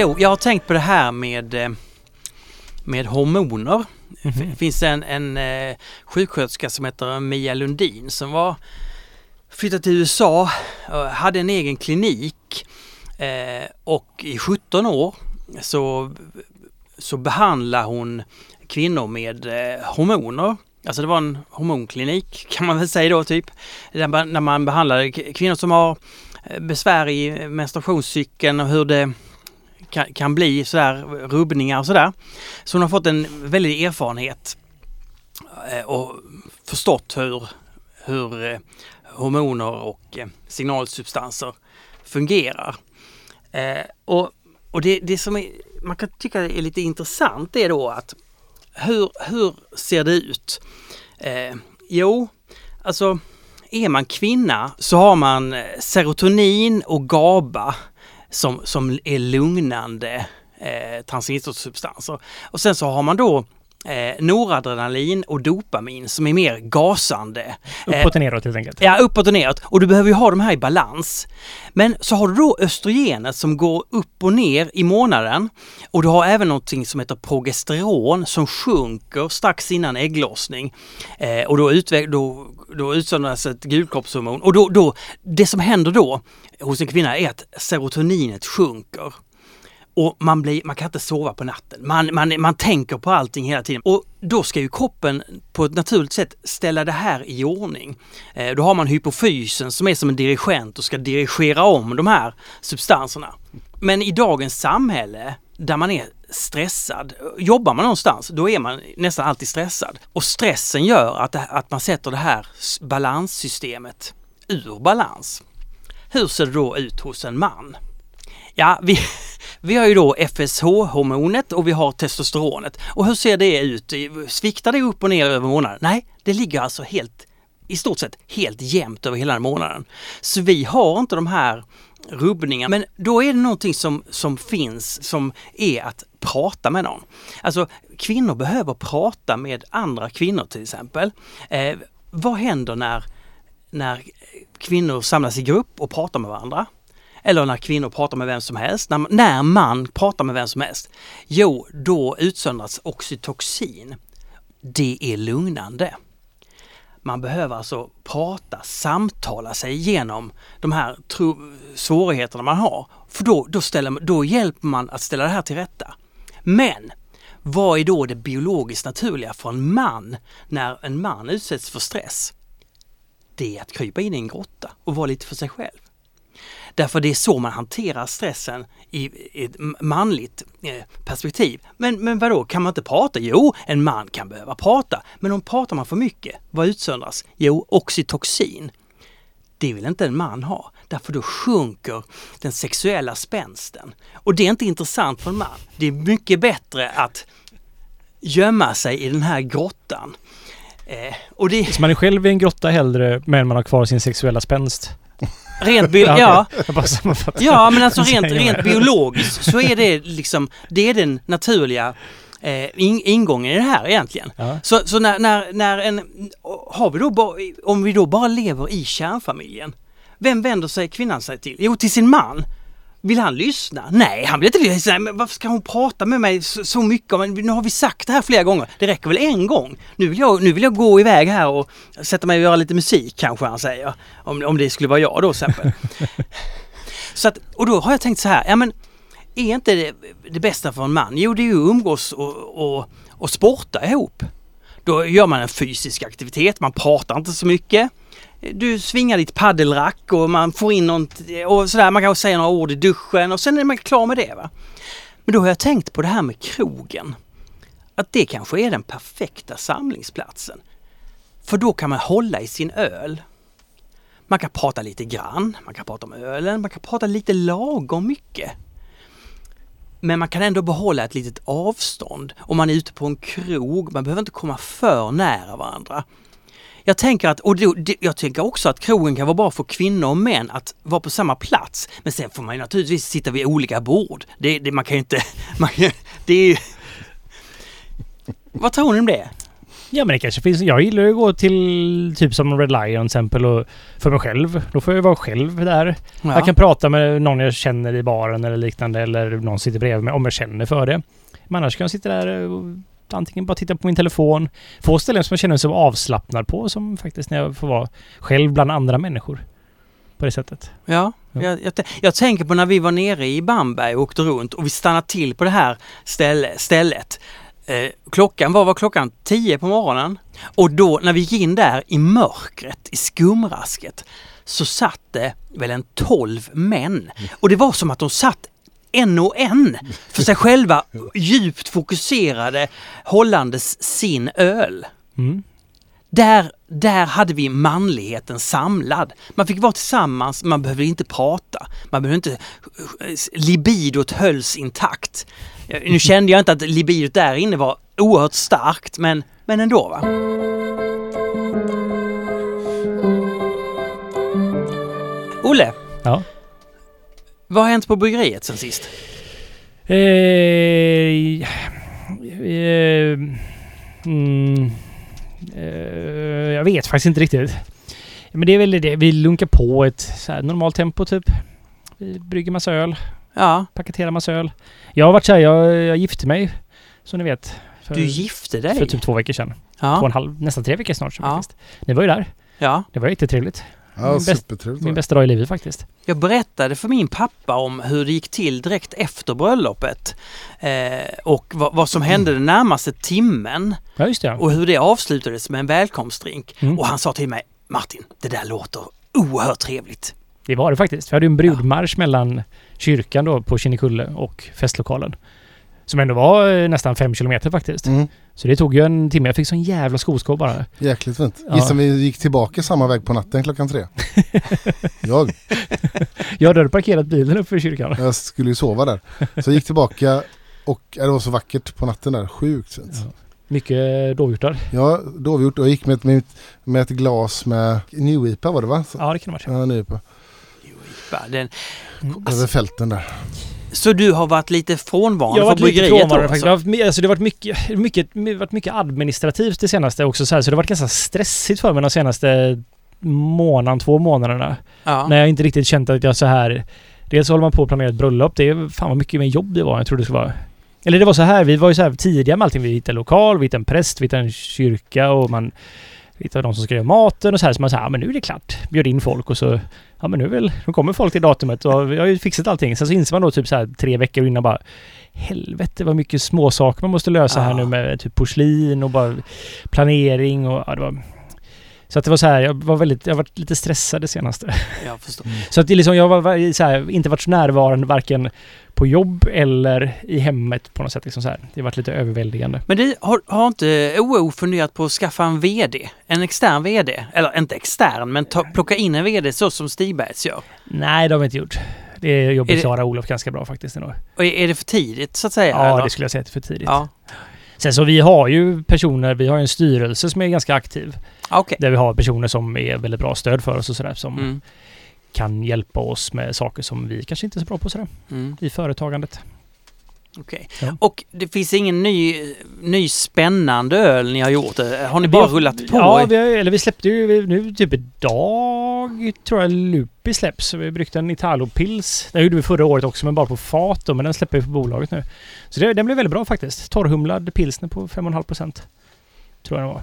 Jo, jag har tänkt på det här med, eh, med hormoner. Det Mhm. finns en, en eh, sjuksköterska som heter Mia Lundin som var flyttade till USA och hade en egen klinik eh, och i 17 år så, så behandlar hon kvinnor med eh, hormoner. Alltså det var en hormonklinik kan man väl säga då typ. Där man, när man behandlade kvinnor som har eh, besvär i menstruationscykeln och hur det kan, kan bli sådär rubbningar och sådär. Så hon har fått en väldig erfarenhet eh, och förstått hur, hur eh, hormoner och eh, signalsubstanser fungerar. Och och det, det som är, man kan tycka är lite intressant är då att hur, hur ser det ut? Eh, jo, alltså är man kvinna så har man serotonin och GABA som, som är lugnande eh, transittersubstanser. Och sen så har man då eh, noradrenalin och dopamin som är mer gasande. Eh, Uppåt och neråt helt enkelt. Ja, uppåt och neråt. Och du behöver ju ha de här i balans. Men så har du då östrogenet som går upp och ner i månaden. Och du har även någonting som heter progesteron som sjunker strax innan ägglossning. Eh, och då, då, då utsöndras ett gulkroppshormon. Och då, då, det som händer då hos en kvinna är att serotoninet sjunker. Och man, blir, man kan inte sova på natten. Man, man, man tänker på allting hela tiden. Och då ska ju kroppen på ett naturligt sätt ställa det här i ordning. Eh, då har man hypofysen som är som en dirigent och ska dirigera om de här substanserna. Men i dagens samhälle där man är stressad, jobbar man någonstans, då är man nästan alltid stressad. Och stressen gör att, det, att man sätter det här balanssystemet ur balans. Hur ser det då ut hos en man? Ja, vi, vi har ju då FSH-hormonet och vi har testosteronet. Och hur ser det ut? Sviktar det upp och ner över månaden? Nej, det ligger alltså helt, i stort sett helt jämnt över hela månaden. Så vi har inte de här rubbningarna. Men då är det någonting som, som finns som är att prata med någon. Alltså kvinnor behöver prata med andra kvinnor till exempel. Eh, vad händer när, när kvinnor samlas i grupp och pratar med varandra? Eller när kvinnor pratar med vem som helst, när, när man pratar med vem som helst. Jo, då utsöndras oxytocin. Det är lugnande. Man behöver alltså prata, samtala sig igenom de här tro- svårigheterna man har. För då, då, ställer, då hjälper man att ställa det här till rätta. Men vad är då det biologiskt naturliga för en man när en man utsätts för stress? Det är att krypa in i en grotta och vara lite för sig själv. Därför det är så man hanterar stressen i ett manligt eh, perspektiv. Men, men vadå, kan man inte prata? Jo, en man kan behöva prata. Men om pratar man för mycket, vad utsöndras? Jo, oxytocin. Det vill inte en man ha. Därför då sjunker den sexuella spänsten. Och det är inte intressant för en man. Det är mycket bättre att gömma sig i den här grottan. Eh, och det Så man är själv i en grotta hellre, men man har kvar sin sexuella spänst rent Ja, ja, men alltså rent, rent biologiskt så är det liksom, det är den naturliga eh, in, ingången i det här egentligen. Ja. Så, så när, när, när en, har vi då bara, om vi då bara lever i kärnfamiljen, vem vänder sig kvinnan sig till? Jo, till sin man. Vill han lyssna? Nej, han vill inte lyssna. Men varför ska hon prata med mig så, så mycket? Men nu har vi sagt det här flera gånger. Det räcker väl en gång? Nu vill jag, nu vill jag gå iväg här och sätta mig och göra lite musik kanske han säger. Om, om det skulle vara jag då till exempel. så att, och då har jag tänkt så här, ja men är inte det, det bästa för en man? Jo, det är ju att umgås och, och, och sporta ihop. Då gör man en fysisk aktivitet, man pratar inte så mycket. Du svingar ditt paddelrack och man får in något och sådär, man kan säga några ord i duschen och sen är man klar med det. Va? Men då har jag tänkt på det här med krogen. Att det kanske är den perfekta samlingsplatsen. För då kan man hålla i sin öl. Man kan prata lite grann, man kan prata om ölen, man kan prata lite lagom mycket. Men man kan ändå behålla ett litet avstånd om man är ute på en krog. Man behöver inte komma för nära varandra. Jag tänker att, och då, jag tänker också att krogen kan vara bra för kvinnor och män att vara på samma plats. Men sen får man ju naturligtvis sitta vid olika bord. Det, det, man kan ju inte, man, kan- det är ju... Vad tror ni om det? Ja men det kanske finns. Jag gillar ju att gå till typ som Red Lion till exempel och för mig själv. Då får jag vara själv där. Ja. Jag kan prata med någon jag känner i baren eller liknande eller någon sitter bredvid mig om jag känner för det. Men annars kan jag sitta där och antingen bara titta på min telefon. Få ställen som jag känner mig som avslappnad på som faktiskt när jag får vara själv bland andra människor. På det sättet. Ja, Ja. Jag, jag, jag tänker på när vi var nere i Bamberg och åkte runt och vi stannade till på det här ställe, stället. Eh, klockan var, var klockan 10 på morgonen och då när vi gick in där i mörkret, i skumrasket, så satt det väl en 12 män. Och det var som att de satt en och en för sig själva, djupt fokuserade, hållandes sin öl. Mm. Där, där hade vi manligheten samlad. Man fick vara tillsammans, man behövde inte prata. Man behövde inte... Libidot hölls intakt. Nu kände jag inte att libidot där inne var oerhört starkt, men, men ändå va. Olle, Ja. Vad har hänt på bryggeriet sen sist? Eh, eh, mm, eh, jag vet faktiskt inte riktigt. Men det är väl det. Vi lunkar på ett så normalt tempo typ. Vi brygger massa öl, Ja, paketerar massa öl. Jag har varit så här, jag, jag gifte mig. Som ni vet. För, du gifte dig? för typ två veckor sedan. Två och Ja, en halv, nästan tre veckor snart. Ja. Faktiskt. Ni var ju där. ja. Det var jättetrevligt. Ja, Min bäst-. Min bästa dag i livet faktiskt. Jag berättade för min pappa om hur det gick till direkt efter bröllopet eh, och vad, vad som hände den närmaste timmen Ja, just det. och hur det avslutades med en välkomstdrink. Mm. Och han sa till mig, Martin, det där låter oerhört trevligt. Det var det faktiskt. Vi hade en brudmarsch mellan kyrkan då på Kinnekulle och festlokalen. Som ändå var eh, nästan fem kilometer faktiskt. Mm. Så det tog ju en timme. Jag fick sån jävla skoskov bara. Jäkligt fint. Ja. Gissa vi gick tillbaka samma väg på natten klockan tre. jag, Jag hade parkerat bilen uppe vid kyrkan. jag skulle ju sova där. Så jag gick tillbaka och ja, det var så vackert på natten där. Sjukt fint. Ja. Mycket dovhjortar. Ja, gjort och jag gick med ett, med, ett- med ett glas med New IPA var det va? Så, Ja, det kan det vara. ja, New IPA. Va, Den, Mm. Över fälten där. Så du har varit lite frånvarande Jag har från varit lite bryggeriet frånvarande faktiskt. Alltså. har, varit my- alltså, det har varit mycket, mycket, my- varit mycket administrativt det senaste också. Så, här, så det har varit ganska stressigt för mig de senaste månaden, två månaderna. Ja. När jag inte riktigt känt att jag så här... Dels håller man på att planera ett bröllop. Det är fan vad mycket mer jobb det var än jag trodde det skulle vara. Eller det var så här, vi var ju så här tidiga med allting. Vi hittade lokal, vi hittade en präst, vi hittade en kyrka och man hittade de som ska göra maten och så här. Så man sa, ja men nu är det klart. Bjöd in folk och så, ja men nu väl, nu kommer folk till datumet och vi har ju fixat allting. Sen så inser man då typ så här tre veckor innan bara Helvete vad mycket småsaker man måste lösa här Ja. nu med typ porslin och bara planering och ja, det var... Så att det var så här, jag var väldigt, jag har varit lite stressad det senaste. Jag förstår. Så att det liksom, jag har var- så här, inte varit så närvarande varken på jobb eller i hemmet på något sätt. Liksom så här. Det har varit lite överväldigande. Men du, har, har inte OO funderat på att skaffa en VD? En extern VD? Eller inte extern, men ta, plocka in en VD så som Stigbergs gör. Nej, det har vi inte gjort. Det jobbar Är det- Sara Olof ganska bra faktiskt ändå. Och är är det för tidigt så att säga? Ja, eller? det skulle jag säga att det är för tidigt. Ja, Sen så vi har ju personer, vi har ju en styrelse som är ganska aktiv. Okej. Där vi har personer som är väldigt bra stöd för oss och sådär. Som Mm. kan hjälpa oss med saker som vi kanske inte är så bra på sådär. Mm. I företagandet. Okej. Ja. Och det finns ingen ny, ny spännande öl ni har gjort? Har ni Vi bara har- rullat på? Ja, vi eller vi släppte ju nu typ idag tror jag Lupi släpps. Vi brukade en Italo-pils. Den gjorde vi förra året också men bara på fat då, men den släpper vi på bolaget nu. Så det, den blev väldigt bra faktiskt. Torrhumlad pilsner på 5,5 procent. Tror jag den var.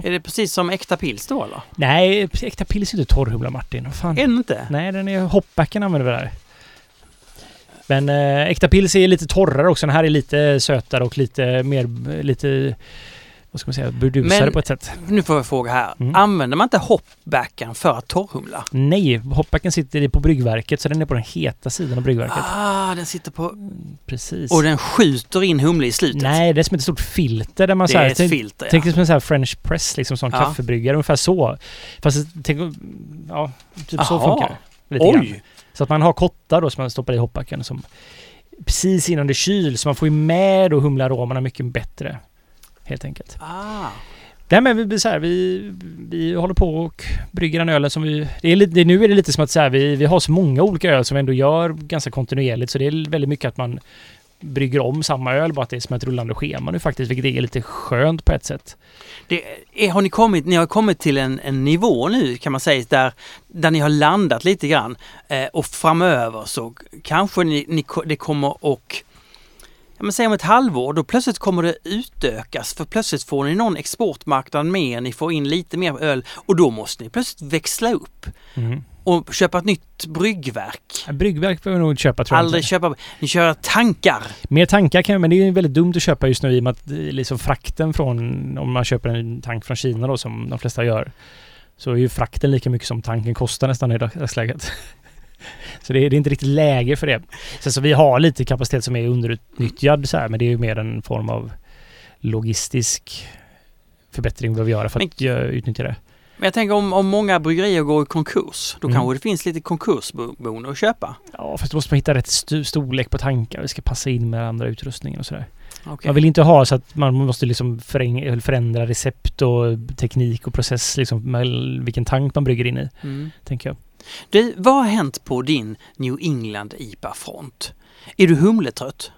Är det precis som äkta pils då eller? Nej, äkta pils är inte torrhumlad Martin. Vad fan? Är den inte? Nej, den är hoppbacken använder vi där. Men eh, äkta pils är lite torrare också. Den här är lite sötare och lite mer, lite, vad ska man säga, burdusare på ett sätt. Nu får jag fråga här. Mm. Använder man inte hopbacken för att torrhumla? Nej, hoppbacken sitter på bryggverket så den är på den heta sidan av bryggverket. Ah, den sitter på... Precis. Och den skjuter in humle i slutet? Nej, det är som ett stort filter där man det så här, är ett tänk, filter tänk ja. dig som en sån här French press, liksom sån Ja. kaffebryggare, ungefär så. Fast tänk, ja, typ så Aha. funkar det. Lite grann. Oj! Så att man har kottar då som man stoppar i hoppbacken som precis innan det kyls. Så man får ju med då humlearomerna mycket bättre. Helt enkelt. Ah. Nej men vi, så här, vi, vi håller på och brygger den ölen som vi... Det är lite, det, nu är det lite som att så här, vi, vi har så många olika öl som vi ändå gör ganska kontinuerligt. Så det är väldigt mycket att man brygger om samma öl, bara att det är som ett rullande schema nu faktiskt, vilket är lite skönt på ett sätt. Det är, har ni, kommit, ni har kommit till en, en nivå nu kan man säga där, där ni har landat lite grann eh, och framöver så kanske ni, ni, det kommer och ja, men säg om ett halvår, då plötsligt kommer det utökas för plötsligt får ni någon exportmarknad med, ni får in lite mer öl och då måste ni plötsligt växla upp Mm. och köpa ett nytt bryggverk. Bryggverk behöver vi nog köpa tror jag Aldrig inte. köpa, ni kör tankar. Mer tankar kan men det är ju väldigt dumt att köpa just nu i och med att eh, liksom frakten från, om man köper en tank från Kina då som de flesta gör, så är ju frakten lika mycket som tanken kostar nästan i dagsläget. Så det är, det är inte riktigt läge för det. Sen så vi har lite kapacitet som är underutnyttjad så här, men det är ju mer en form av logistisk förbättring vi behöver göra för att Men- uh, utnyttja det. Men jag tänker om, om många bryggerier går i konkurs, då Mm. kanske det finns lite konkursboende att köpa. Ja, fast då måste man hitta rätt st- storlek på tankar. Det ska passa in med andra utrustningar och sådär. Okej. Man vill inte ha så att man måste liksom förändra recept och teknik och process liksom med vilken tank man brygger in i, Mm. tänker jag. Du, vad har hänt på din New England IPA-front? Är du humletrött?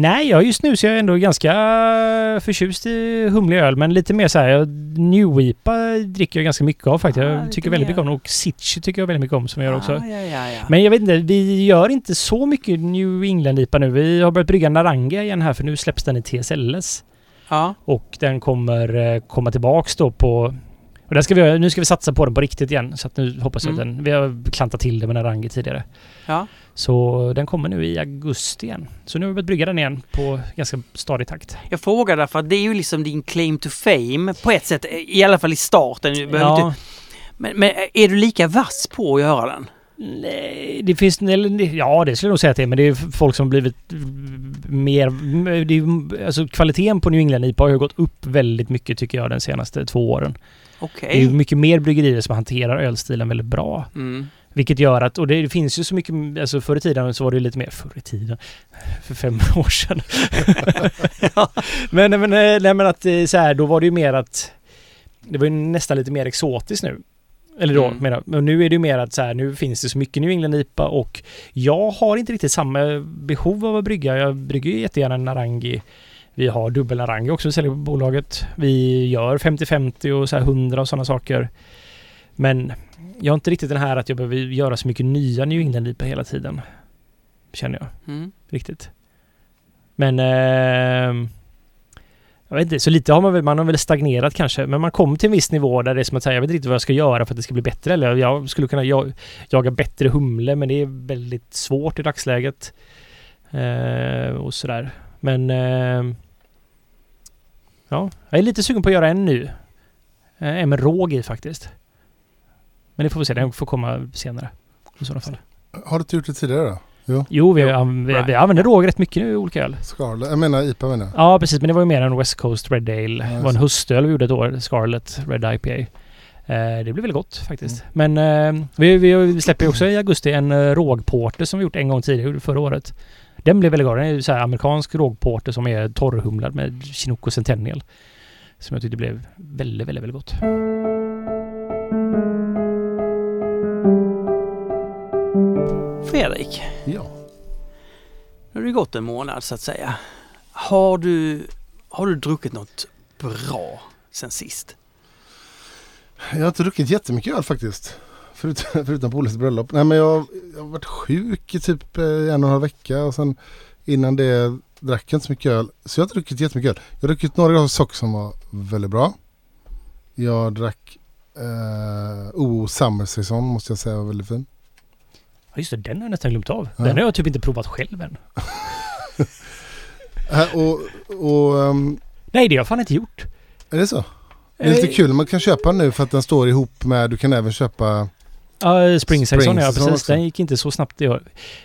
Nej, ja, just nu så är jag ändå ganska förtjust i humlig öl, men lite mer så här, jag- New IPA dricker jag ganska mycket av faktiskt. Ah, jag tycker väldigt mer. mycket om den och Sitch tycker jag väldigt mycket om som jag gör också. Ah, ja, ja, ja. Men jag vet inte, vi gör inte så mycket New England IPA nu. Vi har börjat brygga Naranga igen här för nu släpps den i TSLS. ja. Och den kommer eh, komma tillbaks då på... Och där ska vi, nu ska vi satsa på den på riktigt igen. Så att nu hoppas jag Mm. att den... Vi har klantat till det med Narangi tidigare. ja. Så den kommer nu i augusti igen. Så nu har vi börjat brygga den igen på ganska stadig takt. Jag frågar därför att det är ju liksom din claim to fame på ett sätt, i alla fall i starten. Du Ja, inte, men, men är du lika vass på att göra den? nej, det finns... Ja, det skulle jag nog säga att det är. Men det är folk som har blivit mer... Det är, alltså kvaliteten på New England IPA har ju gått upp väldigt mycket tycker jag de senaste två åren. Okej. Det är ju mycket mer bryggerier som hanterar ölstilen väldigt bra. Mm. Vilket gör att, och det, finns ju så mycket, alltså förr i tiden så var det ju lite mer, förr i tiden, för fem år sedan. men, nej, men, eh, nej men att eh, så här, då var det ju mer att, det var ju nästan lite mer exotiskt nu. Eller då, Mm. menar. Men nu är det ju mer att så här, nu finns det så mycket New England IPA och jag har inte riktigt samma behov av att brygga. Jag brygger ju jättegärna en Narangi. Vi har dubbel Narangi också, vi säljer på bolaget. Vi gör 50-50 och så här 100 och sådana saker. Men jag har inte riktigt den här att jag behöver göra så mycket nya New England hela tiden. Känner jag Mm. riktigt. Men... Eh, jag vet inte, så lite har man väl, man har väl stagnerat kanske. Men man kommer till en viss nivå där det är som att säga, jag vet inte vad jag ska göra för att det ska bli bättre. Eller jag skulle kunna jag, jaga bättre humle men det är väldigt svårt i dagsläget. Eh, och sådär. Men... Eh, ja, jag är lite sugen på att göra en ny. Eh, en med råg i faktiskt. Men det får vi se, den får komma senare. I sådana fall. Har du inte gjort det tidigare då? Jo, vi, Jo, vi, vi använder råg rätt mycket nu i olika öl. Scarlet? Jag menar IPA menar jag. Ja, precis. Men det var ju mer en West Coast Red Ale. Ja, det var en höstöl vi gjorde ett år. Scarlet Red IPA. Eh, det blev väldigt gott faktiskt. Men eh, vi, vi, vi släpper ju också i augusti en uh, rågporter som vi gjort en gång tidigare, förra året. Den blev väldigt god. Den är så här amerikansk rågporter som är torrhumlad med Chinook och Centennial. Som jag tyckte blev väldigt, väldigt, väldigt gott. Fredrik, Ja. nu har det gått en månad så att säga. Har du, har du druckit något bra sen sist? Jag har inte druckit jättemycket öl faktiskt. Förutom, förutom på Olles bröllop. Nej men jag, jag har varit sjuk i typ eh, en och en halv vecka och sen innan det drack jag inte så mycket öl. Så jag har druckit jättemycket öl. Jag har druckit några glas sock som var väldigt bra. Jag drack eh, OO Summer Season måste jag säga var väldigt fin. Ja, just det. Den har jag nästan glömt av. Ja. Den har jag typ inte provat själv än. Äh, och och ehm, Nej, det har jag fan inte gjort. är det så? Det är lite Eh, kul. Man kan köpa den nu för att den står ihop med, du kan även köpa Ja, Spring Saison Spring ja, precis. också. Den gick inte så snabbt.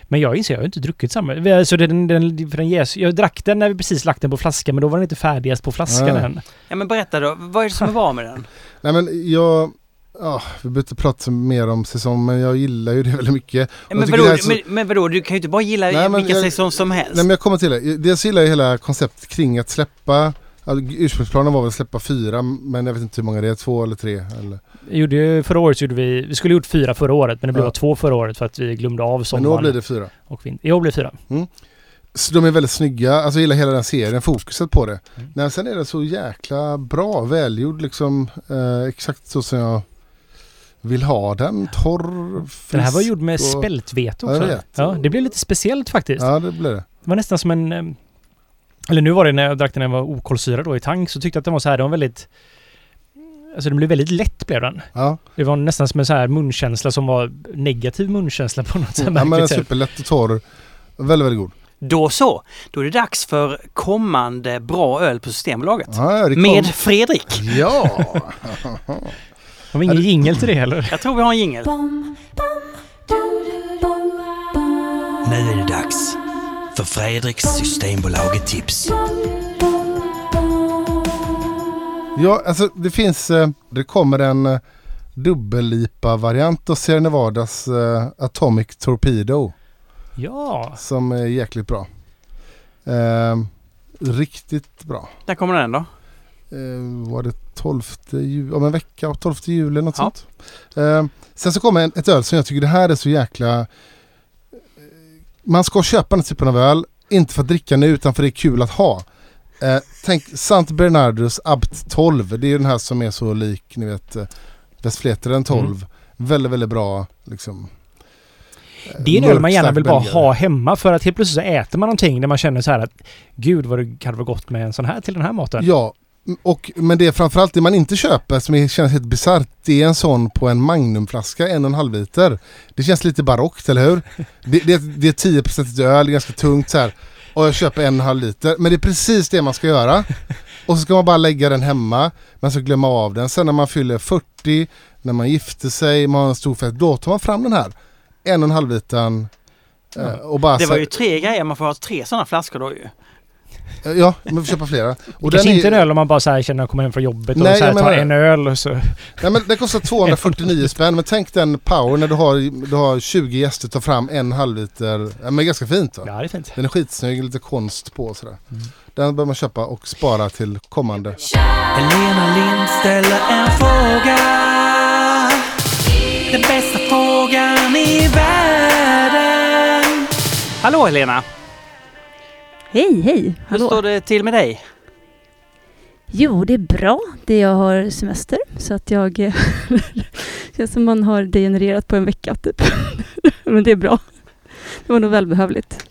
Men jag inser, jag har inte druckit samma. Alltså den, den, för den ges, jag drack den när vi precis lagt den på flaska, men då var den inte färdigast på flaskan Nej. än. Ja men berätta då, vad är det som är bra med den? Nej men jag, ja, vi behöver inte prata mer om säsong men jag gillar ju det väldigt mycket. Jag men, vadå, så- men, men vadå, du kan ju inte bara gilla Nej, men vilka jag- säsong som helst. Nej men jag kommer till det. Dels gillar jag hela konceptet kring att släppa, ursprungsplanen var väl att släppa fyra men jag vet inte hur många det är, två eller tre eller. Jag Gjorde, förra året gjorde vi, vi skulle gjort fyra förra året, men det blev Ja. två förra året för att vi glömde av Men sommaren nu blir det fyra. och vinter. I år blir det fyra. Så de är väldigt snygga, alltså hela, hela den serien, fokuset på det. Mm. Men sen är det så jäkla bra, välgjord liksom. Eh, exakt så som jag vill ha den. Torr, frisk Den här var gjord med och- spältvete också. Ja, det blev lite speciellt faktiskt. Ja, det blir det. Det var nästan som en... eh, Eller nu var det när jag drack den när den var okolsyrad då i tank så tyckte jag att den var så här, den var väldigt... Alltså den blev väldigt lätt blev den. Ja, Det var nästan som en så här munkänsla som var negativ munkänsla på något här ja men den är sätt. superlätt och torr. Väldigt, väldigt god. Då så, då är det dags för kommande bra öl på Systembolaget. Ja, det kom. Med Fredrik. Ja! Det var ingen jingel till det heller. Jag tror vi har en jingel. Nu är det dags för Fredriks Systembolaget-tips. ja, alltså det finns, eh, det kommer en eh, dubbellipa-variant av Sierra Nevadas eh, Atomic Torpedo. Ja. Som är jäkligt bra. Eh, riktigt bra. Där kommer den då. Eh, var det 12 juli, om en vecka, 12 juli något Ja. sånt. Eh, sen så kommer ett öl som jag tycker det här är så jäkla... Man ska köpa den typen av öl, inte för att dricka nu utan för det är kul att ha. Eh, tänk Sant Bernardus Abt 12, det är den här som är så lik, ni vet, eh, Westfleteren 12. Mm. Väldigt, väldigt bra liksom. eh, Det är en öl man gärna vill bara ha hemma för att helt plötsligt så äter man någonting där man känner så här att Gud vad det hade varit gott med en sån här till den här maten. Ja, och, men det är framförallt det man inte köper som känns helt bisarrt. Det är en sån på en Magnumflaska, en och en halv liter. Det känns lite barockt, eller hur? Det, det, det är 10% öl, ganska tungt så här. Och jag köper en och en halv liter. Men det är precis det man ska göra. Och så ska man bara lägga den hemma. Man ska glömma av den. Sen när man fyller 40, när man gifter sig, man har en stor fest. Då tar man fram den här. En och en halv litern. eh, Och bara Det var ju tre grejer, man får ha tre sådana flaskor då ju. Ja, man får köpa flera. Och Kanske är- inte en öl om man bara så här känner att komma hem från jobbet och Nej, så här jag tar menar- en öl och så... Nej men det kostar 249 spänn men tänk den power när du har, du har 20 gäster ta fram en halv liter. Ja, men ganska fint va? Ja, det är fint. Den är skitsnygg, lite konst på och sådär. Mm. Den bör man köpa och spara till kommande. Helena Lind ställer en fråga. Den bästa frågan i världen. Hallå Helena! Hej, hej! Hur Hallå. står det till med dig? Jo, det är bra. Det jag har semester så att jag... eh, känns som man har degenererat på en vecka typ. men det är bra. Det var nog välbehövligt.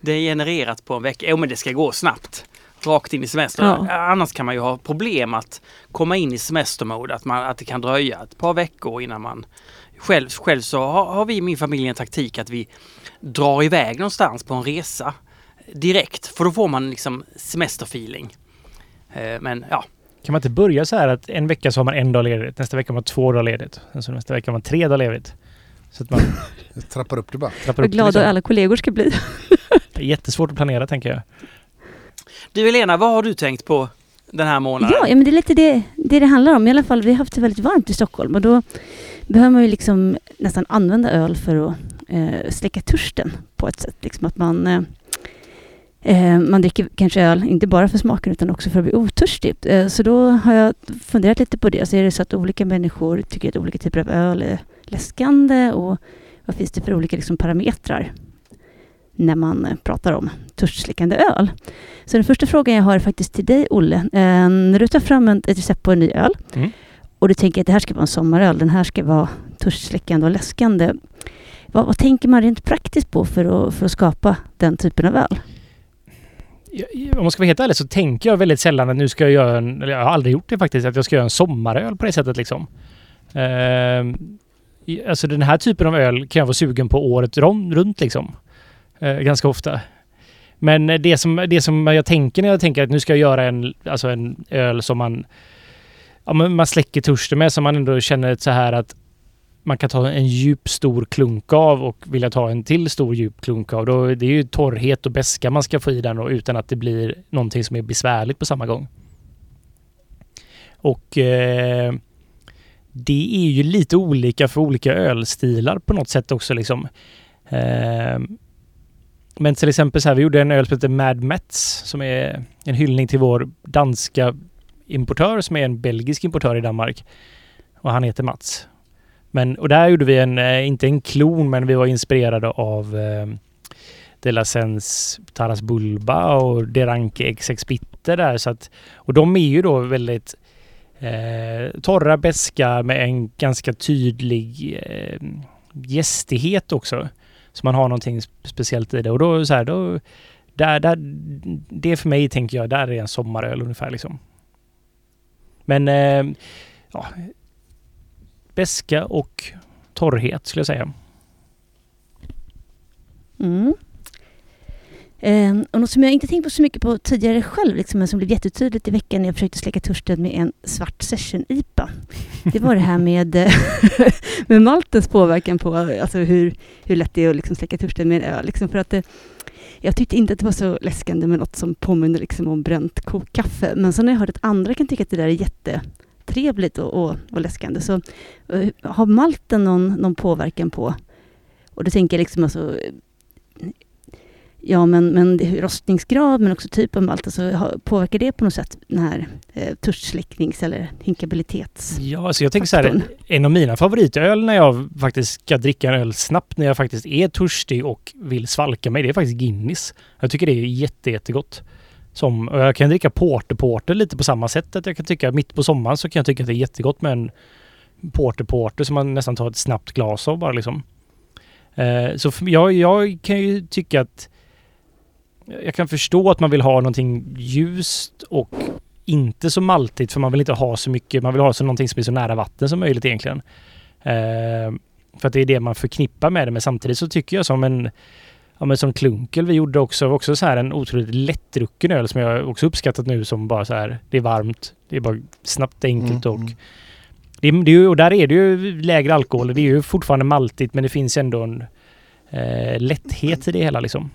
Det är genererat på en vecka. Jo men det ska gå snabbt. Rakt in i semester. Ja. Annars kan man ju ha problem att komma in i semestermode. Att, man, att det kan dröja ett par veckor innan man... Själv, själv så har, har vi i min familj en taktik att vi drar iväg någonstans på en resa direkt. För då får man liksom semesterfeeling. Eh, Men ja, Kan man inte börja så här att en vecka så har man en dag ledigt, nästa vecka har man två dagar ledigt, sen så nästa vecka har man tre dagar ledigt. Så att man Jag trappar upp det bara. trappar Vad glada Liksom. alla kollegor ska bli. Det är jättesvårt att planera tänker jag. Du Helena, vad har du tänkt på den här månaden? Ja, ja, men det är lite det, det det handlar om. I alla fall, vi har haft det väldigt varmt i Stockholm och då behöver man ju liksom nästan använda öl för att eh, släcka törsten på ett sätt. Liksom att man, eh, eh, man dricker kanske öl, inte bara för smaken utan också för att bli otörstig. Eh, så då har jag funderat lite på det. Så är det så att olika människor tycker att olika typer av öl är läskande och vad finns det för olika liksom, parametrar när man eh, pratar om törstsläckande öl. Så den första frågan jag har är faktiskt till dig, Olle. Eh, när du tar fram en, ett recept på en ny öl Mm. och du tänker att det här ska vara en sommaröl, den här ska vara törstsläckande och läskande. Vad, vad tänker man rent praktiskt på för att, för att skapa den typen av öl? Om man ska vara helt ärlig så tänker jag väldigt sällan att nu ska jag göra en, eller jag har aldrig gjort det faktiskt, att jag ska göra en sommaröl på det sättet liksom. Eh, alltså den här typen av öl kan jag vara sugen på året runt liksom. Eh, ganska ofta. Men det som, det som jag tänker när jag tänker att nu ska jag göra en, alltså en öl som man, ja, man släcker törsten med, som man ändå känner så här att man kan ta en djup stor klunk av och vilja ta en till stor djup klunk av. Då, det är ju torrhet och beska man ska få i den då, utan att det blir någonting som är besvärligt på samma gång. Och eh, det är ju lite olika för olika ölstilar på något sätt också liksom. Eh, men till exempel så här, vi gjorde en öl som heter Mad Mets som är en hyllning till vår danska importör som är en belgisk importör i Danmark. Och han heter Mats. Men, och där gjorde vi en, eh, inte en klon, men vi var inspirerade av eh, De La Sens Taras Bulba och Deranke XX Bitter där. Så att, och de är ju då väldigt eh, torra, beska med en ganska tydlig eh, gästighet också. Så man har någonting speciellt i det. Och då så här, då, där, där, det för mig tänker jag, där är en sommaröl ungefär liksom. Men eh, ja, beska och torrhet skulle jag säga. Mm. Eh, och något som jag inte tänkt på så mycket på tidigare själv, liksom, men som blev jättetydligt i veckan när jag försökte släcka törsten med en svart session-IPA. Det var det här med, med maltens påverkan på alltså hur, hur lätt det är att liksom släcka törsten med en öl. Liksom för att det, jag tyckte inte att det var så läskande med något som påminner liksom om bränt kokkaffe. Men sen har jag hört att andra kan tycka att det där är jätte jättetrevligt och, och, och läskande så eh, har malten någon, någon påverkan på och då tänker jag liksom alltså Ja, men, men rostningsgrad, men också typ av malt, alltså, påverkar det på något sätt den här eh, törstsläcknings eller hinkabilitets... Ja, alltså jag tänker så här, en av mina favoritöl när jag faktiskt ska dricka en öl snabbt när jag faktiskt är törstig och vill svalka mig, det är faktiskt Guinness. Jag tycker det är jätte, jättegott. Som, och jag kan dricka porter porter lite på samma sätt. Att jag kan tycka mitt på sommaren så kan jag tycka att det är jättegott med en porter porter som man nästan tar ett snabbt glas av bara liksom. Eh, så för, jag, jag kan ju tycka att jag kan förstå att man vill ha någonting ljust och inte så maltigt för man vill inte ha så mycket. Man vill ha så någonting som är så nära vatten som möjligt egentligen. Eh, för att det är det man förknippar med det. Men samtidigt så tycker jag som en Ja men som Klunkel vi gjorde också, också så här en otroligt lättdrucken öl som jag också uppskattat nu som bara så här, det är varmt, det är bara snabbt, enkelt Mm, och mm. det, det är ju, och där är det ju lägre alkohol. Det är ju fortfarande maltigt men det finns ändå en eh, lätthet i det hela liksom.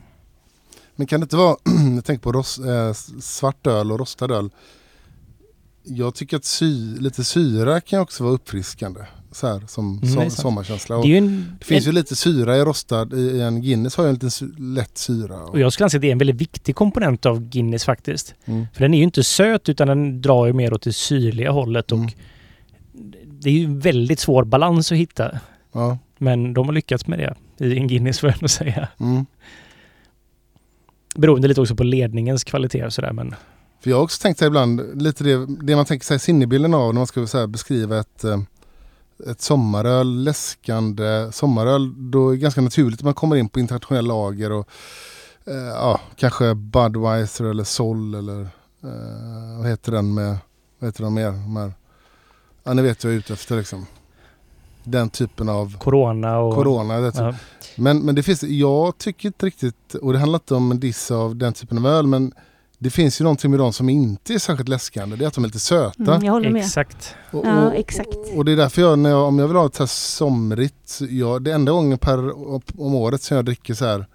Men kan det inte vara, jag tänker på ros, eh, svart öl och rostad öl. Jag tycker att sy, lite syra kan också vara uppfriskande. Så här, som Mm, som, sommarkänsla. Det en, det finns en, ju lite syra i rostad, i, en Guinness har ju en liten sy, lätt syra. Och, och jag skulle anse att det är en väldigt viktig komponent av Guinness faktiskt. mm, För den är ju inte söt utan den drar ju mer åt det syrliga hållet och Mm. det är ju en väldigt svår balans att hitta. ja, Men de har lyckats med det i en Guinness får jag ändå säga. mm. Beroende lite också på ledningens kvalitet och sådär men För jag har också tänkt ibland, lite det, det man tänker sig sinnebilden av när man ska beskriva ett, eh, ett sommaröl, läskande sommaröl. Då är det ganska naturligt att man kommer in på internationella lager och eh, ja, kanske Budweiser eller Sol eller eh, vad heter den med, vad heter de mer? De här, ja ni vet vad jag är ute efter liksom. Den typen av Corona och... Corona. Det Ja. men, men det finns, jag tycker inte riktigt, och det handlar inte om en diss av den typen av öl, men det finns ju någonting med dem som inte är särskilt läskande. Det är att de är lite söta. Mm, jag håller med. Exakt. Och, Ja, exakt. och det är därför jag, när jag, om jag vill ha ett här somrigt, jag, det enda gången per, om året som jag dricker så här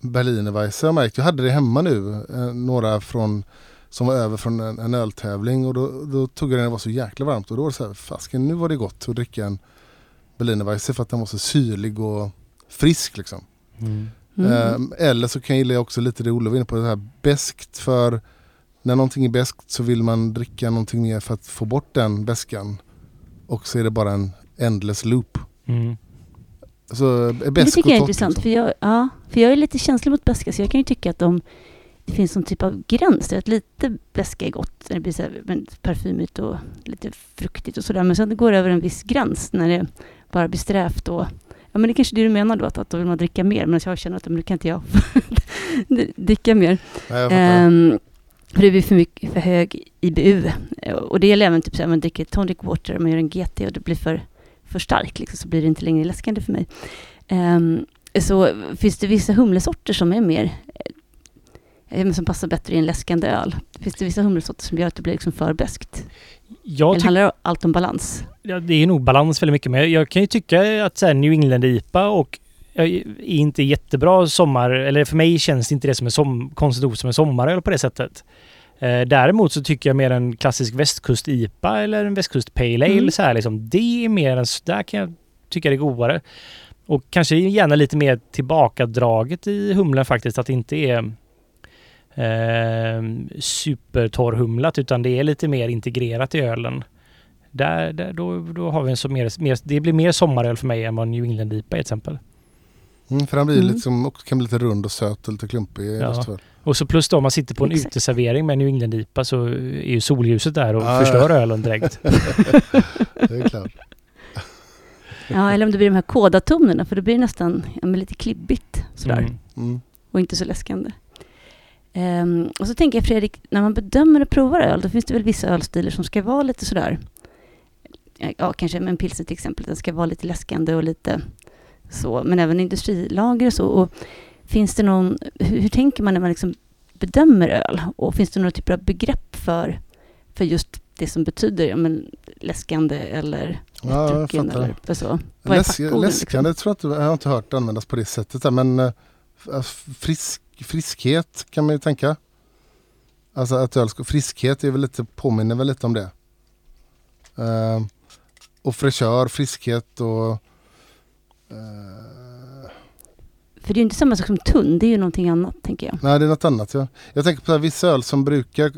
Berlinerweisse har jag märkt. Jag hade det hemma nu, eh, några från som var över från en, en öltävling och då, då tog jag den det var så jäkla varmt och då var det så här, fasken nu var det gott att dricka en Berlinerweisse för att den var så syrlig och frisk liksom. Mm. Mm. Ehm, eller så kan jag gilla också lite det Olof var inne på, det här beskt för när någonting är beskt så vill man dricka någonting mer för att få bort den beskan. Och så är det bara en endless loop. Mm. Så är Men det tycker jag är intressant, liksom. för jag, ja, för jag är lite känslig mot beska, så jag kan ju tycka att de, det finns någon typ av gräns. Att lite beska är gott, när det blir så här, men parfymigt och lite fruktigt och sådär. Men sen det går över en viss gräns när det bara blir strävt och Ja men det är kanske det du menar då, att, att då vill man dricka mer. Men jag känner att men nu kan inte jag dricka mer. Nej, jag. Ehm, för det blir för, mycket, för hög IBU. Och det gäller även typ så här, man dricker tonic water, man gör en GT och det blir för, för starkt, liksom, så blir det inte längre läskande för mig. Ehm, så finns det vissa humlesorter som är mer eh, som passar bättre i en läskande öl. Finns det vissa humlesorter som gör att det blir liksom för beskt? Jag Eller handlar det allt om balans? Ja, det är nog balans väldigt mycket. Men jag kan ju tycka att så här, New England-IPA och är inte jättebra sommar... Eller för mig känns inte det som en som, konstigt ord som en sommaröl på det sättet. Eh, däremot så tycker jag mer en klassisk västkust-IPA eller en västkust Pale Ale Mm. så här liksom. Det är mer en... Där kan jag tycka det är godare. Och kanske gärna lite mer tillbakadraget i humlen faktiskt. Att det inte är eh, supertorrhumlat utan det är lite mer integrerat i ölen. Där, där, då, då har vi en så mer, mer, det blir mer sommaröl för mig än vad New England IPA är till exempel. Mm, för den blir Mm. lite som, också kan bli lite rund och söt och lite klumpig. Ja. Och så plus då om man sitter på en Exakt. uteservering med en New England-IPA så är ju solljuset där och Ja, förstör ja. ölen direkt. Det är klart. Ja, eller om det blir de här kodatonerna, för det blir nästan ja, lite klibbigt sådär. Mm. Mm. och inte så läskande. Ehm, och så tänker jag Fredrik, när man bedömer och provar öl, då finns det väl vissa ölstilar som ska vara lite sådär, eh, ja kanske med en pilsner till exempel, den ska vara lite läskande och lite så, men även industrilager och så. Och finns det någon, hur, hur tänker man när man liksom bedömer öl? Och finns det några typer av begrepp för, för just det som betyder ja, men, läskande eller Ja, eller för så? Läsk, fackorden, läskande tror jag inte, jag har inte hört det användas på det sättet. Men eh, frisk, friskhet kan man ju tänka. Alltså att öl ska, friskhet är väl lite, påminner väl lite om det. Eh, och fräschör, friskhet och eh, För det är ju inte samma sak som tunn, det är ju någonting annat tänker jag. Nej det är något annat ja. Jag tänker på här, vissa öl som brukar,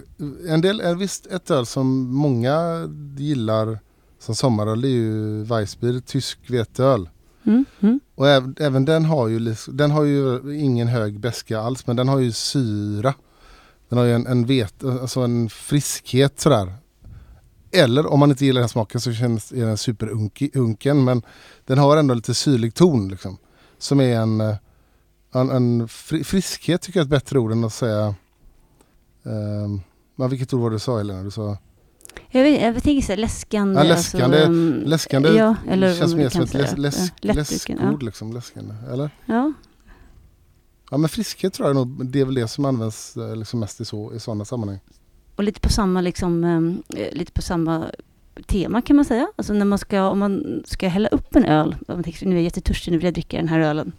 en del, en visst ett öl som många gillar som sommaröl det är ju Weissbier, tysk veteöl. Mm, mm. Och även, även den har ju, den har ju ingen hög beska alls men den har ju syra. Den har ju en, en, vet, alltså en friskhet sådär. Eller om man inte gillar den smaken så känns är den superunken men den har ändå lite syrlig ton liksom. Som är en, eh, en, en fri, friskhet tycker jag är ett bättre ord än att säga ehm, um, men vilket ord var det du sa Helena? Du sa jag, vet, jag tänker så här, läskande. Ja, läskande- Alltså, um, läskande ja, eller känns mer som ett säga. läs, läsk, Ja, läskord liksom. Läskande. Eller? Ja. ja. Men friskhet tror jag nog, det är väl det som används eh, liksom mest i, så, i sådana sammanhang. Och lite på samma liksom, um, eh, lite på samma tema kan man säga. Alltså när man ska, om man ska hälla upp en öl, om man tänker, nu är jag jättetörstig, nu vill jag dricka den här ölen.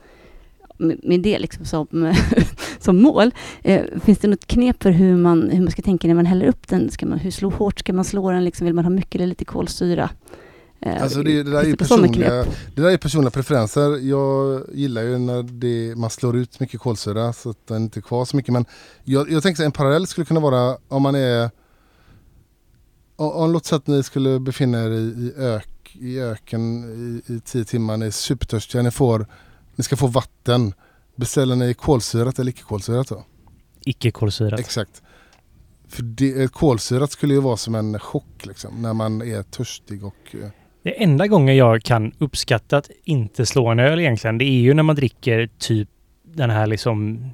Med, det liksom som, som mål. Eh, finns det något knep för hur man, hur man ska tänka när man häller upp den? Ska man, hur slå, hårt ska man slå den? Liksom, vill man ha mycket eller lite kolsyra? Eh, Alltså det, det, där är personliga, det där är personliga preferenser. Jag gillar ju när det, man slår ut mycket kolsyra så att den inte är kvar så mycket. Men jag, jag tänker att en parallell skulle kunna vara om man är... Om, om låt säga att ni skulle befinna er i, i, ök, i öken i, i tio timmar, ni är supertörstiga, ni, får, ni ska få vatten. Beställer ni kolsyrat eller icke-kolsyrat då? Icke-kolsyrat. Exakt. För det, kolsyrat skulle ju vara som en chock liksom, när man är törstig och... eh, Det enda gången jag kan uppskatta att inte slå en öl egentligen, det är ju när man dricker typ den här liksom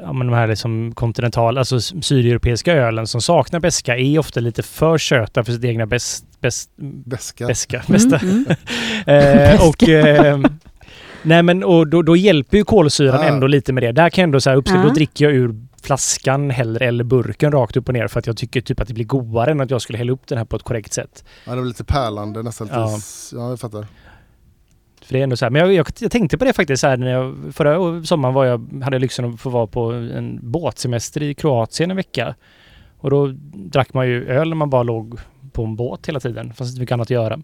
Ja men de här liksom kontinental, alltså sydeuropeiska ölen som saknar beska är ofta lite för söta för sitt egna bäst, bäst, Beska. beska, bästa. Mm, mm. Eh, och eh, nej men och då, då hjälper ju kolsyran Ja. ändå lite med det. Där kan jag ändå så här uppskatta, Ja. då dricker jag ur flaskan hellre eller burken rakt upp och ner för att jag tycker typ att det blir godare än att jag skulle hälla upp den här på ett korrekt sätt. Ja, det var lite pärlande nästan. Lite, Ja. ja. ja, jag fattar. För det är ändå så här. Men jag, jag, jag tänkte på det faktiskt så här när jag, förra sommaren var jag, hade jag lyxen att få vara på en båtsemester i Kroatien en vecka. Och då drack man ju öl när man bara låg på en båt hela tiden. Det fanns inte mycket annat att göra.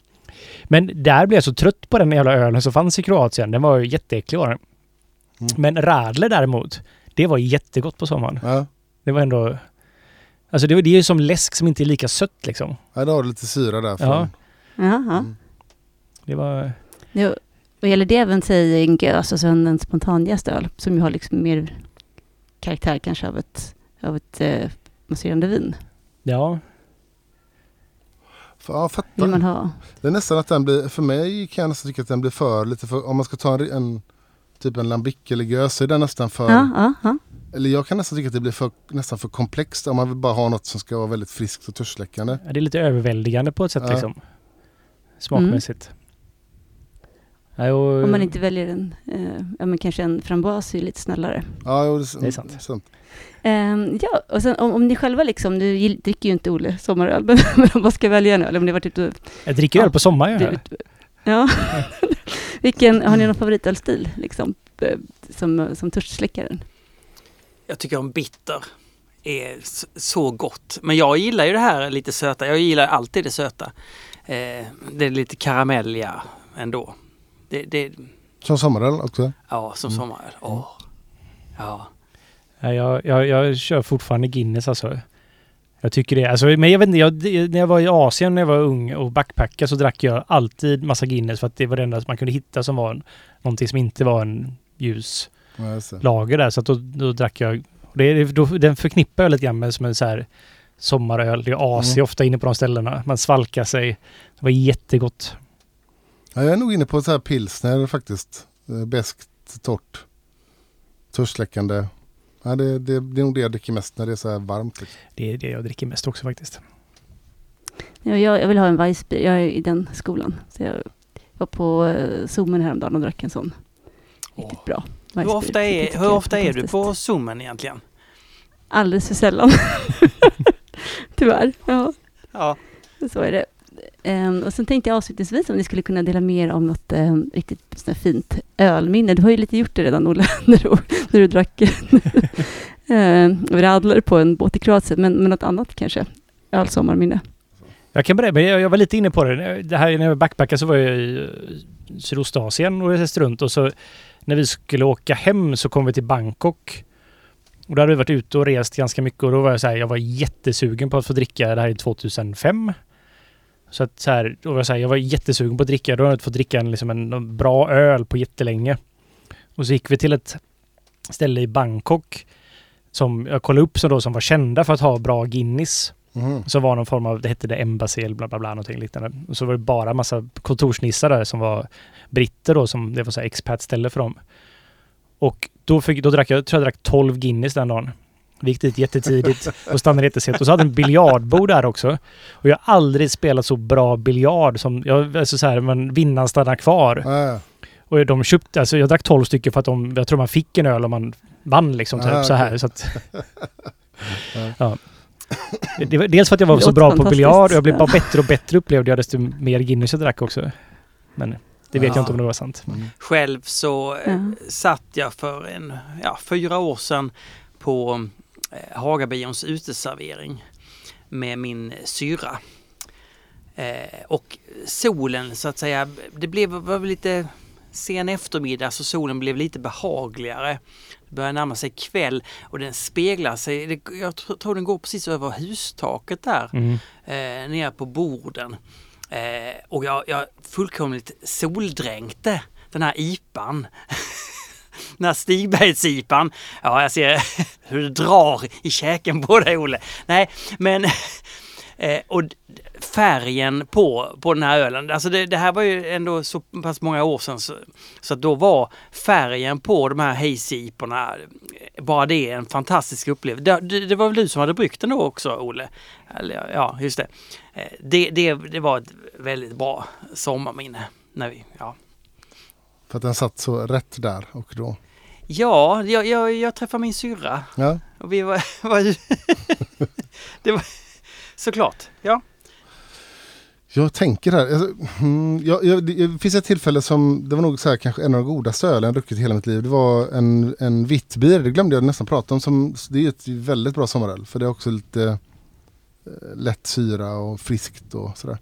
Men där blev jag så trött på den jävla ölen som fanns i Kroatien. Den var ju jätteäcklig var den. Mm. Men Radler däremot, det var jättegott på sommaren. Ja. Det var ändå... Alltså det, var- det är ju som läsk som inte är lika sött liksom. Ja, då har du lite syra där. Ja. Mm. Det var... Jo, och gäller det även säg en gös, alltså en, en spontanjäst öl, som ju har liksom mer karaktär kanske av ett, av ett eh, mousserande vin. Ja, För, ja, Vill man fattar. ha? Det är nästan att den blir, för mig kan jag nästan tycka att den blir för lite för, om man ska ta en, en typ en lambic eller gös så är den nästan för, Ja, ja, ja. eller jag kan nästan tycka att det blir för, nästan för komplext om man vill bara ha något som ska vara väldigt friskt och törstsläckande. det är lite överväldigande på ett sätt Ja. liksom. Smakmässigt. Nej, och, Om man inte väljer en, eh, ja men kanske en framboas är ju lite snällare. Ja, jo, det, Det är sant. sant. Ehm, ja, och sen om, om ni själva liksom, nu gill- dricker ju inte Olle sommaröl, men, men om man ska välja en öl, om ni varit ute och... Jag dricker Ja, öl på sommaren ut- Ja. Vilken, har ni någon favoritölstil liksom, eh, som, som törstsläckaren? Jag tycker om bitter är så gott. Men jag gillar ju det här lite söta. Jag gillar alltid det söta. Eh, det är lite karamelliga ändå. Det, det, Som sommaröl också. ja, som Mm. sommaröl. Åh. Ja. Jag, jag, jag kör fortfarande Guinness alltså. Jag tycker det. Alltså, men jag vet inte, jag, när jag var i Asien när jag var ung och backpackade så drack jag alltid massa Guinness för att det var det enda man kunde hitta som var en, någonting som inte var en ljus lager där. Så att då, då drack jag... och Det, är- då, den förknippar jag lite grann med som en så här sommaröl. Det är AC Mm. ofta inne på de ställena. Man svalkar sig. Det var jättegott. Ja, jag är nog inne på så här pilsner faktiskt. Eh, Beskt, torrt, törstsläckande. Ja, det, det, det är nog det jag dricker mest när det är så här varmt. Liksom. Det är det jag dricker mest också faktiskt. Ja, jag, jag vill ha en Weissbier. Jag är i den skolan. Så jag var på uh, Zoomen häromdagen och drack en sån. Riktigt bra. Hur Weissbier. ofta Så det är, hur ofta är du på Zoomen egentligen? Alldeles för sällan. Tyvärr. Ja, Ja. så är det. Ehm, och sen tänkte jag avslutningsvis om ni skulle kunna dela med er om något um, riktigt sånt fint ölminne. Du har ju lite gjort det redan Olle, när du, när du drack ehm, um, radler på en båt i Kroatien. Men, men något annat kanske? Ölsommarminne. Jag kan berätta, men jag, jag var lite inne på det. Det här när jag backpackade så var jag i Sydostasien och reste runt och så när vi skulle åka hem så kom vi till Bangkok. Och då hade vi varit ute och rest ganska mycket och då var jag så här, jag var jättesugen på att få dricka, det här är 2005. Så att så här, var jag så här, jag var jättesugen på att dricka, då hade jag inte fått dricka en, liksom en, bra öl på jättelänge. Och så gick vi till ett ställe i Bangkok som jag kollade upp som då som var kända för att ha bra Guinness. Mhm. Så var någon form av, det hette det Embassy eller bla bla bla någonting liknande. Och så var det bara massa kontorsnissar där som var britter då, som det var så här expat-ställe för dem. Och då, fick, då drack jag, tror jag drack 12 Guinness den dagen. Vi gick dit jättetidigt och stannade jättesent. Och så hade en biljardbord där också. Och jag har aldrig spelat så bra biljard som, jag, alltså så här, men vinnaren stannar kvar. Ja. Och de köpte, alltså jag drack 12 stycken för att de, jag tror man fick en öl om man vann liksom. Typ, Ah, så här. Så att, Ja. ja. Det var dels för att jag var så bra på biljard och jag blev bara bättre och bättre upplevde jag desto mer Guinness jag drack också. Men det vet Ja. jag inte om det var sant. Mm. Själv så Ja. satt jag för en, ja, fyra år sedan på Hagabions uteservering med min syra. Eh, och solen så att säga, det blev var lite sen eftermiddag så solen blev lite behagligare. Det börjar närma sig kväll och den speglar sig, det, jag tr- tror den går precis över hustaket där Mm. eh, ner på borden. Eh, och jag, jag fullkomligt soldränkte den här IPan. den här Ja, jag ser hur det drar i käken på dig Olle. Nej, men eh, och färgen på, på den här ölen. Alltså det, det här var ju ändå så pass många år sedan så, så att då var färgen på de här hazy eh, bara det en fantastisk upplevelse. Det, det, det var väl du som hade bryggt den då också Olle? Eller, ja, just det. Eh, det, det. det var ett väldigt bra sommarminne. När vi, ja. För att den satt så rätt där och då. Ja, jag, jag, jag träffade min syrra Ja, och vi var... var det var såklart, ja. jag tänker här. Alltså, mm, jag, jag, det finns ett tillfälle som, det var nog så här, kanske en av de godaste ölen jag druckit i hela mitt liv. Det var en, en Vittbier, det glömde jag nästan prata om. Som, det är ett väldigt bra sommaröl. För det är också lite eh, lätt syra och friskt och sådär.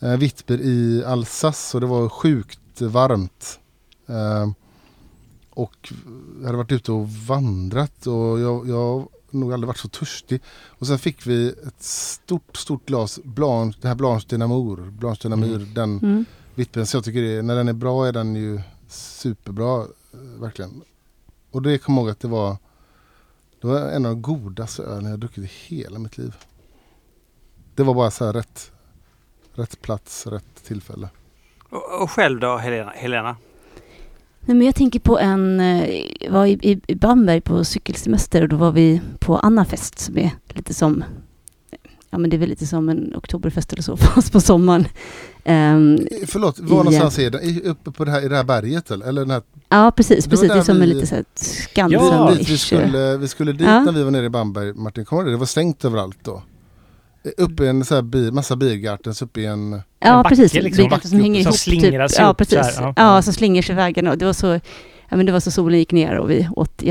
Eh, Vittbier i Alsace och det var sjukt varmt. Eh, och jag hade varit ute och vandrat och jag, jag har nog aldrig varit så törstig. Och sen fick vi ett stort, stort glas Blanche, det här Blanche de Namur. Blanche de Namur, Mm. den Mm. vittbilen. Så jag tycker det, när den är bra är den ju superbra, eh, verkligen. Och det kommer jag ihåg att det var, det var en av de godaste ölen jag druckit i hela mitt liv. Det var bara så här rätt, rätt plats, rätt tillfälle. Och, och själv då Helena? Helena? Nej, men jag tänker på en, eh, jag var i, i, Bamberg på cykelsemester och då var vi på Annafest som är lite som, ja men det är väl lite som en oktoberfest eller så fast på sommaren. Eh, Förlåt, var I, någonstans är den? Uppe på det här, i det här berget eller? eller den här, ja precis, precis. Det är som en vi- lite så här Ja, vi skulle, vi skulle dit Ja. när vi var nere i Bamberg, Martin, kommer det? Det var stängt överallt då. Uppe i en så här bi, massa biergartens uppe i en... Ja, backe precis. liksom. Byggarter som hänger Som ihop. slingrar sig ja, upp precis. så här, ja. ja. som slingrar sig i vägarna. Och det var så, ja men det var så solen gick ner och vi åt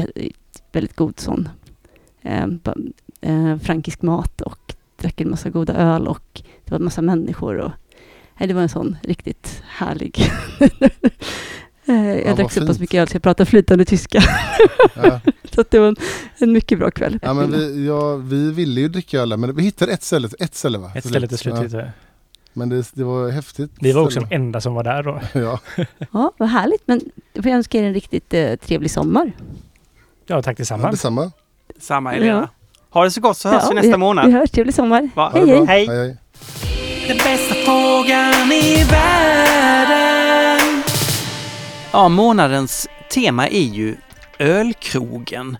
väldigt god sån eh, ba- eh, frankisk mat och drack en massa goda öl och det var en massa människor och nej, det var en sån riktigt härlig Eh, jag vad drack så pass mycket öl så jag pratar flytande tyska. Ja. Så att det var en, en mycket bra kväll. Ja, men vi, ja, vi ville ju dricka öl men vi hittade ett ställe, ett ställe va? Ett ställe till slut. Ja, hittade men det, det var häftigt. Vi var också de enda som var där då. Ja, Ja, vad härligt. Men då får jag önska er en riktigt eh, trevlig sommar. Ja, tack ja, detsamma. detsamma. Samma Helena. Ja. Ha det så gott så hörs Ja, vi nästa vi, månad. Vi hörs. Trevlig sommar. Va? Hej, bra. hej. Hej. hej. Den bästa frågan i världen. Ja, månadens tema är ju ölkrogen.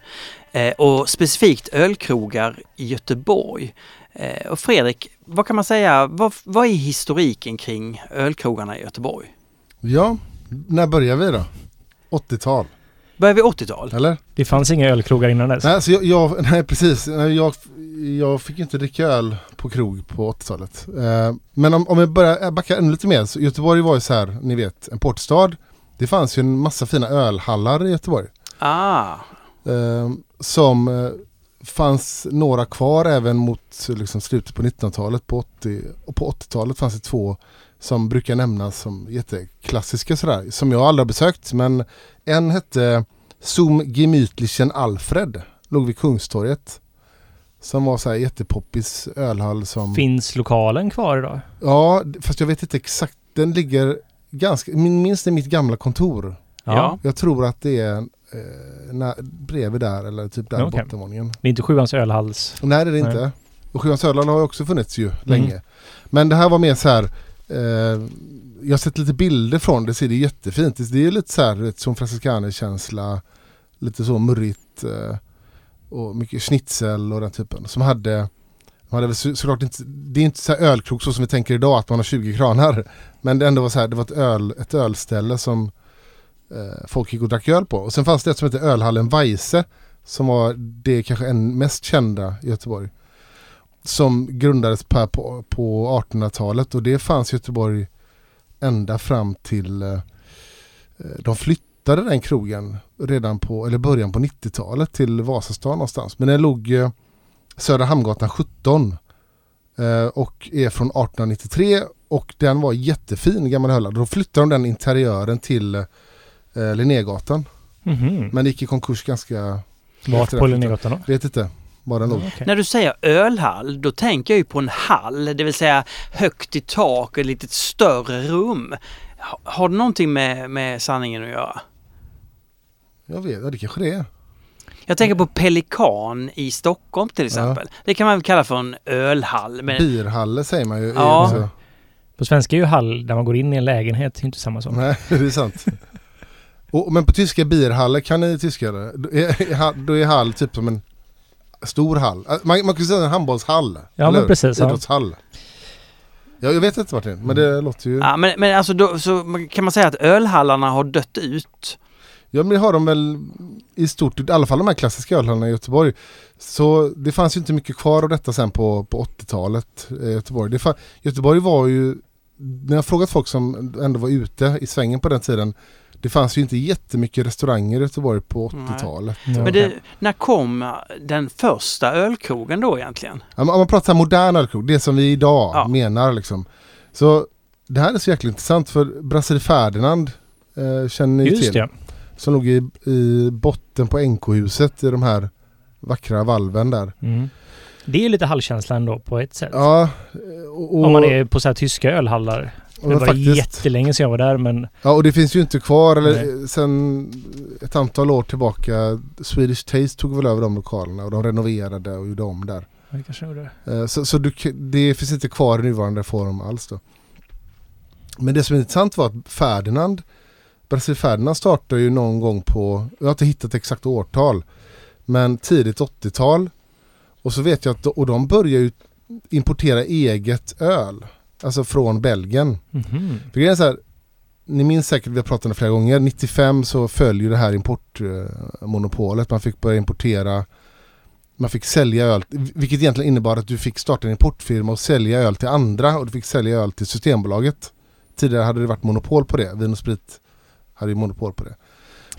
Eh, och specifikt ölkrogar i Göteborg. Eh, och Fredrik, vad kan man säga, vad, vad är historiken kring ölkrogarna i Göteborg? Ja, när börjar vi då? 80-tal, Börjar vi 80-tal? eller? Det fanns inga ölkrogar innan dess. Nej, så jag, jag, nej precis. Jag, jag fick inte dricka öl på krog på 80-talet. Eh, men om, om jag börjar backa ännu lite mer. Så Göteborg var ju så här, ni vet, en portstad. Det fanns ju en massa fina ölhallar i Göteborg. Ah, Eh, som eh, fanns några kvar även mot liksom, slutet på 1900-talet. På 80, och på 80-talet fanns det två som brukar nämnas som jätteklassiska sådär. Som jag aldrig har besökt men en hette Zum Gemütlichen Alfred. Låg vid Kungstorget. Som var så här jättepoppis ölhall som... Finns lokalen kvar idag? Ja, fast jag vet inte exakt. Den ligger ganska... Min minst är mitt gamla kontor. Ja. Jag tror att det är eh, bredvid där eller typ där Okej. bottenvåningen. Det är inte Sjuans ölhalls. Nej det är det Nej. inte. Och Sjuans ölhall har ju också funnits ju länge. Men det här var mer så här. Eh, jag har sett lite bilder från det, ser det jättefint. Det är lite så här som känsla Lite så murrigt. Eh, och mycket schnitzel och den typen. Som hade de hade så, såklart inte, det är inte så här ölkrog så som vi tänker idag att man har 20 kranar. Men det ändå var så här, det var ett, öl, ett ölställe som eh, folk gick och drack öl på. Och sen fanns det ett som hette Ölhallen Weise som var det kanske en mest kända i Göteborg. Som grundades på, på, på 1800-talet och det fanns i Göteborg ända fram till eh, eh, de flyttade den krogen redan på, eller början på 90-talet till Vasastan någonstans. Men den låg eh, Södra Hamngatan 17 eh, och är från 1893 och den var jättefin gammal hölla. Då flyttade de den interiören till eh, eh, Linnégatan. Mhm. Men det gick i konkurs ganska... Vart på. Linnégatan då? Vet inte låg. Okej. När du säger ölhall, då tänker jag ju på en hall, det vill säga högt i tak, ett lite större rum. Ha- Har det någonting med, med sanningen att göra? Jag vet, ja, det kanske det är. Jag tänker på Pelikan i Stockholm till exempel. Det kan man väl kalla för en ölhall. Men, Birhalle säger man ju. Ja. På svenska är ju hall där man går in i en lägenhet det är inte samma sak. Nej, det är sant. Och, men på tyska Bierhalle, kan ni tyska det? Då är, då är hall typ som en stor hall. Äh, Man, man kan säga en handbollshall. Ja, eller men precis, ja. Idrottshall. Ja, jag vet inte Martin, men det låter ju... ja, men, men alltså då, så kan man säga att ölhallarna har dött ut? Ja men det har de väl i stort, i alla fall de här klassiska ölhallarna i Göteborg. Så det fanns ju inte mycket kvar av detta sen på, på 80-talet i Göteborg. Det fa- Göteborg var ju, när jag frågat folk som ändå var ute i svängen på den tiden, det fanns ju inte jättemycket restauranger i Göteborg på Nej. 80-talet. Ja. Men det, när kom den första ölkrogen då egentligen? Om man pratar modern ölkrog, det som vi idag Ja. menar liksom. Så det här är så jäkla intressant för Brasserie Ferdinand eh, känner ni Just till. det. Som låg i, i botten på NK-huset i de här vackra valven där. Mm. Det är lite hallkänsla ändå på ett sätt. Ja, och, och, Om man är på så här tyska ölhallar. Och Det var faktiskt, jättelänge sedan jag var där men ja, och det finns ju inte kvar eller sen ett antal år tillbaka Swedish Taste tog väl över de lokalerna och de renoverade och gjorde om där. det kanske gjorde. Eh, Så, så du, det finns inte kvar i nuvarande form alls då. Men det som är intressant var att Ferdinand, Brasil Ferdinand startade ju någon gång på, jag har inte hittat exakt årtal, men tidigt 80-tal. Och så vet jag att, och de börjar ju importera eget öl, alltså från Belgien. Mhm. För grejen är så här, ni minns säkert, vi har pratat om det flera gånger, 95 så följer det här importmonopolet. Man fick börja importera, man fick sälja öl, vilket egentligen innebar att du fick starta en importfirma och sälja öl till andra och du fick sälja öl till Systembolaget. Tidigare hade det varit monopol på det, Vin och Sprit hade ju monopol på det.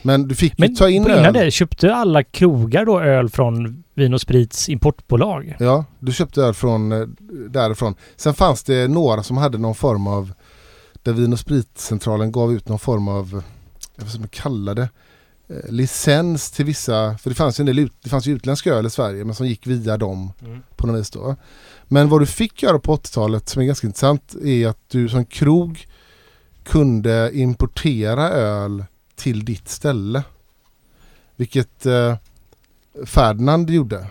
Men du fick Men ju ta in innan öl. det, köpte alla krogar då öl från Vin och Sprits importbolag? Ja, du köpte öl från eh, därifrån. Sen fanns det några som hade någon form av där Vin och spritcentralen gav ut någon form av, jag vet inte vad man kallar det, eh, licens till vissa, för det fanns ju en del ut, det fanns ju utländsk öl i Sverige men som gick via dem Mm. på något vis då. Men vad du fick göra på 80-talet som är ganska intressant är att du som krog kunde importera öl till ditt ställe. Vilket eh, Ferdinand gjorde.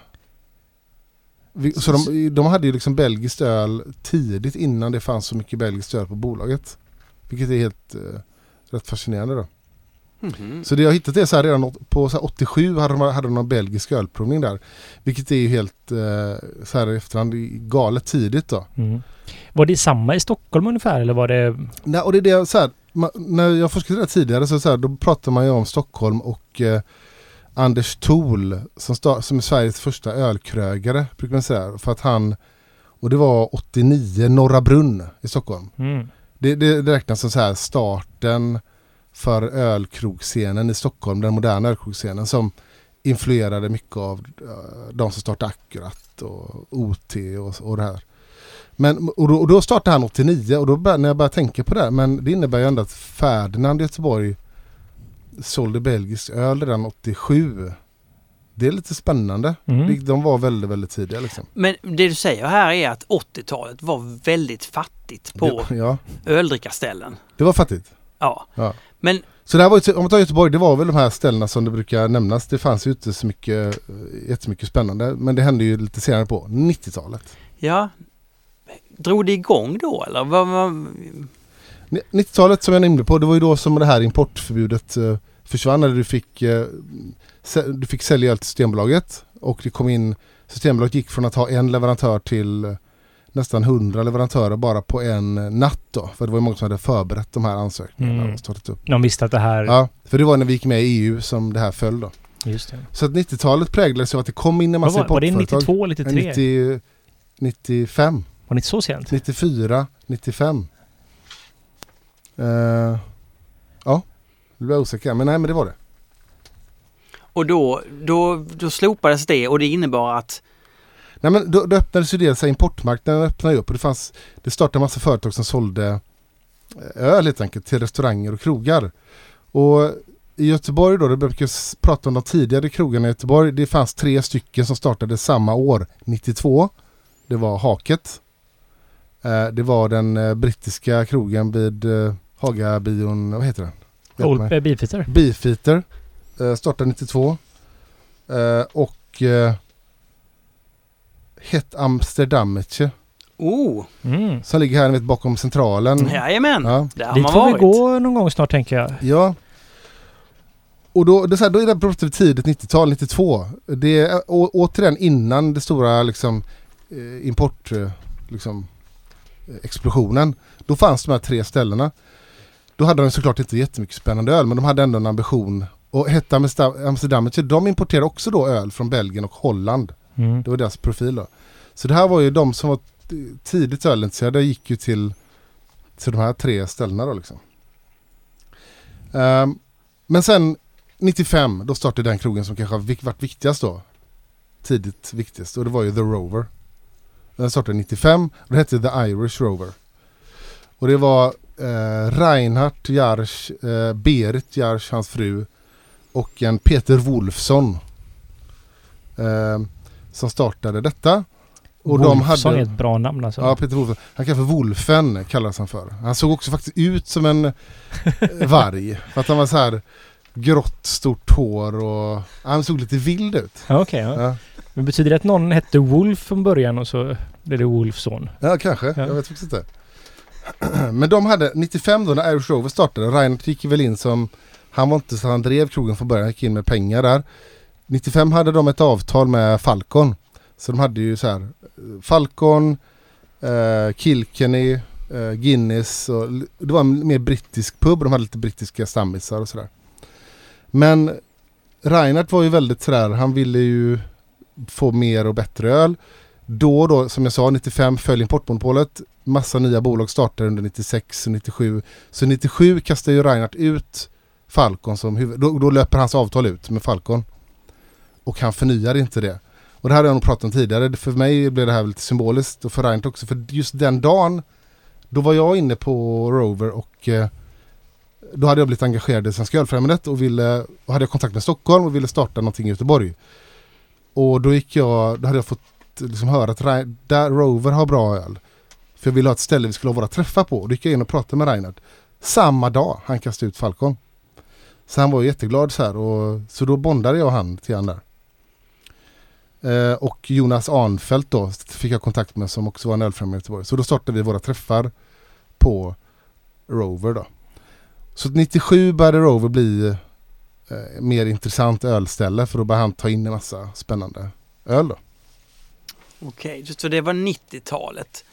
Så de, de hade ju liksom belgiskt öl tidigt innan det fanns så mycket belgiskt öl på bolaget. Vilket är helt eh, rätt fascinerande då. Mhm. Så det jag har hittat är så här redan på så här 87 hade de, hade de någon belgisk ölprovning där. Vilket är ju helt eh, så här i efterhand galet tidigt då. Mm. Var det samma i Stockholm ungefär eller var det... Nej, och det är det så här, när jag forskade det tidigare så, så här, då pratade man ju om Stockholm och eh, Anders Thol som, som är Sveriges första ölkrögare brukar man säga. För att han, och det var 89, Norra Brunn i Stockholm. Mm. Det, det, det räknas som så här starten för ölkrogscenen i Stockholm, den moderna ölkrogscenen som influerade mycket av eh, de som startade Akkurat och OT och, och det här. Men, och, då, och då startade han 89 och då bör, när jag började tänka på det, här, men det innebär ju ändå att Ferdinand i Göteborg sålde belgisk öl redan 87. Det är lite spännande. Mm. De var väldigt, väldigt tidiga liksom. Men det du säger här är att 80-talet var väldigt fattigt på Det, ja, öldrickarställen. det var fattigt. Ja. Ja. Men Så det här var ju, om man tar Göteborg, det var väl de här ställena som det brukar nämnas. Det fanns ju inte så mycket, jättemycket spännande. Men det hände ju lite senare på 90-talet. ja, drog det igång då eller? Vad, vad, Ni- 90-talet som jag nämnde på, det var ju då som det här importförbudet eh, försvann. När du fick, eh, du fick sälja öl till Systembolaget. Och det kom in, Systembolaget gick från att ha en leverantör till eh, nästan 100 leverantörer bara på en natt då. För det var ju många som hade förberett de här ansökningarna Mm. och startat upp. De visste att det här... Ja, för det var när vi gick med i EU som det här föll då. Just det. Så att 90-talet präglades av att det kom in en massa var, var det importföretag. 92 eller 93? 90, 95, Var det inte så sent? 94, 95. Uh, ja, nu blir jag osäker. Men nej, men det var det. och då, då, då slopades det och det innebar att Nej, men då, då öppnades ju här, importmarknaden öppnade upp och det fanns, det startade en massa företag som sålde eh, öl helt enkelt till restauranger och krogar. Och i Göteborg då, det brukar prata om de tidigare krogarna i Göteborg. Det fanns tre stycken som startade samma år, 92. Det var Haket. Eh, det var den eh, brittiska krogen vid eh, Hagabion, vad heter den? Hjälp. Old Beefeater? Beefeater startade 92. Eh, och Het Amsterdametje oh, Mm. som ligger här vet, bakom centralen. jajamän, Ja. där har Dit man får vi gå någon gång snart tänker jag. ja. Och då, det är så här, då är det pratar vi tidigt 90-tal, 92. Det är å, återigen innan det stora liksom, import liksom, explosionen. Då fanns de här tre ställena. Då hade de såklart inte jättemycket spännande öl men de hade ändå en ambition. Och hette Amsterdam, de importerade också då öl från Belgien och Holland. Mm. Det var deras profil då. Så det här var ju de som var tidigt ölintresserade gick ju till, till de här tre ställena då liksom. Ehm, men sen 95 då startade den krogen som kanske har varit viktigast då. Tidigt viktigast och det var ju The Rover. Den startade 95 och det hette The Irish Rover. Och det var eh, Reinhard Jarsch, eh, Berit Jarsch, hans fru och en Peter Wolfsson. ehm, som startade detta. Och de Wolfson hade... är ett bra namn alltså. Ja, Peter Wolfsson. Han kallas för Wolfen, kallades han för. Han såg också faktiskt ut som en eh, varg. För att han var så här grått, stort hår och han såg lite vild ut. Ja, Okej, ja. Ja, Men betyder det att någon hette Wolf från början och så blev det Wolfson? ja kanske. Ja. Jag vet faktiskt inte. Men de hade 95 då när Irish Rover startade. Reinhardt gick väl in som, han var inte så han drev krogen från början, han gick in med pengar där. 95 hade de ett avtal med Falcon. Så de hade ju så här Falcon, eh, Kilkenny, eh, Guinness och det var en mer brittisk pub. De hade lite brittiska stammisar och sådär. Men Reinhardt var ju väldigt sådär, han ville ju få mer och bättre öl. Då och då, som jag sa, 95 föll importmonopolet. Massa nya bolag startade under 96 och 97. Så 97 kastade ju Reinhardt ut Falcon som huvud... Då, då löper hans avtal ut med Falcon. Och han förnyar inte det. Och det här har jag nog pratat om tidigare. För mig blev det här lite symboliskt och för Reinhardt också. För just den dagen, då var jag inne på Rover och eh, då hade jag blivit engagerad i Svenska Ölfrämjandet och, ville, och hade kontakt med Stockholm och ville starta någonting i Göteborg. Och då gick jag, då hade jag fått liksom höra att där Rover har bra öl. För jag ville ha ett ställe vi skulle ha våra träffar på. Och då gick jag in och pratade med Reinhard. Samma dag han kastade ut Falcon. Så han var ju jätteglad så här. Och, så då bondade jag han till han där. Eh, och Jonas Arnfelt då fick jag kontakt med som också var en ölfrämjare i Göteborg. Så då startade vi våra träffar på Rover då. Så 97 började Rover bli eh, mer intressant ölställe för då började han ta in en massa spännande öl då. Okej, så det var 90-talet.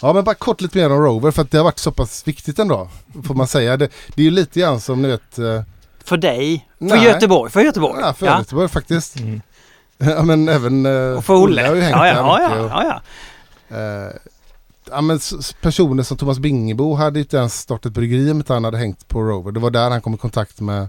Ja men bara kort lite mer om Rover för att det har varit så pass viktigt ändå. Får man säga. Det, det är ju lite grann som ni vet. Eh, För dig? För Nej. Göteborg? För Göteborg? ja, för ja. Göteborg faktiskt. Mm. ja men även eh, Och för Olle? har ju hängt ja, ja, ja, och- ja, ja. Eh, ja, men personer som Thomas Bingebo hade inte ens startat bryggeri om inte han hade hängt på Rover. Det var där han kom i kontakt med,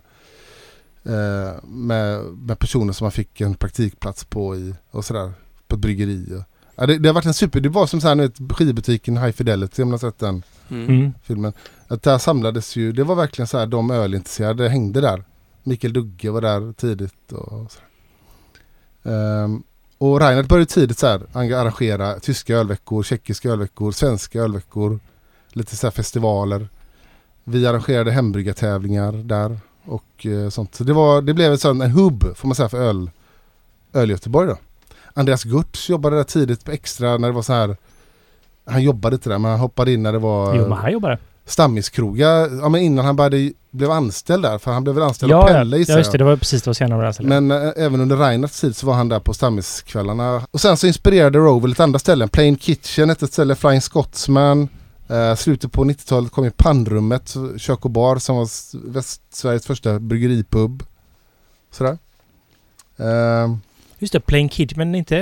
med, med personer som han fick en praktikplats på i, och sådär, på ett bryggeri. Och, ja, det, det har varit en super, det var som så här, nu vet, skivbutiken High Fidelity om ni har sett den Mm. Mm. filmen. Att där samlades ju, det var verkligen så här de ölintresserade hängde där. Mikael Dugge var där tidigt och så. Um, och Reinhardt började tidigt så här arrangera tyska ölveckor, tjeckiska ölveckor, svenska ölveckor, lite så här festivaler. Vi arrangerade hembryggartävlingar där och eh, sånt. Så det, var, det blev en en hubb får man säga för öl, öl Göteborg då. Andreas Gurtz jobbade där tidigt på extra när det var så här han jobbade inte där men han hoppade in när det var Jo, men han jobbar där. stammiskrogar, ja men innan han började, blev anställd där, för han blev väl anställd av Ja, ja, Pelle ja, just det. Det var precis det var senare. Alltså. Men äh, även under Reinhardts tid så var han där på stammiskvällarna. Och sen så inspirerade Rover lite andra ställen. Plain Kitchen hette ett ställe, Flying Scotsman. Uh, slutet på 90-talet kom ju Pannrummet, kök och bar som var Västsveriges första bryggeripub. Sådär. Ehm, Just det, Plain Kid. Men inte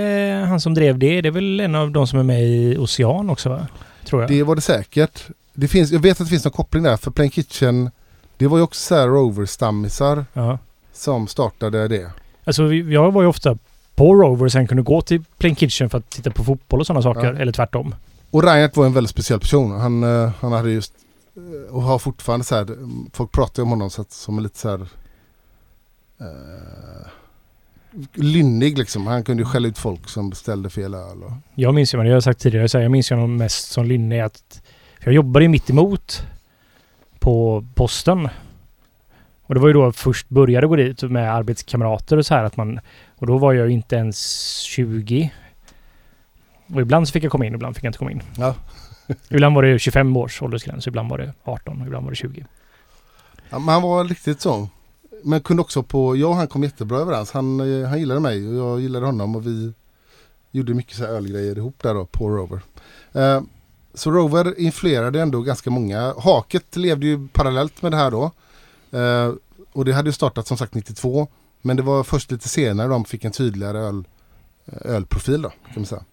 han som drev det. Det är väl en av de som är med i Ocean också va? Tror jag. det var det säkert. Det finns, jag vet att det finns någon koppling där, för Plain Kitchen, det var ju också så här Rover-stammisar Ja. som startade det. Alltså vi- jag var ju ofta på Rover och sen kunde gå till Plain Kitchen för att titta på fotboll och sådana saker. Ja. Eller tvärtom. Och Reinhardt var en väldigt speciell person. Han, eh, han hade just eh, och har fortfarande så här, folk pratar ju om honom så att, som lite så här uh, lynnig liksom. Han kunde ju skälla ut folk som beställde fel öl. Och, Jag minns ju, men det har jag sagt tidigare, så här, jag minns ju honom mest som lynnig. att för jag jobbade ju mitt emot på posten. Och det var ju då jag först började gå dit med arbetskamrater och så här att man och då var jag ju inte ens 20. Och ibland så fick jag komma in, ibland fick jag inte komma in. Ja. ibland var det 25 års åldersgräns, ibland var det 18 och ibland var det 20. ja, men han var riktigt så. Men kunde också på, jag och han kom jättebra överens. Han, eh, han gillade mig och jag gillade honom och vi gjorde mycket så här ölgrejer ihop där då på Rover. Eh, så Rover influerade ändå ganska många. Haket levde ju parallellt med det här då. Eh, och det hade ju startat som sagt 92. Men det var först lite senare de fick en tydligare öl, eh, ölprofil då. Kan man säga.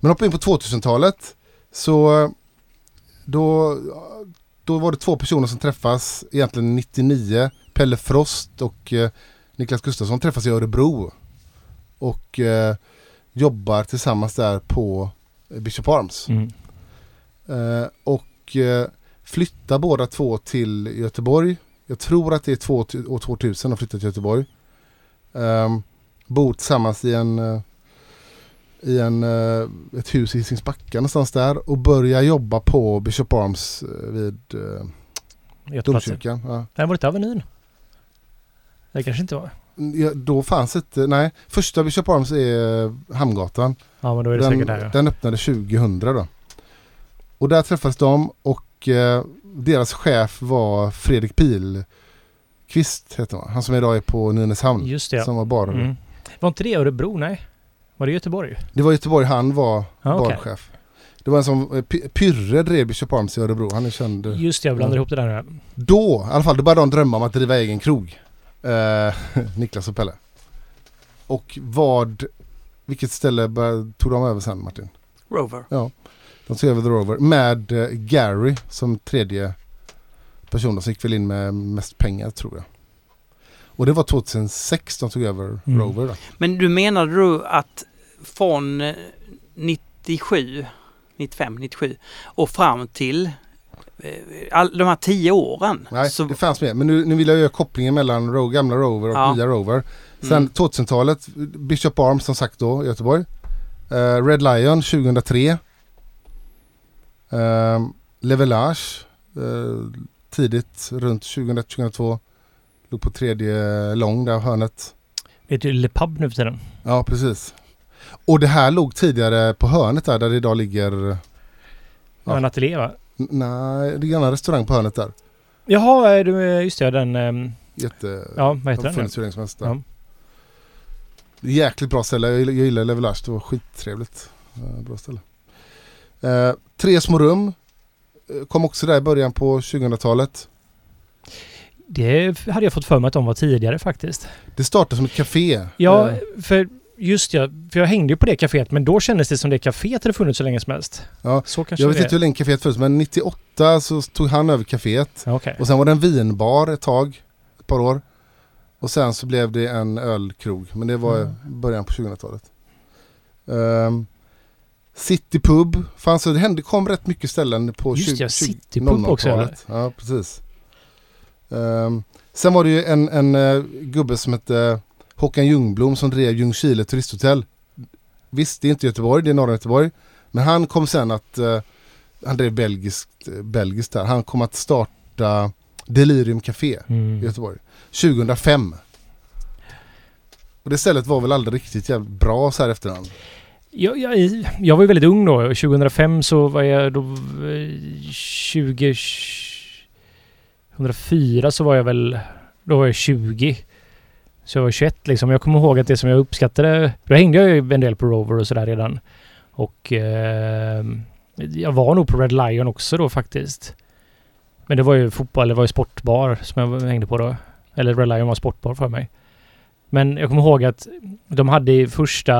Men hoppa in på 2000-talet. Så då, då var det två personer som träffas egentligen 99. Pelle Frost och eh, Niklas Gustafsson träffas i Örebro. Och eh, jobbar tillsammans där på eh, Bishop Arms. Mm. Eh, och eh, flyttar båda två till Göteborg. Jag tror att det är två, år 2000 de flyttar till Göteborg. Um, bor tillsammans i en, eh, i en, eh, ett hus i Hisingsbacka någonstans där och börjar jobba på Bishop Arms eh, vid Göteplatsen. domkyrkan. Ja. Nej, var det inte Avenyn? Det kanske inte var. Ja, då fanns inte, nej, första Bishop Arms är eh, Hamngatan. Ja, men då är det Den, säkert där ja. den öppnade 2000 då. Och där träffades de och eh, deras chef var Fredrik Pilqvist heter han. Han som idag är på Nynäshamn. Just det ja. Som var bar. Mm. Var inte det Örebro? Nej. Var det Göteborg? Det var Göteborg han var Ja, okej. barchef. Det var en som, eh, Py- Pyrre drev Bishop Arms i Örebro. Han är känd. Just det, jag blandar Ja. ihop det där. ja. Då, i alla fall, då började de drömma om att driva egen krog. Eh, Niklas och Pelle. Och vad, vilket ställe tog de över sen Martin? Rover. De tog över The Rover med eh, Gary som tredje person som gick väl in med mest pengar tror jag. Och det var 2006 de tog över Mm. Rover då. Men du menade du att från eh, 97, 95, 97 och fram till eh, all, de här tio åren. Nej, så, det fanns med. Men nu, nu vill jag göra kopplingen mellan Ro, gamla Rover och Ja. nya Rover. Sen Mm. 2000-talet, Bishop Arms som sagt då i Göteborg. Eh, Red Lion 2003. Uh, Levelage eh, tidigt runt 2001-2002. Låg på tredje lång där hörnet. Det heter ju Le Pub nu för tiden. Ja, precis. Och det här låg tidigare på hörnet där, där det idag ligger... Ja. En ateljé va? N- Nej, det är en annan restaurang på hörnet där. Jaha, just det, den... ehm, Jätte... Ja, vad heter den? funnits hur länge som helst där. Ja. Jäkligt bra ställe. Jag gillar, gillar Levelage. Det var skittrevligt. Bra ställe. Eh, tre små rum. Eh, Kom också där i början på 2000-talet. Det hade jag fått för mig att de var tidigare faktiskt. Det startade som ett café. Ja, för just ja, för jag hängde ju på det kaféet men då kändes det som det kaféet hade funnits så länge som helst. Ja, Så kanske jag vet det inte hur länge caféet fanns men 98 så tog han över caféet. Ja, Okej. Och sen var det en vinbar ett tag. Ett par år. Och sen så blev det en ölkrog. Men det var Mm. början på 2000-talet. Um, City Pub fanns det. hände, kom rätt mycket ställen på Just 20, ja, 20 City Pub också, ja. 00-talet. Ja, precis. Ehm, sen var det ju en, en eh, gubbe som hette Håkan Ljungblom som drev Ljungskile turisthotell. Visst, det är inte Göteborg, det är norra Göteborg. Men han kom sen att, eh, han drev belgiskt, eh, belgiskt där. Han kom att starta Delirium Café i Mm. Göteborg. 2005. Och det stället var väl aldrig riktigt jävligt bra så här efterhand. Jag, jag, jag var ju väldigt ung då. 2005 så var jag då eh, 20... 2004 så var jag väl... Då var jag 20. Så jag var 21 liksom. Jag kommer ihåg att det som jag uppskattade... Då hängde jag ju en del på Rover och sådär redan. Och... Eh, jag var nog på Red Lion också då faktiskt. Men det var ju fotboll, det var ju sportbar som jag hängde på då. Eller Red Lion var sportbar för mig. Men jag kommer ihåg att de hade i första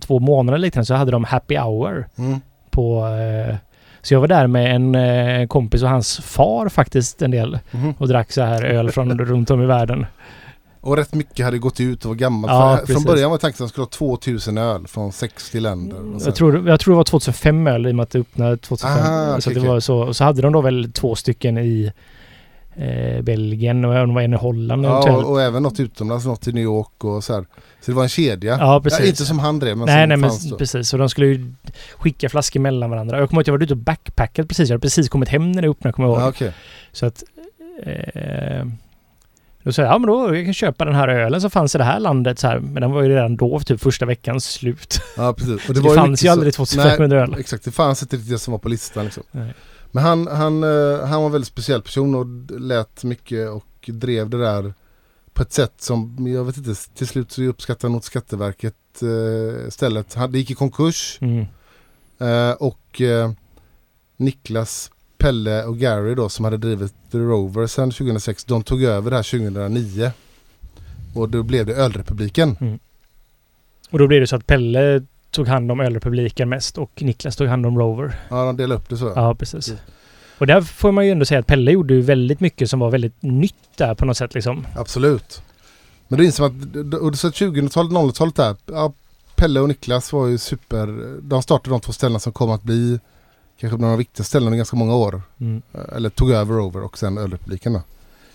två månader liknande så hade de happy hour Mm. på... Eh, så jag var där med en eh, kompis och hans far faktiskt en del Mhm. och drack så här öl från runt om i världen. Och rätt mycket hade gått ut och var gammalt. Ja, från precis. början var tanken att de skulle ha 2000 öl från 60 länder. Jag tror, jag tror det var 2005 öl i och med att det öppnade 2005. Aha, så okej, det var så, så hade de då väl två stycken i eh, Belgien och det var en i Holland ja, och, och även något utomlands, något i New York och så här. Så det var en kedja. Ja, precis. inte som han drev men nej, som nej, men fanns då. precis. Och de skulle ju skicka flaskor mellan varandra. Jag kommer ihåg att jag var ute och backpackat precis. Jag hade precis kommit hem när det öppnade, kommer jag ihåg. Ja, okej. Så att... Eh, då sa jag, ja men då jag kan köpa den här ölen som fanns i det här landet så här. Men den var ju redan då typ första veckans slut. ja, precis. Och det, var fanns ju aldrig 2500 öl. Exakt. Det fanns inte riktigt det som var på listan liksom. Nej. Men han, han, eh, han var en väldigt speciell person och lät mycket och drev det där på ett sätt som, jag vet inte, till slut så uppskattade nog Skatteverket eh, stället. Han- Det gick i konkurs Mm. eh, och eh, Niklas, Pelle och Gary då som hade drivit The Rover sedan 2006, de tog över det här 2009. Och då blev det Ölrepubliken. Och då blev det så att Pelle tog hand om Ölrepubliken mest och Niklas tog hand om Rover. Ja, de delade upp det så. Ja, precis. Mm. Och där får man ju ändå säga att Pelle gjorde ju väldigt mycket som var väldigt nytt där på något sätt liksom. Absolut. Men det inser man att, så 2000-talet, 00-talet där, ja, Pelle och Niklas var ju super, de startade de två ställena som kom att bli kanske några av de viktigaste ställena i ganska många år. Mm. Eh, Eller tog över Rover och sen Ölrepubliken då.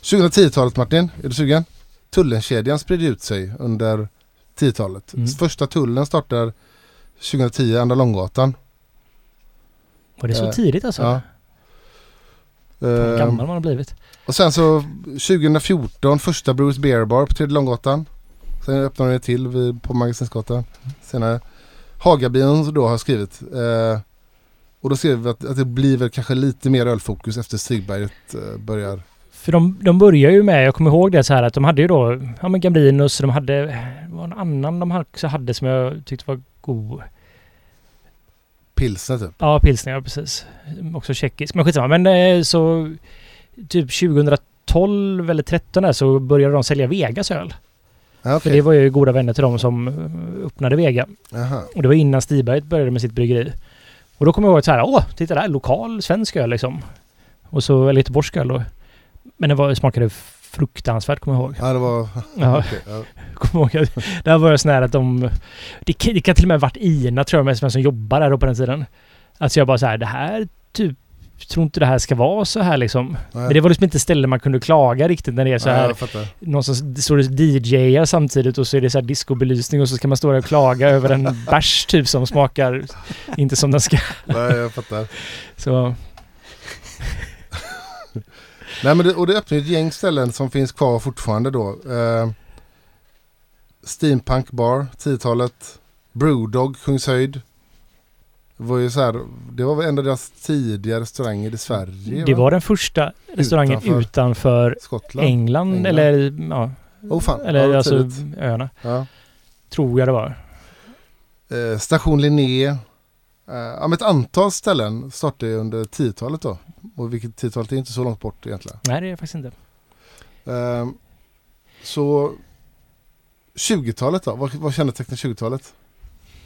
2010-talet Martin, är du sugen? Tullenkedjan spred ut sig under 10-talet. Mm. Första tullen startar 2010, Andra Långgatan. Var det så Eh, tidigt alltså? ja. Eh, gammal man har blivit. Och sen så 2014 första Bruce Beer Bar på Tredje Långgatan. Sen öppnade det till vid, på Magasinsgatan senare. Hagabion då har skrivit. Eh, och då skrev vi att, att det blir väl kanske lite mer ölfokus efter Stigberget eh, börjar. För de, de börjar ju med, jag kommer ihåg det så här att de hade ju då, ja men Gambrinus, de hade, det var en annan de också hade som jag tyckte var god. Pilsner typ. Ja, pilsner, ja precis. Också tjeckisk, men skitsamma. Men eh, så typ 2012 eller 13 där så började de sälja Vegas öl. Ja, För det var ju goda vänner till dem som eh, öppnade Vega. Jaha. Och det var innan Stiberget började med sitt bryggeri. Och då kommer jag ihåg att så här, åh, titta där, lokal svensk öl liksom. Och så, eller göteborgsk öl då. Men det var, smakade fruktansvärt, kommer jag ihåg. Ja det var... Ja. okej, ja. Kommer ihåg att där var jag sån här att de... Det, kan- det kan till och med ha varit Ina tror jag, med som jobbar där då på den tiden. Alltså jag bara så här, det här typ tror inte det här ska vara så här liksom. Nej. Men det var liksom inte ställen man kunde klaga riktigt när det är så Nej, här. jag fattar. Någon som står och DJar samtidigt och så är det så här discobelysning och så ska man stå där och klaga över en bärs typ som smakar inte som den ska. Nej, jag fattar. Så Nej men det, och det öppnar ju ett gäng ställen som finns kvar fortfarande då. Eh, Steampunk Bar, 10-talet. Brewdog, Kungshöjd. Det var ju så här, det var väl en av deras tidiga restauranger i Sverige det va? var den första restaurangen Utanför. utanför, Skottland. England, England. eller ja, Oh fan, eller ja, alltså tidigt. öarna. Ja. Tror jag det var. Eh, Station Linné. Eh, ja, ett antal ställen startade under 10-talet då. Och vilket 10-talet är inte så långt bort egentligen. Nej det är det faktiskt inte. Ehm, så 20-talet då? Vad, vad kännetecknar 20-talet?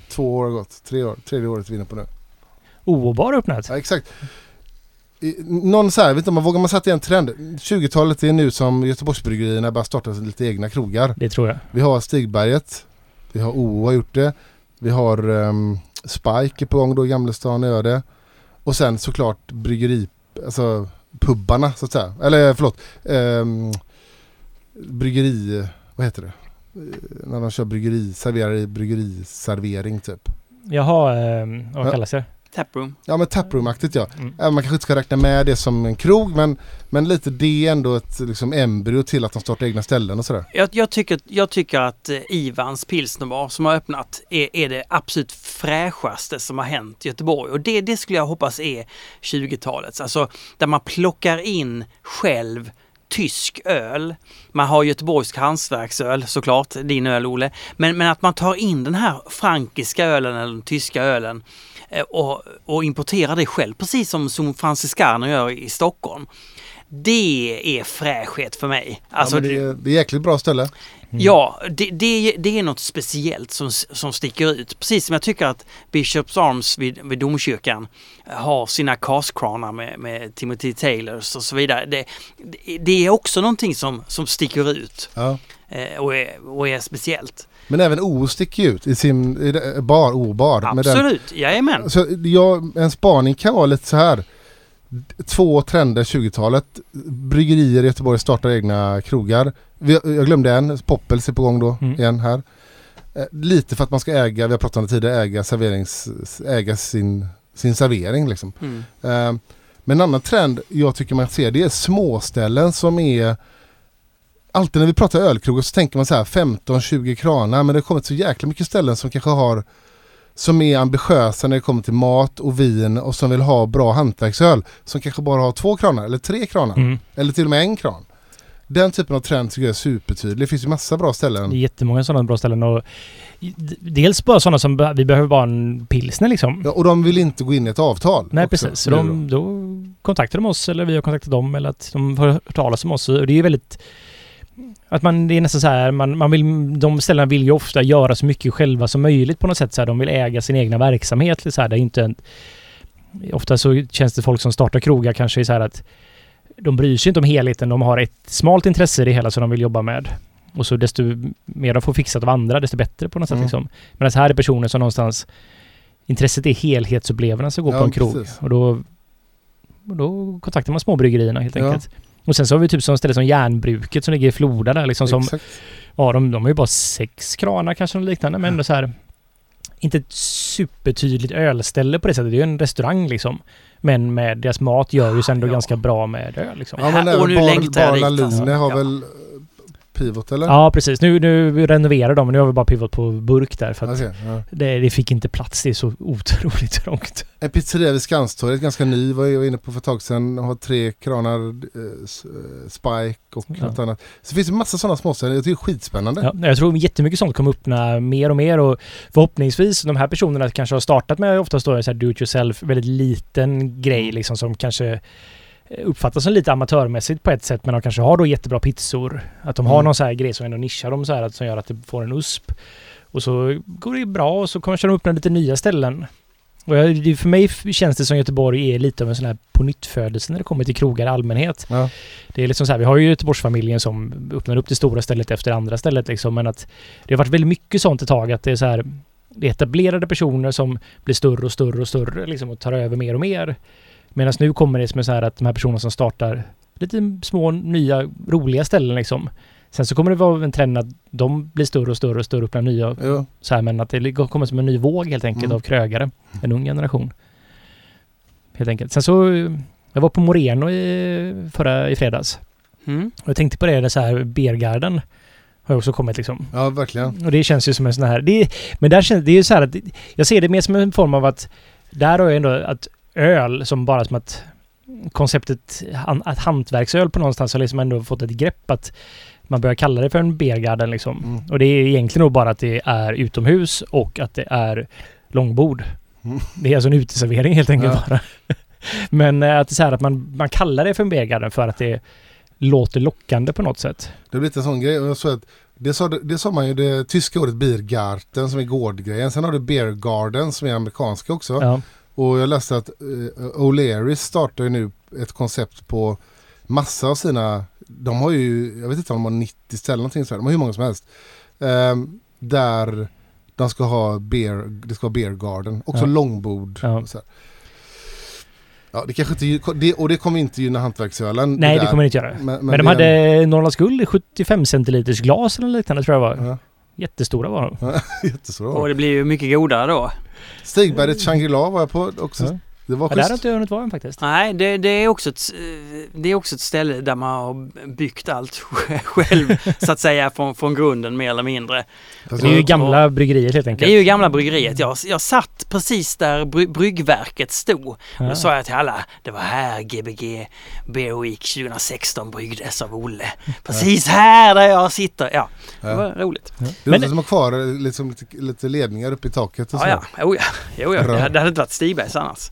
Två år har gått, tre år, tredje året vi är inne på nu. Obar öppnat. Ja, exakt. I, någon så här, vet inte, man vågar man sätta en trend? 20-talet är nu som Göteborgsbryggerierna börjar starta lite egna krogar. Det tror jag. Vi har Stigberget, vi har OO har gjort det, vi har um, Spike är på gång då i Gamlestan och gör det. Och sen såklart bryggeri, alltså pubbarna så att säga. Eller förlåt, um, bryggeri, vad heter det? Eh, När de kör bryggeri, serverar i bryggeriservering typ. Jaha, eh, vad kallas det? Taproom. Ja men taproom-aktigt ja. Mm. Man kanske inte ska räkna med det som en krog men, men lite det är ändå ett liksom, embryo till att de startar egna ställen och sådär. Jag, jag, tycker, jag tycker att eh, Ivans pilsnerbar som har öppnat är, är det absolut fräschaste som har hänt i Göteborg. Och det, det skulle jag hoppas är 20-talets. Alltså där man plockar in själv tysk öl. Man har göteborgsk hantverksöl såklart, din öl Ole. Men, men att man tar in den här frankiska ölen eller den tyska ölen och, och importerar det själv, precis som, som Franciscaner gör i Stockholm. Det är fräschhet för mig. Alltså, ja, det, är, det är jäkligt bra ställe. Ja, det, det, det är något speciellt som, som sticker ut. Precis som jag tycker att Bishops Arms vid, vid domkyrkan har sina castkranar med, med Timothy Taylors och så vidare. Det, det, det är också någonting som, som sticker ut Ja. eh, och, är, och är speciellt. Men även O sticker ut i sin i bar, O-bar. Den, Absolut, jajamän. så jag, en spaning kan vara lite så här. Två trender 20-talet. Bryggerier i Göteborg startar egna krogar. Jag glömde en, Poppels är på gång då Mm. igen här. Eh, lite för att man ska äga, vi har pratat om det tidigare, äga, serverings, äga sin, sin servering liksom. Mm. Eh, men en annan trend jag tycker man ser det är småställen som är Alltid när vi pratar ölkrogar så tänker man så här 15-20 kranar men det har kommit så jäkla mycket ställen som kanske har som är ambitiösa när det kommer till mat och vin och som vill ha bra hantverksöl som kanske bara har två kranar eller tre kranar Mm. eller till och med en kran. Den typen av trend tycker jag är supertydlig. Det finns ju massa bra Det är ställen. jättemånga sådana bra ställen och dels bara sådana som vi behöver bara en pilsner liksom. Ja, och de vill inte gå in i ett avtal. Nej också, precis, så de, då kontaktar de oss eller vi har kontaktat dem eller att de får höra talas om oss. Och det är ju väldigt... Att man, det är nästan så här, man, man vill, de ställena vill ju ofta göra så mycket själva som möjligt på något sätt. Så här, de vill äga sin egna verksamhet. Så här, det är inte en, ofta så känns det folk som startar krogar kanske så här att de bryr sig inte om helheten. De har ett smalt intresse i det hela som de vill jobba med. Och så desto mer de får fixat av andra, desto bättre på något sätt. Mm. Liksom. Men här är personer som någonstans... Intresset är helhetsupplevelsen att gå Ja, på en krog. precis. Och då, och då kontaktar man småbryggerierna helt Ja. enkelt. Och sen så har vi typ som ställe som Järnbruket som ligger i Floda där liksom som... Exakt. Ja, de, de har ju bara sex kranar kanske och liknande men ändå så här... Inte ett supertydligt ölställe på det sättet. Det är ju en restaurang liksom. Men med deras mat gör ju sig ändå Ja. ganska bra med öl liksom. Ja, men Här- och även nu Bar, längtar jag Bar dit, Laline alltså. har Ja. väl Pivot eller? Ja, precis. Nu, nu renoverar de, men nu har vi bara pivot på burk där för att Okej, ja. det, det fick inte plats. Det är så otroligt trångt. En pizzeria vid Skanstorget, ganska ny, var jag inne på för ett tag sedan. Har tre kranar, eh, eh, Spike och Ja. något annat. Så det finns en massa sådana småställen. Jag tycker det är skitspännande. Ja, jag tror jättemycket sånt kommer öppna mer och mer och förhoppningsvis de här personerna kanske har startat med oftast då så här do it yourself, väldigt liten grej liksom som kanske uppfattas som lite amatörmässigt på ett sätt men de kanske har då jättebra pizzor. Att de har Mm. någon så här grej som ändå nischar dem så här att, som gör att det får en USP. Och så går det bra och så kanske de öppnar lite nya ställen. Och jag, för mig känns det som Göteborg är lite av en sån här på när det kommer till krogar i allmänhet. Ja. Det är liksom så här, vi har ju Göteborgsfamiljen som öppnar upp det stora stället efter det andra stället liksom, men att det har varit väldigt mycket sånt ett tag att det är så här det är etablerade personer som blir större och större och större liksom och tar över mer och mer. Medan nu kommer det som är så här att de här personerna som startar lite små, nya, roliga ställen liksom. Sen så kommer det vara en trend att de blir större och större och större upp med nya Ja. så här, men att det kommer som en ny våg helt enkelt Mm. av krögare. En ung generation. Helt enkelt. Sen så, jag var på Moreno i, förra, i fredags. Mm. Och jag tänkte på det, det så här, Beergarden har också kommit liksom. ja, verkligen. Och det känns ju som en sån här... Det, men där känns det är ju så här att... Jag ser det mer som en form av att... Där har jag ändå att öl som bara som att konceptet att hantverksöl på någonstans har liksom ändå fått ett grepp att man börjar kalla det för en beergarden liksom. Mm. Och det är egentligen nog bara att det är utomhus och att det är långbord. Mm. Det är alltså en uteservering helt enkelt Ja. bara. Men eh, att det är så här att man, man kallar det för en beergarden för att det låter lockande på något sätt. Det blir lite en sån grej. Jag såg att det, sa, det sa man ju det tyska ordet Biergarten som är gårdgrejen. Sen har du Beer Garden som är amerikanska också. Ja. Och jag läste att uh, O'Learys startar ju nu ett koncept på massa av sina, de har ju, jag vet inte om de har 90 ställen någonting sådär, de har hur många som helst. Ehm, där de ska ha beer, det ska vara beer garden, också Ja. långbord. Ja. Och, så här. ja, det kanske inte, det, och det kommer inte gynna hantverksölen. Nej, det där. kommer det inte göra. Men, men Men, de det hade Norrlands guld i 75 centiliters glas eller liknande tror jag var. en- Ja, Jättestora var de. jättestora. Och det blir ju mycket godare då. Stigberget Shangri-La var jag på också. Ja. Det var Ja, där har inte jag hunnit vara än faktiskt. Nej, det, det, är också ett, eh, det är också ett ställe där man har byggt allt själv så att säga från, från grunden mer eller mindre. Det är ju gamla bryggeriet helt Det enkelt. är ju gamla bryggeriet. Jag, jag satt precis där bry, bryggverket stod. Och Ja. då sa jag till alla, det var här Gbg Beer Week 2016 bryggdes av Olle. Precis här där jag sitter. Ja, det Ja. var roligt. Det är Men- Men, som har kvar liksom, lite, lite ledningar uppe i taket och Ja, så. ja. Oh, ja. Jo, ja. Det hade det hade inte varit Stigbergs annars.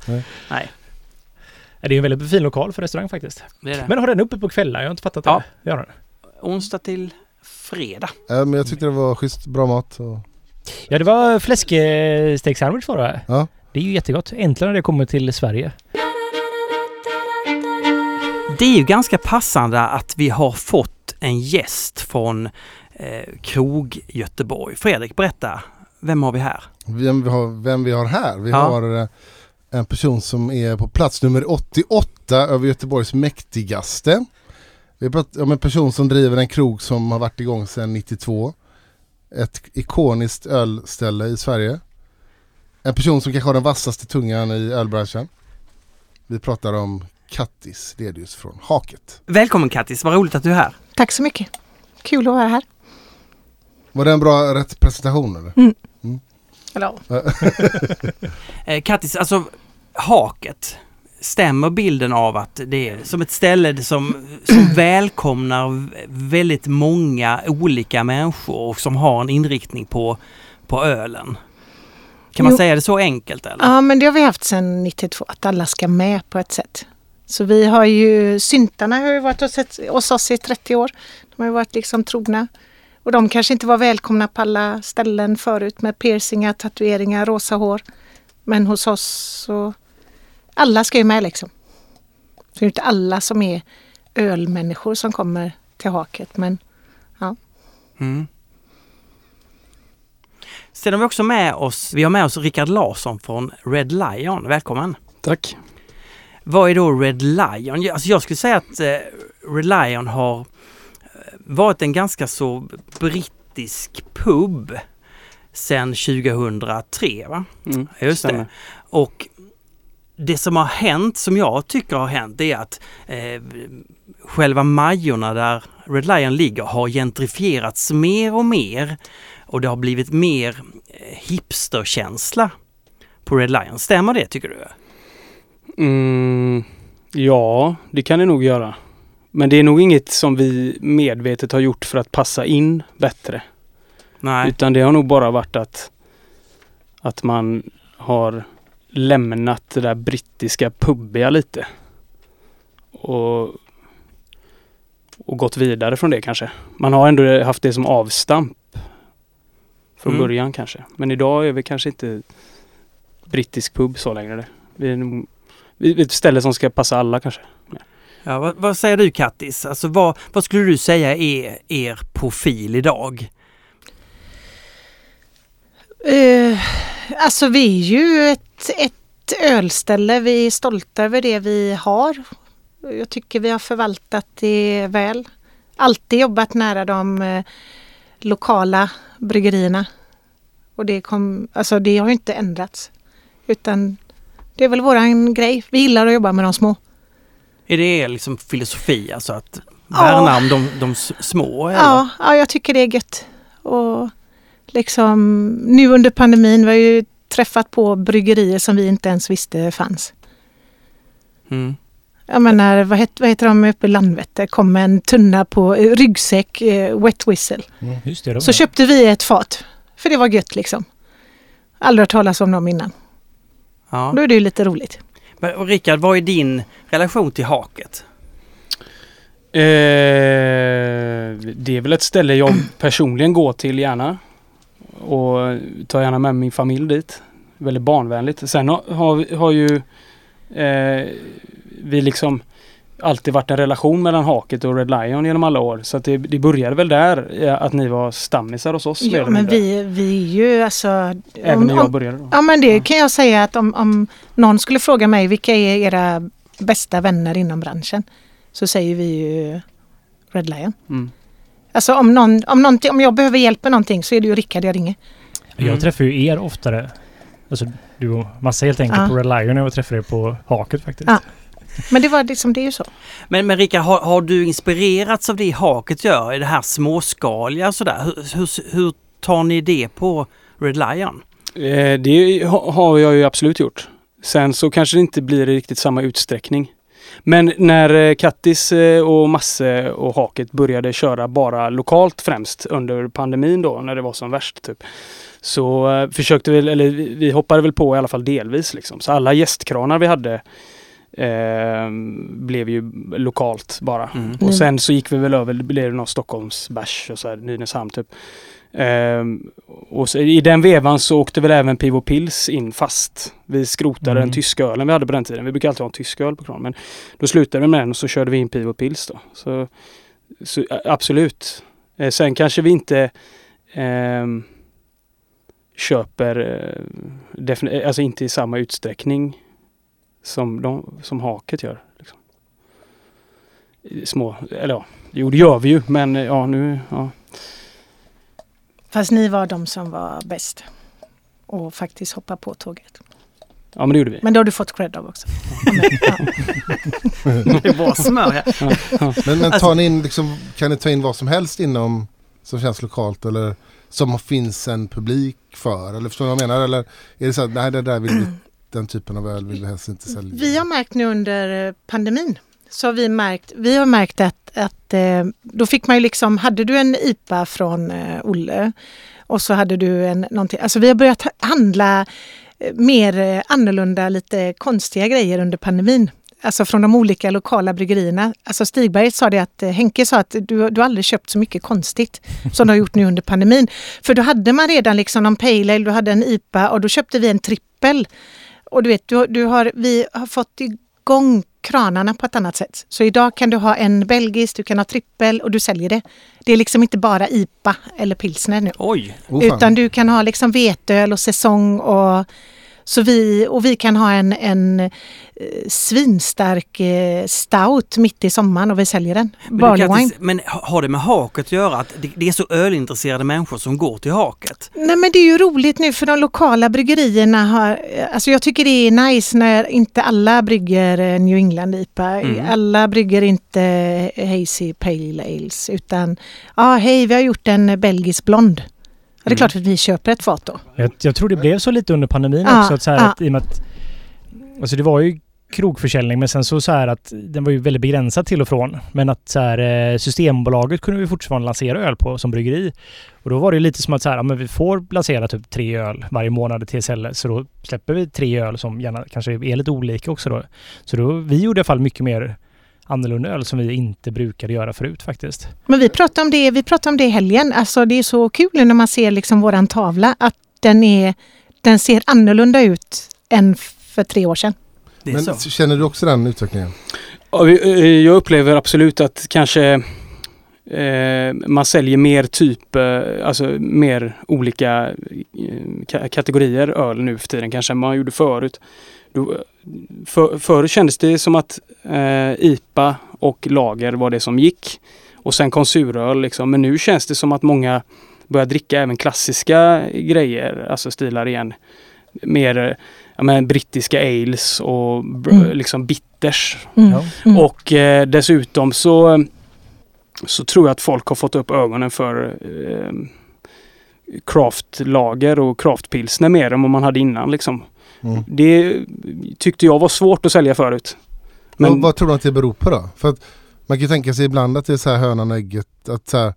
Nej. Det är en väldigt fin lokal för restaurang faktiskt. det det. Men har den uppe på kvällar? Jag har inte fattat Ja. det. Gör den? Onsdag till fredag. Ja, men jag tyckte det var schysst, bra mat. Och, Ja, det var fläskestekssandwich var det. ja. Det är ju jättegott. Äntligen har det kommit till Sverige. Det är ju ganska passande att vi har fått en gäst från eh, Krog Göteborg. Fredrik, berätta. Vem har vi här? Vem, vi har, vem vi har här? Vi Ja. har eh, en person som är på plats nummer 88 över Göteborgs mäktigaste. Vi pratar om en person som driver en krog som har varit igång sedan 92. Ett ikoniskt ölställe i Sverige. En person som kanske har den vassaste tungan i ölbranschen. Vi pratar om Kattis Ledius från Haket. Välkommen Kattis, vad roligt att du är här. Tack så mycket. Kul att vara här. Var det en bra rätt presentation eller? Eller, Eh, Kattis, alltså haket. Stämmer bilden av att det är som ett ställe som, som välkomnar väldigt många olika människor och som har en inriktning på, på ölen? Kan man Jo. säga det så enkelt eller? ja, men det har vi haft sedan 92, att alla ska med på ett sätt. Så vi har ju, syntarna har ju varit hos, hos oss i 30 år. De har ju varit liksom trogna. Och de kanske inte var välkomna på alla ställen förut med piercingar, tatueringar, rosa hår. Men hos oss så, alla ska ju med liksom. Så det är inte alla som är ölmänniskor som kommer till haket. Men Mm. Sen har vi också med oss, vi har med oss Rickard Larsson från Red Lion. Välkommen! Tack. Vad är då Red Lion? Ja, Alltså jag skulle säga att eh, Red Lion har eh, varit en ganska så brittisk pub sedan 2003 va? Mm, Just det. Och det som har hänt, som jag tycker har hänt, det är att eh, själva Majorna där Red Lion ligger har gentrifierats mer och mer och det har blivit mer eh, hipsterkänsla på Red Lion. Stämmer det tycker du? Mm, ja, det kan det nog göra. Men det är nog inget som vi medvetet har gjort för att passa in bättre. Nej. Utan det har nog bara varit att, att man har lämnat det där brittiska pubbiga lite. Och, och gått vidare från det kanske. Man har ändå haft det som avstamp från Mm. början kanske. Men idag är vi kanske inte brittisk pub så längre. Vi är nog- vi är ett ställe som ska passa alla kanske. Ja, vad, vad säger du Kattis? Alltså vad, vad skulle du säga är er profil idag? Eh, alltså vi är ju ett, ett ölställe. Vi är stolta över det vi har. Jag tycker vi har förvaltat det väl. Alltid jobbat nära de eh, lokala bryggerierna. Och det, kom, alltså det har ju inte ändrats. Utan det är väl våran grej. Vi gillar att jobba med de små. Är det liksom filosofi, alltså att Ja. värna om de, de små? Eller? Ja, ja, jag tycker det är gött. Och liksom nu under pandemin, vi har ju träffat på bryggerier som vi inte ens visste fanns. Mm. Jag menar, vad heter, vad heter de uppe i Landvetter? kom med en tunna på eh, ryggsäck, eh, wet whistle. Just det. de Så är- köpte vi ett fat. För det var gött liksom. Aldrig hört talas om dem innan. Ja. Då är det ju lite roligt. Men, och Rickard, vad är din relation till haket? Eh, det är väl ett ställe jag personligen går till gärna. Och tar gärna med min familj dit. Väldigt barnvänligt. Sen har, har, har ju eh, vi liksom alltid varit en relation mellan Haket och Red Lion genom alla år. Så att det, det började väl där, eh, att ni var stammisar hos oss. Ja, men vi, vi är ju alltså... Även om- när jag började då. Ja men det kan jag säga att om, om någon skulle fråga mig vilka är era bästa vänner inom branschen så säger vi ju Red Lion. Mm. Alltså om, någon, om, någonting, om jag behöver hjälp med någonting så är det ju Rickard jag ringer. Jag Mm. träffar ju er oftare. Alltså du och Massa helt enkelt Ja. på Red Lion. Jag träffade er på Haket faktiskt. Ja. Men det var liksom, det är ju så. Men, men Rickard, har, har du inspirerats av det haket gör? i Det här småskaliga sådär? Hur, hur, hur tar ni det på Red Lion? Eh, det ha- har jag ju absolut gjort. Sen så kanske det inte blir i riktigt samma utsträckning. Men när eh, Kattis eh, och Masse och Haket började köra bara lokalt främst under pandemin då när det var som värst typ. Så eh, försökte vi, eller vi, vi hoppade väl på i alla fall delvis liksom. Så alla gästkranar vi hade eh, blev ju lokalt bara. Mm. Och sen så gick vi väl över, det blev någon Stockholmsbärs och så här, Nynäshamn typ. Ehm, och så, i den vevan så åkte väl även Pivo Pils in fast. Vi skrotade Mm. den tyska ölen vi hade på den tiden. Vi brukar alltid ha en tysk öl på kranen. Men då slutade vi med den och så körde vi in Pivo Pils då. Så, så absolut. Eh, sen kanske vi inte ehm, köper, eh, alltså inte i samma utsträckning som, de, som Haket gör. Liksom. Små, eller ja, jo det gör vi ju men eh, ja nu, ja. Fast ni var de som var bäst. Och faktiskt hoppa på tåget. Ja men det gjorde vi. Men det har du fått cred av också. Ja, men, ja. Det var smör här. Men, men Alltså- tar ni in, liksom, kan ni ta in vad som helst inom som känns lokalt eller som finns en publik för? Eller förstår du vad jag menar? Eller är det så att nej det där vill vi, den typen av öl vill vi helst inte sälja? Vi har märkt nu under eh, pandemin så har vi märkt, vi har märkt att, att eh, då fick man ju liksom, hade du en IPA från eh, Olle och så hade du en någonting, alltså vi har börjat handla eh, mer annorlunda, lite konstiga grejer under pandemin. Alltså från de olika lokala bryggerierna. Alltså Stigberg sa det att, Henke sa att du, du har aldrig köpt så mycket konstigt som du har gjort nu under pandemin. För då hade man redan liksom någon pale ale, du hade en IPA och då köpte vi en trippel. Och du vet, du, du har, vi har fått igång kranarna på ett annat sätt. Så idag kan du ha en belgisk, du kan ha trippel och du säljer det. Det är liksom inte bara IPA eller pilsner nu. Oj! Oh, utan du kan ha liksom veteöl och säsong och så vi, och vi kan ha en, en eh, svinstark eh, stout mitt i sommaren och vi säljer den. Men, Barley wine. men ha- har det med haket att göra? Att det, det är så ölintresserade människor som går till haket? Nej men det är ju roligt nu för de lokala bryggerierna har, alltså jag tycker det är nice när inte alla brygger eh, New England IPA. Mm. Alla brygger inte Hazy Pale Ales utan ja hej vi har gjort en belgisk blond. Ja, det är Mm. klart att vi köper ett fat då. Jag, jag tror det blev så lite under pandemin Ja, också. Att så här, ja. att, i och med att, alltså det var ju krogförsäljning men sen så, så här att den var ju väldigt begränsad till och från. Men att så här, eh, Systembolaget kunde vi fortfarande lansera öl på som bryggeri. Och då var det lite som att så här, ja, men vi får lansera typ tre öl varje månad till TSL. Så då släpper vi tre öl som gärna kanske är lite olika också då. Så då, vi gjorde i alla fall mycket mer annorlunda öl som vi inte brukade göra förut faktiskt. Men vi pratade om det, vi pratade om det i helgen. Alltså det är så kul när man ser liksom våran tavla att den, är, den ser annorlunda ut än för tre år sedan. Det är Men så. känner du också den utvecklingen? Ja, eh, Jag upplever absolut att kanske eh, man säljer mer typ, eh, alltså mer olika eh, ka- kategorier öl nu för tiden kanske än man gjorde förut. Då, för, förr kändes det som att eh, IPA och lager var det som gick. Och sen kom suröl liksom. Men nu känns det som att många börjar dricka även klassiska grejer, alltså stilar igen. Mer ja, men, brittiska ales och br- Mm. liksom bitters. Mm. Mm. Och eh, dessutom så, så tror jag att folk har fått upp ögonen för eh, craftlager och craftpilsner mer än vad man hade innan. Liksom. Mm. Det tyckte jag var svårt att sälja förut. Men Men vad tror du att det beror på då? För att man kan ju tänka sig ibland att det är så här hönan och ägget. Att så här,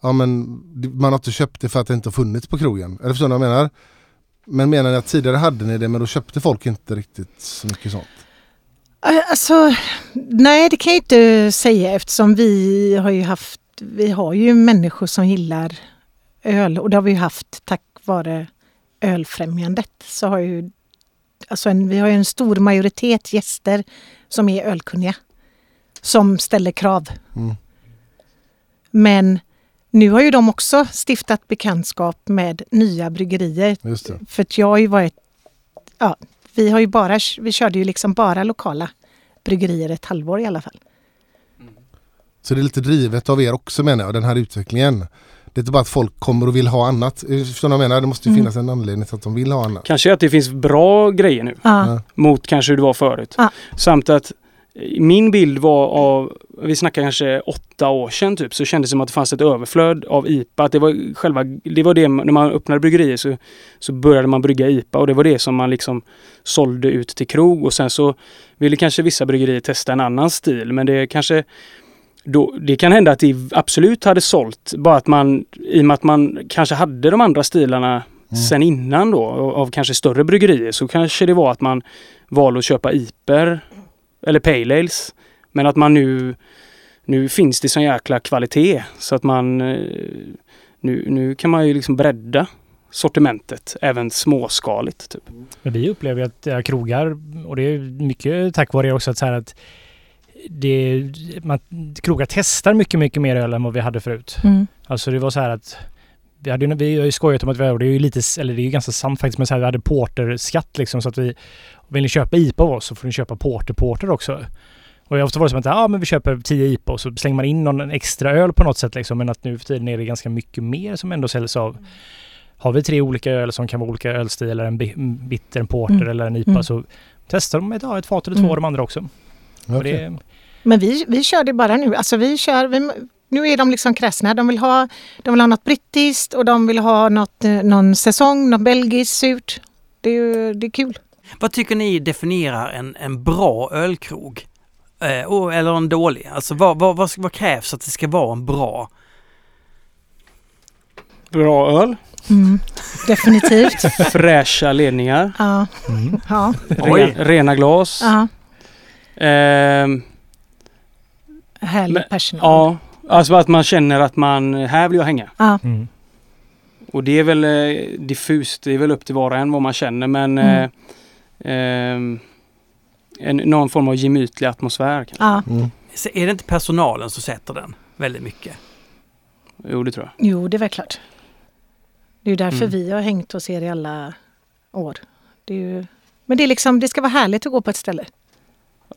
ja men man har inte köpt det för att det inte har funnits på krogen. Eller förstår ni vad jag menar? Men menar ni att tidigare hade ni det men då köpte folk inte riktigt så mycket sånt? Alltså, nej det kan jag inte säga eftersom vi har ju haft, vi har ju människor som gillar öl och det har vi ju haft tack vare Ölfrämjandet. Så har ju, alltså en, vi har ju en stor majoritet gäster som är ölkunniga. Som ställer krav. Mm. Men nu har ju de också stiftat bekantskap med nya bryggerier. För att jag har ju varit... Ja, vi har ju bara... Vi körde ju liksom bara lokala bryggerier ett halvår i alla fall. Så det är lite drivet av er också menar jag, den här utvecklingen. Det är inte bara att folk kommer och vill ha annat. Eh, Förstår vad jag menar? Det måste ju Mm. finnas en anledning till att de vill ha annat. kanske att det finns bra grejer nu Ja. Ja. mot kanske hur det var förut. Ja. Samt att eh, min bild var av, vi snackar kanske åtta år sedan typ, så kändes det som att det fanns ett överflöd av IPA. Att det var själva, det var det, när man öppnade bryggerier så, så började man brygga IPA och det var det som man liksom sålde ut till krog och sen så ville kanske vissa bryggerier testa en annan stil men det kanske då, det kan hända att det absolut hade sålt, bara att man, i och med att man kanske hade de andra stilarna Mm. sen innan då, av kanske större bryggerier, så kanske det var att man valde att köpa IPer eller Pale Ales. Men att man nu, nu finns det sån jäkla kvalitet så att man, eh, nu, nu kan man ju liksom bredda sortimentet, även småskaligt. Typ. Men vi upplever ju att krogar, och det är mycket tack vare er också, att, så här att det, man, krogar testar mycket, mycket mer öl än vad vi hade förut. Mm. Alltså det var så här att vi, hade, vi har ju skojat om att vi har, och det är ju lite, eller det är ju ganska sant faktiskt, men så här, vi hade porterskatt liksom så att vi, vill ni köpa IPA av oss så får ni köpa porter porter också. Och ofta var det som att ja, men vi köper 10 IPA och så slänger man in någon extra öl på något sätt liksom. Men att nu för tiden är det ganska mycket mer som ändå säljs av. Har vi tre olika öl som kan vara olika ölstilar, en bi- en bitter, en porter Mm. eller en IPA Mm. så testar de ett, ja, ett fat eller två Mm. av de andra också. Och Okej. det, Men vi, vi kör det bara nu. Alltså vi kör, vi, nu är de liksom kräsna. De vill, ha, de vill ha något brittiskt och de vill ha något, eh, någon säsong, något belgiskt surt. Det det är kul. Vad tycker ni definierar en, en bra ölkrog? Eh, eller en dålig? Alltså vad, vad, vad, vad krävs att det ska vara en bra? Bra öl, Mm. Definitivt. fräscha ledningar, ja. mm. Ja. Oj. re, rena glas. ja. Ehm, Härlig Men- personal. ja, alltså att man känner att man, här vill jag hänga. Ja. Mm. Och det är väl eh, diffust, det är väl upp till var och en vad man känner men Mm. eh, ehm, en, någon form av gemytlig atmosfär. kanske. Ja. Mm. Så är det inte personalen som sätter den väldigt mycket? Jo det tror jag. Jo, det är väl klart. Det är ju därför Mm. vi har hängt hos er i alla år. Det är ju, men det, är liksom, det ska vara härligt att gå på ett ställe.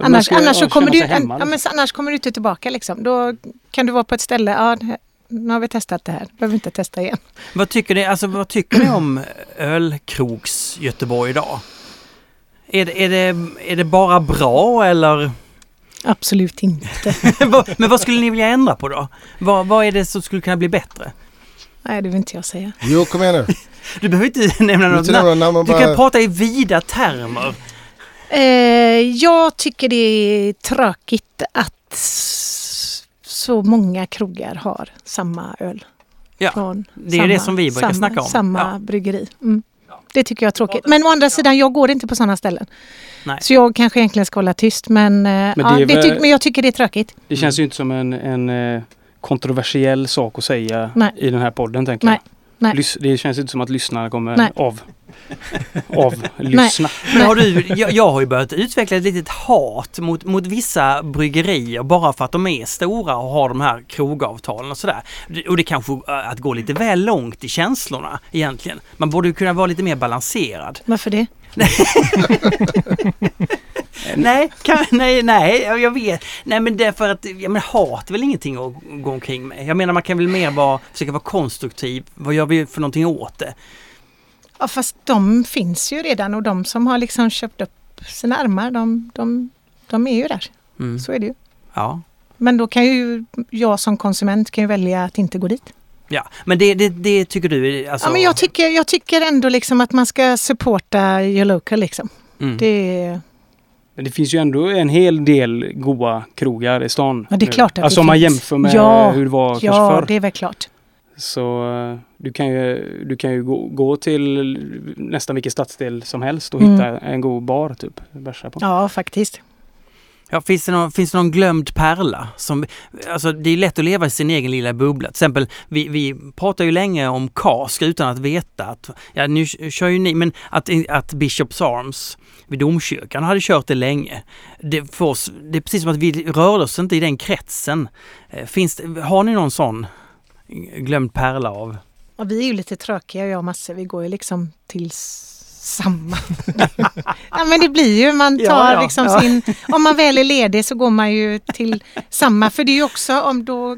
Annars, ska, annars, så ja, kommer du, hemma, ja, liksom. så- annars kommer du inte tillbaka. Liksom. Då kan du vara på ett ställe. Ja, nu har vi testat det här. Behöver inte testa igen. Vad tycker ni, alltså, vad tycker ni om ölkrogs Göteborg idag? Är det, är, det, är det bara bra eller? Absolut inte. Men vad skulle ni vilja ändra på då? Vad, vad är det som skulle kunna bli bättre? Nej, det vill inte jag säga. Jo, kom igen nu. Du behöver inte nämna något namn. Du bara- kan prata i vida termer. Eh, jag tycker det är tråkigt att så många krogar har samma öl. Ja, Från det är det som vi brukar samma, snacka om. Samma Ja. bryggeri. Mm. Det tycker jag är tråkigt. Men å andra sidan, jag går inte på sådana ställen. Nej. Så jag kanske egentligen ska hålla tyst. Men, eh, Men ja, det är det väl- men jag tycker det är tråkigt. Det känns ju inte som en, en eh, kontroversiell sak att säga Nej. i den här podden tänker Nej. jag. Nej. Det känns inte som att lyssnarna kommer Nej. Av, avlyssna. Men har du, jag, jag har ju börjat utveckla ett litet hat mot, mot vissa bryggerier bara för att de är stora och har de här krogavtalen och sådär. Och det kanske är att gå lite väl långt i känslorna egentligen. Man borde ju kunna vara lite mer balanserad. Varför det? Nej, kan, nej, nej, jag jag vet. Nej men därför att, ja men hat är väl ingenting att gå omkring med. Jag menar man kan väl mer vara, försöka vara konstruktiv. Vad gör vi för någonting åt det? Ja fast de finns ju redan och de som har liksom köpt upp sina armar de, de, de är ju där. Mm. Så är det ju. Ja. Men då kan ju jag som konsument kan ju välja att inte gå dit. Ja, men det, det, det tycker du alltså... ja, men jag, tycker, jag tycker ändå liksom att man ska supporta your local liksom. mm. Det, Men det finns ju ändå en hel del goa krogar i stan. Ja, det är klart att Alltså det om man finns. jämför med Ja, hur det var kanske ja, förr. det är väl klart. Så eh, du kan ju, du kan ju gå, gå till nästan vilken stadsdel som helst och Mm. hitta en god bar typ. Bärsa på. Ja, faktiskt. Ja, finns, det någon, finns det någon glömd pärla? Som, alltså det är lätt att leva i sin egen lilla bubbla. Till exempel, vi, vi pratar ju länge om KASK utan att veta att, ja nu kör ju ni, men att, att Bishops Arms vid domkyrkan hade kört det länge. Det, för oss, det är precis som att vi rörde oss inte i den kretsen. Eh, Finns det, har ni någon sån glömd pärla av? Ja, vi är ju lite tråkiga jag och Masse. Vi går ju liksom till samma. ja, men det blir ju, man tar Ja, ja, liksom ja. sin... Om man väl är ledig så går man ju till samma. För det är ju också om då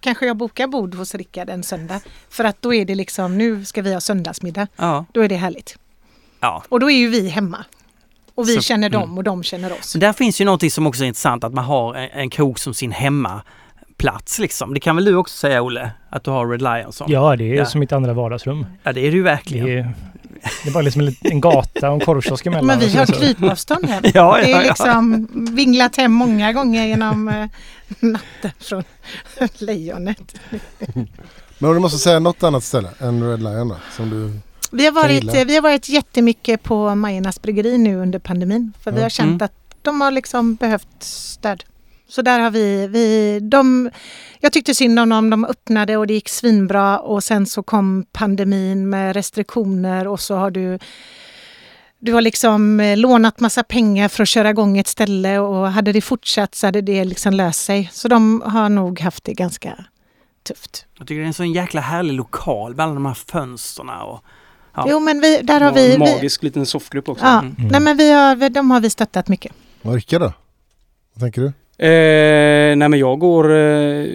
kanske jag bokar bord hos Rickard en söndag. För att då är det liksom, nu ska vi ha söndagsmiddag. Ja. Då är det härligt. ja. Och då är ju vi hemma. Och vi Så- känner dem mm. och de känner oss. Där finns ju någonting som också är intressant, att man har en, en krog som sin hemmaplats liksom. Det kan väl du också säga Olle? Att du har Red Lion som? Ja, det är Ja. som mitt andra vardagsrum. ja det är det ju verkligen. Det är, det är bara liksom en, gata och en korvkiosk emellan. Men vi och har sen så- krypavstånd hem. Ja, Det är liksom vinglat hem många gånger genom eh, natten från lejonet. Men du måste säga något annat ställe än Red Lion då, som du... Vi har, varit, vi har varit jättemycket på Majernas bryggeri nu under pandemin. För vi har känt Mm. att de har liksom behövt stöd. Så där har vi, vi de, jag tyckte synd om dem, de öppnade och det gick svinbra och sen så kom pandemin med restriktioner och så har du du har liksom eh, lånat massa pengar för att köra igång ett ställe och hade det fortsatt så hade det liksom löst sig. Så de har nog haft det ganska tufft. Jag tycker det är en sån jäkla härlig lokal med alla de här fönstren och... Ja. Jo men vi, där har vi... en vi magisk liten soffgrupp också. ja, Mm. nej men vi har, de har vi stöttat mycket. Rickard då? Vad tänker du? Eh, nej men jag går... Eh,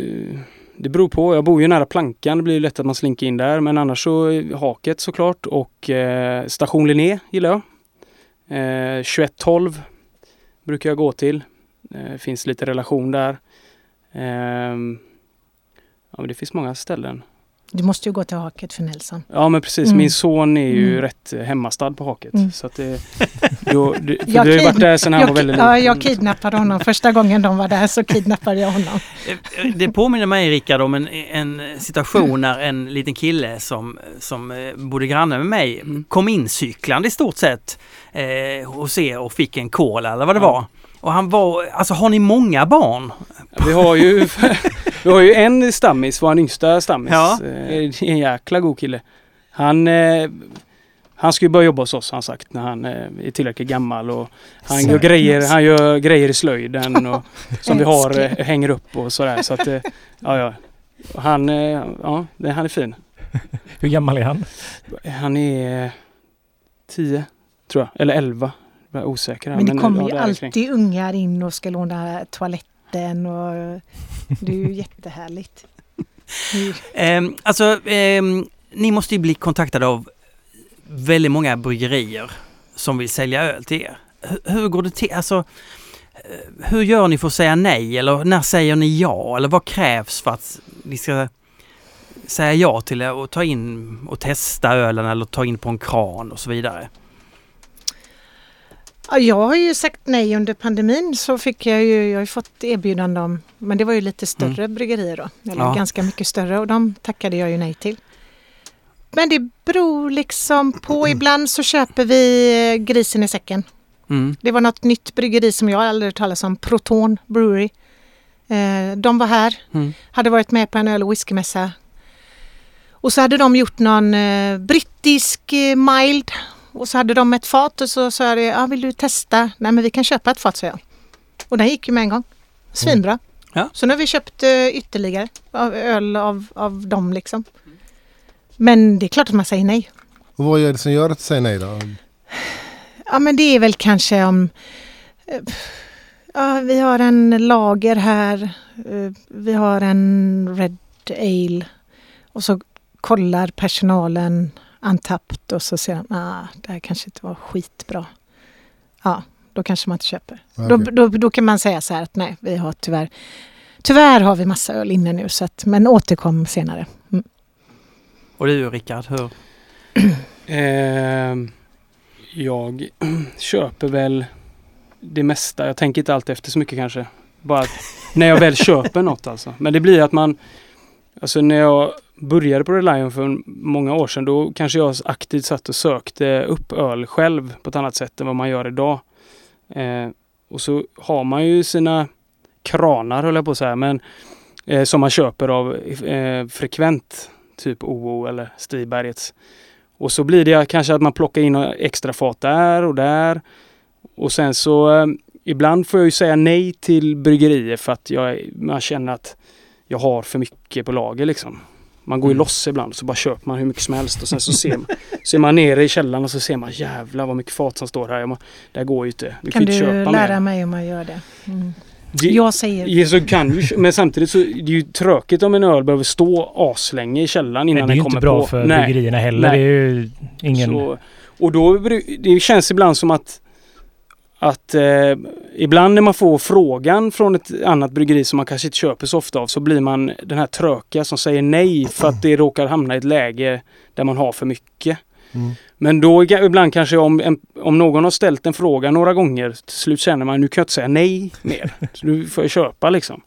det beror på. Jag bor ju nära plankan. Det blir ju lätt att man slinker in där. Men annars så eh, Haket såklart och eh, Station Linné gillar jag. Eh, 2112 brukar jag gå till. Eh, finns lite relation där. Eh, ja men det finns många ställen. Du måste ju gå till haket för Nelson. Ja men precis, Mm. min son är ju Mm. rätt eh, hemmastad på Haket. Mm. Så att det, då, det, för Jag du har ju varit där sedan han Jag, var väldigt ja, liten. jag kidnappade honom. Första gången de var där så kidnappade jag honom. Eh, Det påminner mig Rickard om en, en situation när en liten kille som, som eh, bodde granne med mig Mm. kom in cyklande i stort sett eh, hos er och fick en cola eller vad det Ja. var. Och han var, alltså har ni många barn? Vi har ju, vi har ju en stammis, vår yngsta stammis. Ja. Eh, En jäkla god kille. Han, eh, han ska ju börja jobba hos oss har han sagt när han eh, är tillräckligt gammal. Och han, gör grejer, han gör grejer i slöjden och, som vi har, eh, hänger upp och sådär. Så att, eh, ja, ja. Han, eh, ja, han är fin. Hur gammal är han? Han är 10 tror jag, eller 11. Jag är osäker. Men det kommer ja, ju kring. alltid ungar in och ska låna toaletten och det är ju jättehärligt. Ehm, alltså, ehm, ni måste ju bli kontaktade av väldigt många bryggerier som vill sälja öl till er. Hur, hur går det till? Alltså, eh, hur gör ni för att säga nej? Eller när säger ni ja? Eller vad krävs för att ni ska säga ja till att ta in och testa ölen eller ta in på en kran och så vidare? Ja, jag har ju sagt nej under pandemin så fick jag ju, jag har fått erbjudande om, men det var ju lite större bryggerier då, eller Ja. ganska mycket större och de tackade jag ju nej till. Men det beror liksom på, ibland så köper vi eh, grisen i säcken. Mm. Det var något nytt bryggeri som jag aldrig talas om, Proton Brewery. Eh, de var här, Mm. hade varit med på en öl och whiskymässa. Och så hade de gjort någon eh, brittisk eh, mild Och så hade de ett fat och så sa jag, ja, vill du testa? Nej men vi kan köpa ett fat, sa jag. Och den gick ju med en gång. Svinbra. Ja. Så nu har vi köpt eh, ytterligare av, öl av, av dem liksom. Men det är klart att man säger nej. Och vad är det som gör att du säger nej då? Ja men det är väl kanske om eh, Ja, vi har en lager här. eh, Vi har en Red Ale. Och så kollar personalen antappt och så ser de ah, det här kanske inte var skitbra. Ja, då kanske man inte köper. Ja, Då, då, då kan man säga så här att nej, vi har tyvärr Tyvärr har vi massa öl inne nu, så att, men återkom senare. Mm. Och du Rickard, hur? Ehm, jag köper väl det mesta. Jag tänker inte alltid efter så mycket kanske. Bara när jag väl köper något alltså. Men det blir att man... Alltså när jag började på Relion för många år sedan då kanske jag aktivt satt och sökte upp öl själv på ett annat sätt än vad man gör idag. Eh, och så har man ju sina kranar höll jag på att säga, men eh, som man köper av eh, frekvent. Typ OO eller Stibergets. Och så blir det kanske att man plockar in extra fat där och där. Och sen så eh, ibland får jag ju säga nej till bryggerier för att jag, man känner att jag har för mycket på lager liksom. Man går ju Mm. loss ibland så bara köper man hur mycket som helst och sen så ser man, så är man nere i källaren och så ser man jävlar vad mycket fat som står här. Jag Det här går ju inte. Du Kan inte du lära mer. mig hur man gör det? Mm. Det- Jag säger Ja, så kan kö- men samtidigt så är det ju tråkigt om en öl behöver stå aslänge i källaren innan det är ju den inte kommer bra på. för bryggerierna heller. Nej. Det är ju ingen... Så, och då, det känns ibland som att att eh, ibland när man får frågan från ett annat bryggeri som man kanske inte köper så ofta av så blir man den här tröka som säger nej för att det råkar hamna i ett läge där man har för mycket. Mm. Men då ibland kanske om, en, om någon har ställt en fråga några gånger till slut känner man nu kan jag inte säga nej mer. Så nu får jag köpa liksom.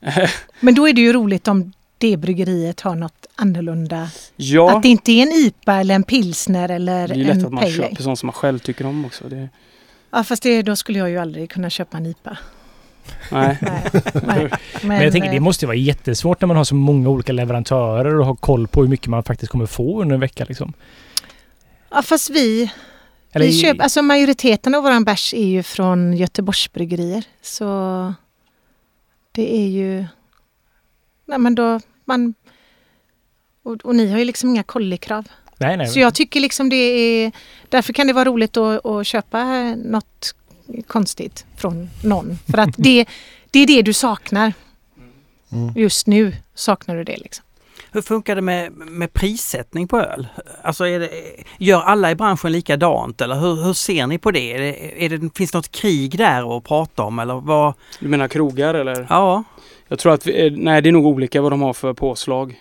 Men då är det ju roligt om det bryggeriet har något annorlunda. Ja, Att det inte är en IPA eller en pilsner eller det är ju lätt en att man köper sånt som man själv tycker om också. Det, Ja fast det, då skulle jag ju aldrig kunna köpa en IPA. nej. Nej, nej. Men, Men jag tänker det eh, måste vara jättesvårt när man har så många olika leverantörer och har koll på hur mycket man faktiskt kommer få under en vecka liksom. Ja fast vi, Eller vi köper, alltså majoriteten av våran bärs är ju från Göteborgsbryggerier. Så det är ju, nej men då man, och, och ni har ju liksom inga kollikrav. Nej, nej. Så jag tycker liksom det är, därför kan det vara roligt att, att köpa något konstigt från någon. För att det, det är det du saknar. Mm. Just nu saknar du det liksom. Hur funkar det med, med prissättning på öl? Alltså är det, gör alla i branschen likadant eller hur, hur ser ni på det? Är det, är det? Finns det något krig där att prata om eller vad? Du menar krogar eller? Ja, Jag tror att vi, eh, nej det är nog olika vad de har för påslag.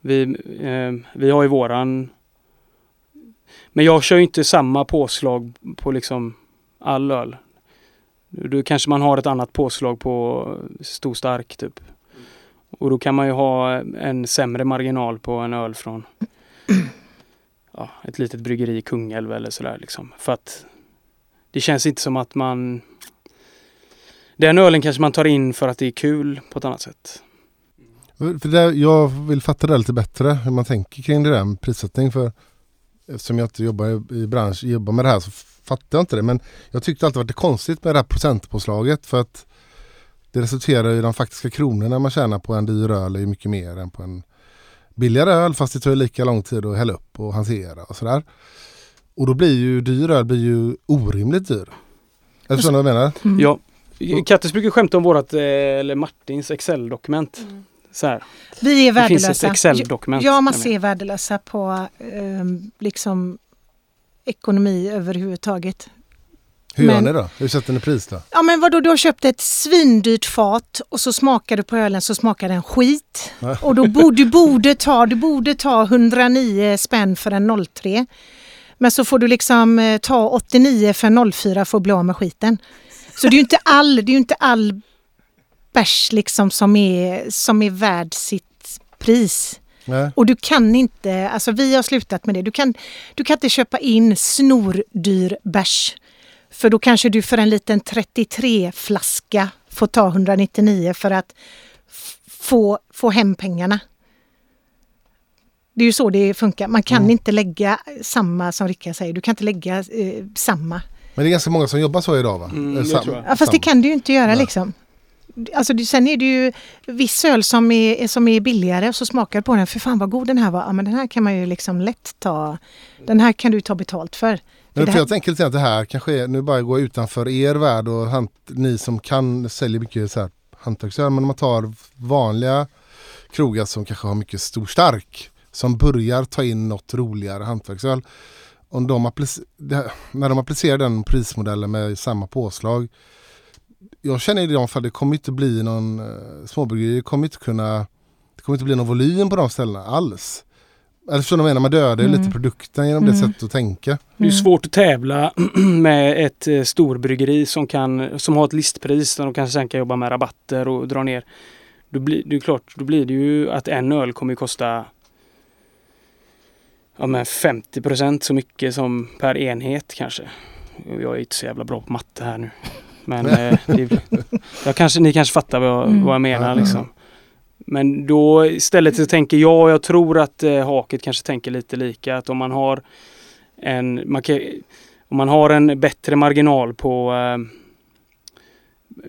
Vi, eh, vi har ju våran Men jag kör ju inte samma påslag på liksom all öl. Då kanske man har ett annat påslag på stor stark typ. Och då kan man ju ha en sämre marginal på en öl från ja, ett litet bryggeri i Kungälv eller sådär liksom. För att det känns inte som att man den ölen kanske man tar in för att det är kul på ett annat sätt. För där, jag vill fatta det lite bättre hur man tänker kring det där med prissättning. För eftersom jag inte jobbar i, bransch, jobbar med det här så fattar jag inte det. Men jag tyckte alltid varit det konstigt med det här procentpåslaget. För att det resulterar i de faktiska kronorna man tjänar på en dyr öl är ju mycket mer än på en billigare öl. Fast det tar ju lika lång tid att hälla upp och hantera och sådär. Och då blir ju dyr öl blir ju orimligt dyr. Jag förstår vad jag menar? Mm. Ja. Kattes brukar skämta om vårat, eh, eller Martins Excel-dokument. Här. Vi är Det finns ett värdelösa. Excel-dokument. Ja, man ser värdelösa på eh, liksom ekonomi överhuvudtaget. Hur gör Men- ni då? Hur sätter ni pris då? Ja men vadå, du har köpt ett svindyrt fat och så smakar du på ölen så smakar den skit. Ja. Och då borde du borde ta, du borde ta 109 spänn för en 03. Men så får du liksom eh, ta 89 för en 04 för att bli av med skiten. Så det är ju inte all, det är ju inte all bärs liksom som är, som är värd sitt pris. Nej. Och du kan inte, alltså vi har slutat med det, du kan, du kan inte köpa in snordyr bärs. För då kanske du för en liten 33-flaska får ta 199 för att få, få hem pengarna. Det är ju så det funkar. Man kan Mm. inte lägga samma som Rickard säger. Du kan inte lägga eh, samma. Men det är ganska många som jobbar så idag va? Mm, Eh, det sam- tror jag. Ja, fast det kan du ju inte göra Nej. liksom. Alltså, det- sen är det ju viss öl som är, som är billigare och så smakar på den. För fan vad god den här var. Ja, men den här kan man ju liksom lätt ta. Den här kan du ta betalt för. Men för jag tänker lite att det här kanske är, nu bara går utanför er värld och hant, ni som kan säljer mycket så här hantverksöl. Men om man tar vanliga krogar som kanske har mycket stor stark. Som börjar ta in något roligare hantverksöl. Om de applic- det, när de applicerar den prismodellen med samma påslag. Jag känner i de fall det kommer inte bli någon uh, småbryggeri. Det kommer inte kunna Det kommer inte bli någon volym på de ställena alls. Eller förstår du vad jag menar? Man dödar ju Mm. lite produkten genom det Mm. sättet att tänka. Det är Mm. svårt att tävla med ett eh, storbryggeri som, kan, som har ett listpris där de kanske sen kan jobba med rabatter och dra ner. Då blir det är klart, då blir det ju att en öl kommer kosta ja, men 50% så mycket som per enhet kanske. Jag är inte så jävla bra på matte här nu. Men eh, det, jag kanske, ni kanske fattar vad jag, Mm. vad jag menar liksom. Men då istället så tänker jag, jag tror att eh, Haket kanske tänker lite lika att om man har en, man kan, om man har en bättre marginal på eh,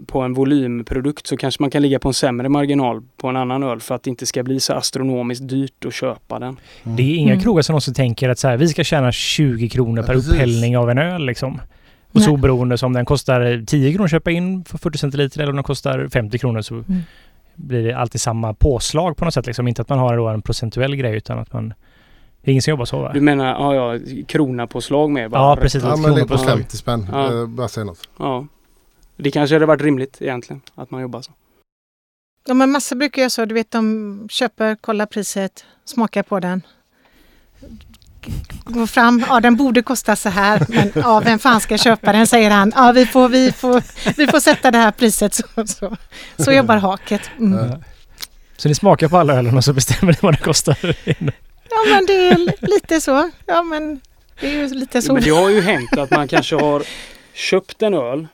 på en volymprodukt så kanske man kan ligga på en sämre marginal på en annan öl för att det inte ska bli så astronomiskt dyrt att köpa den. Det är inga Mm. krogar som någonsin tänker att så här, vi ska tjäna 20 kronor Ja, per precis. upphällning av en öl liksom. Och Nej. så oberoende som den kostar 10 kronor att köpa in för 40 centiliter eller om den kostar 50 kronor så Mm. blir det alltid samma påslag på något sätt. Liksom. Inte att man har då en procentuell grej utan att man... Det är ingen som jobbar så va? Du menar, ja, ja kronapåslag med? bara Ja, precis. Ja men på kronopåslag. 50 spänn. Ja. Bara säga något. Ja. Det kanske hade varit rimligt egentligen att man jobbar så. Ja, men massor brukar göra så. Du vet, de köper, kollar priset, smakar på den. Går fram, ja den borde kosta så här, men ja, vem fan ska köpa den, säger han. Ja, vi får, vi får, vi får sätta det här priset. Så, så, så jobbar haket. Mm. Ja. Så ni smakar på alla ölen och så bestämmer ni vad det kostar? Ja, men det är li- lite så. Ja, men det är ju lite så. Men det har ju hänt att man kanske har köpt en öl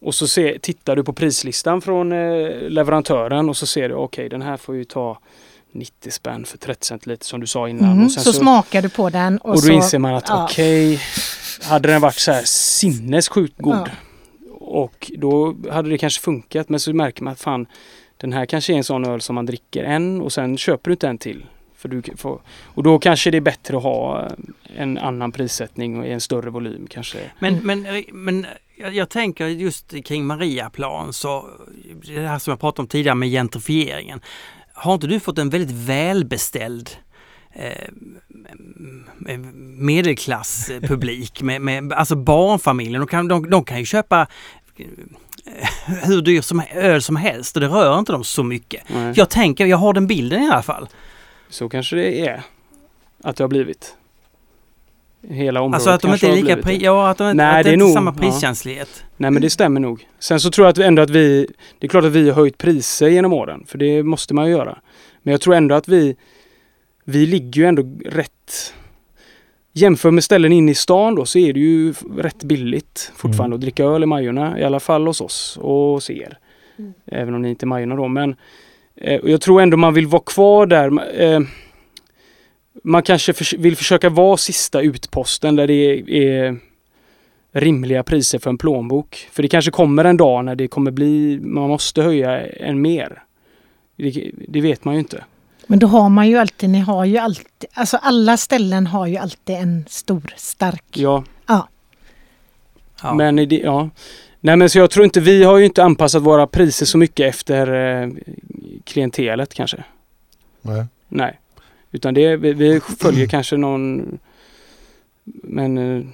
och så se, tittar du på prislistan från eh, leverantören och så ser du okej den här får ju ta 90 spänn för 30 centiliter som du sa innan. Mm, och, sen så, smakar du på den och, och då så... inser man att ja. okej, hade den varit så här sinnessjukt god Ja. och då hade det kanske funkat men så märker man att fan den här kanske är en sån öl som man dricker en och sen köper du inte en till. För du får, och då kanske det är bättre att ha eh, en annan prissättning och i en större volym kanske. Men, men, men jag, jag tänker just kring Mariaplan så det här som jag pratade om tidigare med gentrifieringen. Har inte du fått en väldigt välbeställd eh, medelklasspublik med, med alltså barnfamiljen? De kan, de, de kan ju köpa eh, hur dyr som, öl som helst och det rör inte dem så mycket. Nej. Jag tänker, jag har den bilden i alla fall. Så kanske det är. Att det har blivit. Hela området Alltså att de inte är lika, pri, ja, att de, Nej, att det det är inte är nog- samma ja. priskänslighet. Nej men det stämmer nog. Sen så tror jag att ändå att vi, det är klart att vi har höjt priser genom åren. För det måste man ju göra. Men jag tror ändå att vi, vi ligger ju ändå rätt Jämför med ställen inne i stan då så är det ju rätt billigt fortfarande att dricka öl i Majorna. I alla fall hos oss och hos er. Mm. Även om ni inte är Majorna då. Men eh, och jag tror ändå man vill vara kvar där. Eh, man kanske förs- vill försöka vara sista utposten där det är, är rimliga priser för en plånbok. För det kanske kommer en dag när det kommer bli, man måste höja en mer. Det, det vet man ju inte. Men då har man ju alltid, ni har ju alltid, alltså alla ställen har ju alltid en stor, stark. Ja, Ja. men i det, ja. Nej men så jag tror inte, vi har ju inte anpassat våra priser så mycket efter eh, klientelet kanske. Nej. Nej. Utan det, vi, vi följer kanske någon men, eh,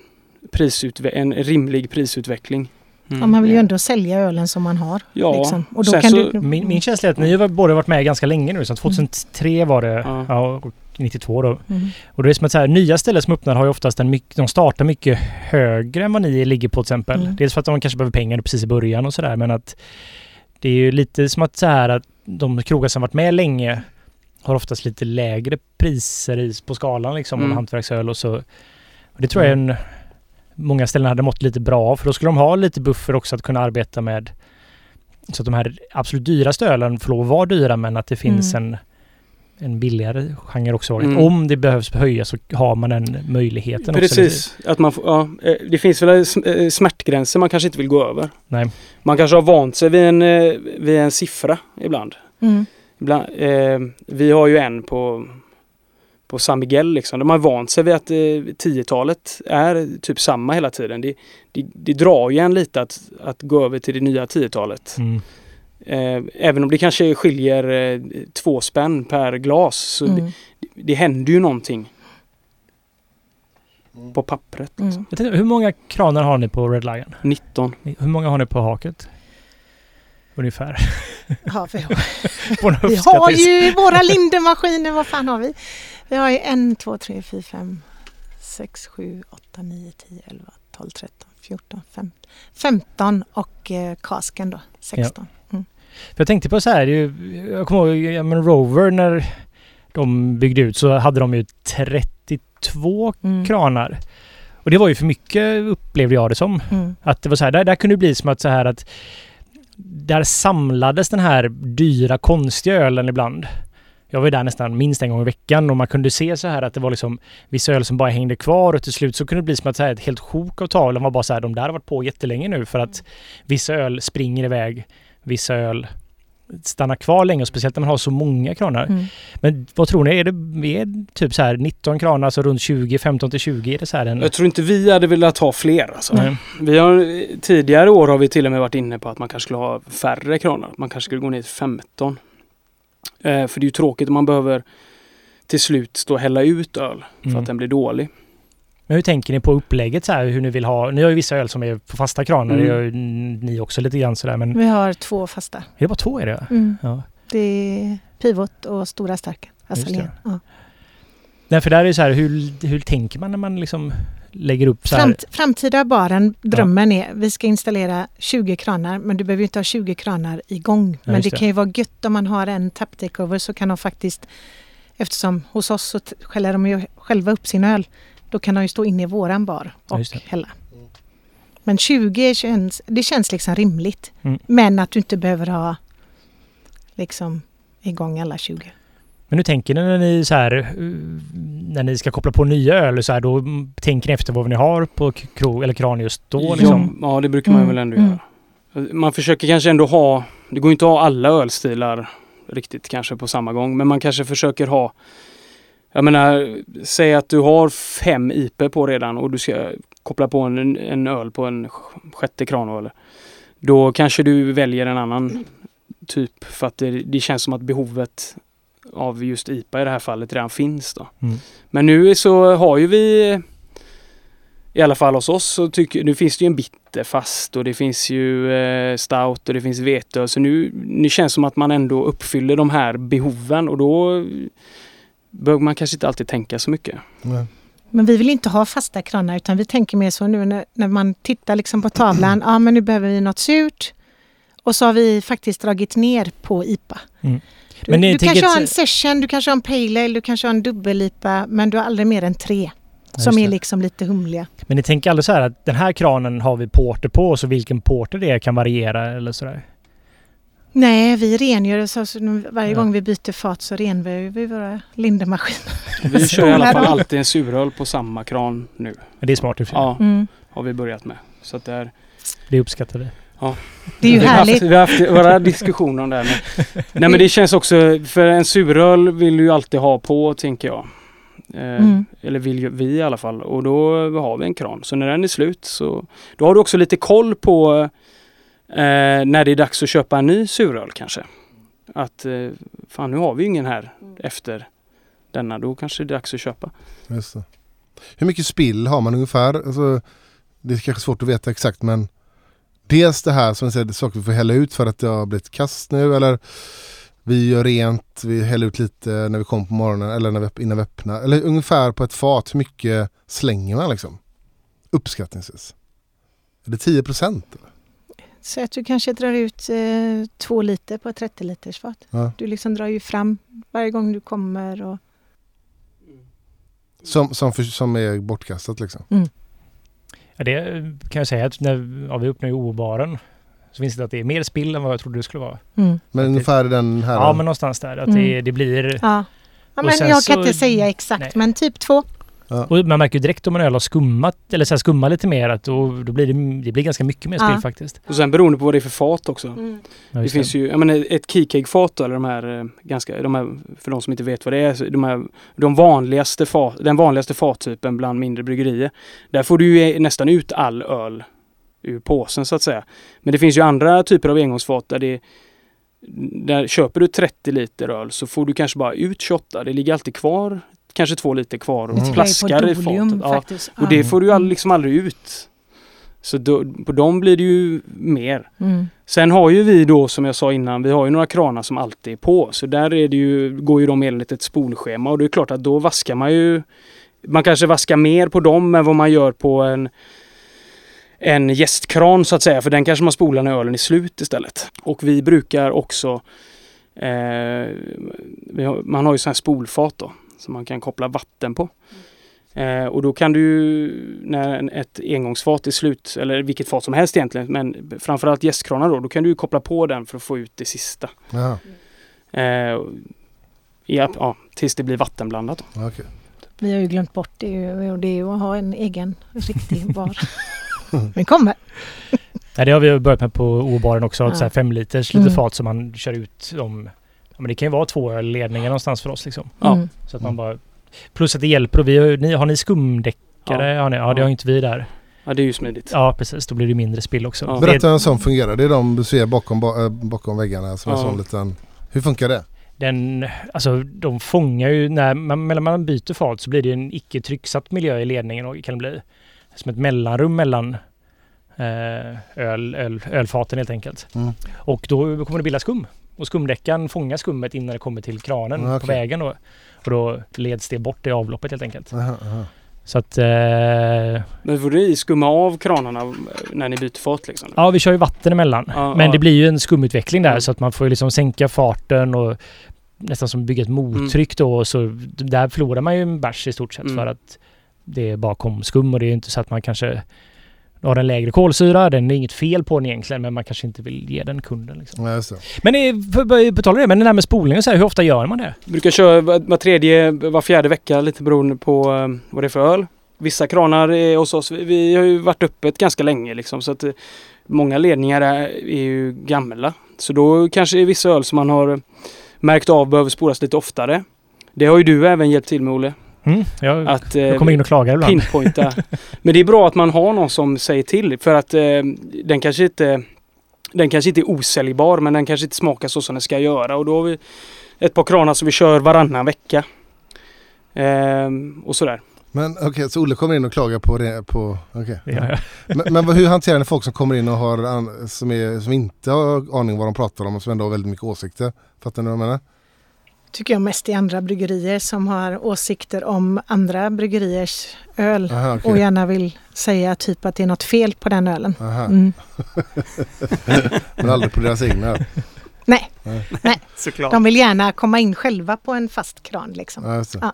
prisutve- en rimlig prisutveckling. Mm. Ja, man vill ju ändå sälja ölen som man har. Ja, liksom. Och då kan så- du, Min, min känsla är att ni har båda varit med ganska länge nu. Så 2003 var det, Ja. ja, och 92 då. Mm. Och det är som att så här, nya ställen som öppnar har ju oftast en mycket, de startar mycket högre än vad ni ligger på till exempel. Mm. Dels för att de kanske behöver pengar precis i början och sådär men att det är ju lite som att så här att de krogar som varit med länge har oftast lite lägre priser i, på skalan liksom Mm. av hantverksöl och så. Och det tror jag en, många ställen hade mått lite bra av för då skulle de ha lite buffer också att kunna arbeta med så att de här absolut dyraste ölen får lov att vara dyra men att det finns Mm. en en billigare genre också. Mm. Om det behövs höjas så har man den möjligheten också. Precis. Att man får, ja, eh, det finns väl sm- eh, smärtgränser man kanske inte vill gå över. Nej. Man kanske har vant sig vid en, eh, vid en siffra ibland. Mm. Ibland eh, vi har ju en på, på San Miguel liksom. De har vant sig vid att eh, 10-talet är typ samma hela tiden. Det, det, det drar ju en lite att, att gå över till det nya 10-talet. Mm. Eh, även om det kanske skiljer eh, två spänn per glas så det, Mm. det händer ju någonting på pappret. Liksom. Mm. Jag tänkte, hur många kranar har ni på Red Lion? 19. Hur många har ni på haket? Ungefär. Ja, vi, har, vi har ju våra lindemaskiner, vad fan har vi? Vi har ju en, två, tre, fyra, fem, sex, sju, åtta, nio, tio, elva, tolv, tretton, fjorton, fem, femton och eh, kasken då, 16. För jag tänkte på så här, jag kommer ihåg ja, men Rover när de byggde ut så hade de ju 32 Mm. kranar. Och det var ju för mycket upplevde jag det som. Mm. Att det var så här, där, där kunde det bli som att så här att där samlades den här dyra konstiga ölen ibland. Jag var där nästan minst en gång i veckan och man kunde se så här att det var liksom vissa öl som bara hängde kvar och till slut så kunde det bli som att ett helt sjok av tavlan var bara så här, de där har varit på jättelänge nu för att vissa öl springer iväg, vissa öl stannar kvar länge och speciellt när man har så många kranar. Mm. Men vad tror ni, är det är typ så här 19 kranar, alltså runt 20, 15 till 20? Är det så här en... Jag tror inte vi hade velat ha fler alltså. Nej. Vi har, tidigare år har vi till och med varit inne på att man kanske skulle ha färre kranar. Man kanske skulle gå ner till 15. Eh, för det är ju tråkigt om man behöver till slut stå och hälla ut öl för Mm. att den blir dålig. Men hur tänker ni på upplägget så här, hur ni vill ha? Ni har ju vissa öl som är på fasta kranar, Mm. det gör ni också lite grann sådär men... Vi har två fasta. Är det bara två är det? Mm. Ja. Det är pivot och stora starka. Azalén. Ja. Nej för där är det så här, hur, hur tänker man när man liksom lägger upp så här? Framt, framtida baren, drömmen är vi ska installera 20 kranar men du behöver ju inte ha 20 kranar igång. men just det, det. kan ju vara gött om man har en tap takeover så kan de faktiskt Eftersom hos oss så skäller de ju själva upp sin öl. Då kan de ju stå inne i våran bar Ja, och det. hälla. Men 20 känns, det känns liksom rimligt. Mm. Men att du inte behöver ha liksom igång alla 20. Men hur tänker ni när ni så här, eh, när ni ska koppla på nya öl så här, då tänker ni efter vad ni har på krog eller kran just då liksom? Ja, ja, det brukar man Mm, väl ändå mm. göra. Man försöker kanske ändå ha, det går inte att ha alla ölstilar riktigt kanske på samma gång, men man kanske försöker ha jag menar, säg att du har fem IP på redan och du ska koppla på en, en öl på en sj- sjätte kranöl. Då kanske du väljer en annan typ för att det, det känns som att behovet av just IPA i det här fallet redan finns. Då. Mm. Men nu så har ju vi i alla fall hos oss så tycker nu finns det ju en bitter fast och det finns ju eh, stout och det finns vete. Så nu, nu känns det som att man ändå uppfyller de här behoven och då behöver man kanske inte alltid tänka så mycket. Nej. Men vi vill inte ha fasta kranar utan vi tänker mer så nu när, när man tittar liksom på tavlan. Ja men nu behöver vi något surt. Och så har vi faktiskt dragit ner på IPA. Mm. Du, Men du tänker kanske har en session, du kanske har en pale ale, du kanske har en dubbel-IPA men du har aldrig mer än tre. Som är liksom lite humliga. Men ni tänker aldrig så här att den här kranen har vi porter på och så vilken porter det är kan variera eller sådär? Nej, vi rengör så, så nu- varje Ja. gång vi byter fat så rengör vi våra lindemaskiner. Vi kör i alla fall alltid en suröl på samma kran nu. Men det är smart i. Ja, Mm. har vi börjat med. Så att det är Det uppskattar vi. Det är ju vi har härligt. Haft, vi har haft våra diskussioner om det här. Men, nej men det känns också, för en suröl vill du ju alltid ha på tänker jag. Eh, Mm. Eller vill ju vi i alla fall. Och då har vi en kran. Så när den är slut så då har du också lite koll på eh, när det är dags att köpa en ny suröl kanske. Att eh, fan nu har vi ju ingen här efter denna. Då kanske det är dags att köpa. Just det. Hur mycket spill har man ungefär? Alltså, det är kanske svårt att veta exakt men Dels det här som jag säger, saker vi får hälla ut för att det har blivit kast nu eller vi gör rent, vi häller ut lite när vi kommer på morgonen eller när vi, innan vi öppnar. Eller ungefär på ett fat, hur mycket slänger man liksom? Uppskattningsvis. Är det 10 procent? Så att du kanske drar ut eh, två liter på ett 30 liters fat. Ja. Du liksom drar ju fram varje gång du kommer. Och, Som, som, för, som är bortkastat liksom. Ja, det kan jag säga att när ja, vi öppnade O-baren så finns det att det är mer spill än vad jag trodde det skulle vara. mm. Men det- ungefär den här... Ja, men någonstans där. Att Mm. det, det blir... Ja, Ja, men jag kan så- inte säga exakt, Nej. men typ två. Och man märker ju direkt om en öl har skummat, eller så här skummar lite mer, att då, då blir det, det blir ganska mycket mer Ja. spill faktiskt. Och sen beroende på vad det är för fat också. Mm. Ja, Det finns ju, jag menar ett keycake-fat eller de här eh, ganska, de här, för de som inte vet vad det är, de här, de vanligaste fat, den vanligaste fattypen bland mindre bryggerier. Där får du ju nästan ut all öl ur påsen så att säga. Men det finns ju andra typer av engångsfat där det där köper du 30 liter öl så får du kanske bara ut 28. Det ligger alltid kvar kanske två liter kvar och Mm. plaskar i fatet. Ja, och det får du liksom aldrig ut. Så då, på dem blir det ju mer. Mm. Sen har ju vi då som jag sa innan, vi har ju några kranar som alltid är på. Så där är det ju, går ju de enligt ett spolschema och det är klart att då vaskar man ju Man kanske vaskar mer på dem än vad man gör på en en gästkran så att säga, för den kanske man spolar när ölen är slut istället. Och vi brukar också eh, vi har, Man har ju sådana här spolfat då som man kan koppla vatten på. Eh, och då kan du, när en- ett engångsfat är slut, eller vilket fat som helst egentligen, men framförallt gästkranar då, då kan du koppla på den för att få ut det sista. Ja, Eh, ja, ja, tills det blir vattenblandat. Då. okej. Vi har ju glömt bort det och det är ju att ha en egen riktig bar. Den kommer. Nej, det har vi börjat med på O-baren också. Ja. Så här fem liters litet Mm. fat som man kör ut om... Ja, men det kan ju vara två ledningar någonstans för oss liksom. Ja. Mm. Så att man bara... Plus att det hjälper och vi har, ni, har ni skumdäckare? Ja. Har ni? ja, det har inte vi där. Ja, det är ju smidigt. Ja, precis. Då blir det mindre spill också. Ja. Berätta hur en sån fungerar. Det är de du ser bakom, ba- äh, bakom väggarna som en Ja. sån liten... Hur funkar det? Den, alltså de fångar ju, när man, när man byter fat så blir det en icke trycksatt miljö i ledningen och kan det bli som ett mellanrum mellan eh, öl, öl, ölfaten helt enkelt. Mm. Och då kommer det bilda skum. Och skumdäckan fångar skummet innan det kommer till kranen Ja, på okej. vägen då. Och då leds det bort i avloppet helt enkelt. Aha, aha. Så att eh, Men får ni skumma av kranarna när ni byter fat liksom? ja, vi kör ju vatten emellan. Ja, Men ja. det blir ju en skumutveckling där Mm. så att man får ju liksom sänka farten och nästan som bygga ett mottryck då. Så där förlorar man ju en bärs i stort sett Mm. för att det bara kom skum och det är ju inte så att man kanske har en lägre kolsyra. Den är inget fel på den egentligen men man kanske inte vill ge den kunden. Liksom. Ja, det. Men eh, för- på tal om det, men det där med spolning och så här, hur ofta gör man det? brukar köra var tredje, var fjärde vecka lite beroende på eh, vad det är för öl. Vissa kranar är hos oss, vi, vi har ju varit öppet ganska länge liksom så att eh, många ledningar är, är ju gamla. Så då kanske det är vissa öl som man har märkt av behöver spolas lite oftare. Det har ju du även hjälpt till med Olle. Mm, jag, Att, eh, jag kommer in och klagar ibland. pinpointa. Men det är bra att man har någon som säger till för att eh, den kanske inte den kanske inte är osäljbar men den kanske inte smakar så som den ska göra och då har vi ett par kranar som vi kör varannan vecka. Ehm, och sådär. Men okej, så Olle kommer in och klagar på det. På, okej. Det gör jag. men, men hur hanterar ni folk som kommer in och har, som, är, som inte har aning vad de pratar om och som ändå har väldigt mycket åsikter? Fattar ni vad jag menar? Tycker jag mest i andra bryggerier som har åsikter om andra bryggeriers öl. Aha, okej. Och gärna vill säga typ att det är något fel på den ölen. Mm. Men aldrig på deras egna. Nej, Såklart. de vill gärna komma in själva på en fast kran liksom. Det. Ja.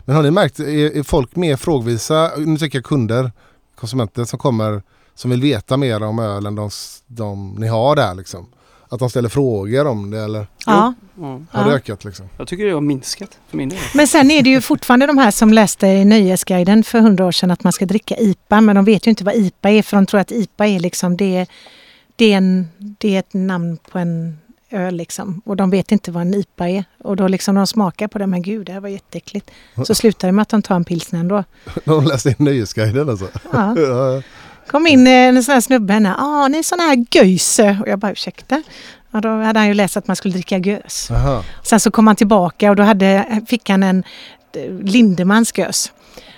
Men har ni märkt, är, är folk mer frågvisa, nu tänker jag kunder, konsumenter som kommer, som vill veta mer om ölen de, de ni har där liksom? Att de ställer frågor om det eller Ja. Ja. har Ja. det ökat liksom? Jag tycker det har minskat för min del. Men sen är det ju fortfarande de här som läste i Nöjesguiden för hundra år sedan att man ska dricka IPA men de vet ju inte vad IPA är för de tror att IPA är liksom det, det, är, en, det är ett namn på en öl liksom och de vet inte vad en IPA är och då liksom de smakar på det men gud det här var jätteäckligt. Så slutar det med att de tar en pilsner ändå. De läste in Nöjesguiden alltså? Ja. Kom in eh, en sån här snubbe henne. ah, ni är såna här göjse. Och jag bara ursäkta. Ja, då hade han ju läst att man skulle dricka gös. Aha. Sen så kom han tillbaka och då hade, fick han en eh, Lindemans gös.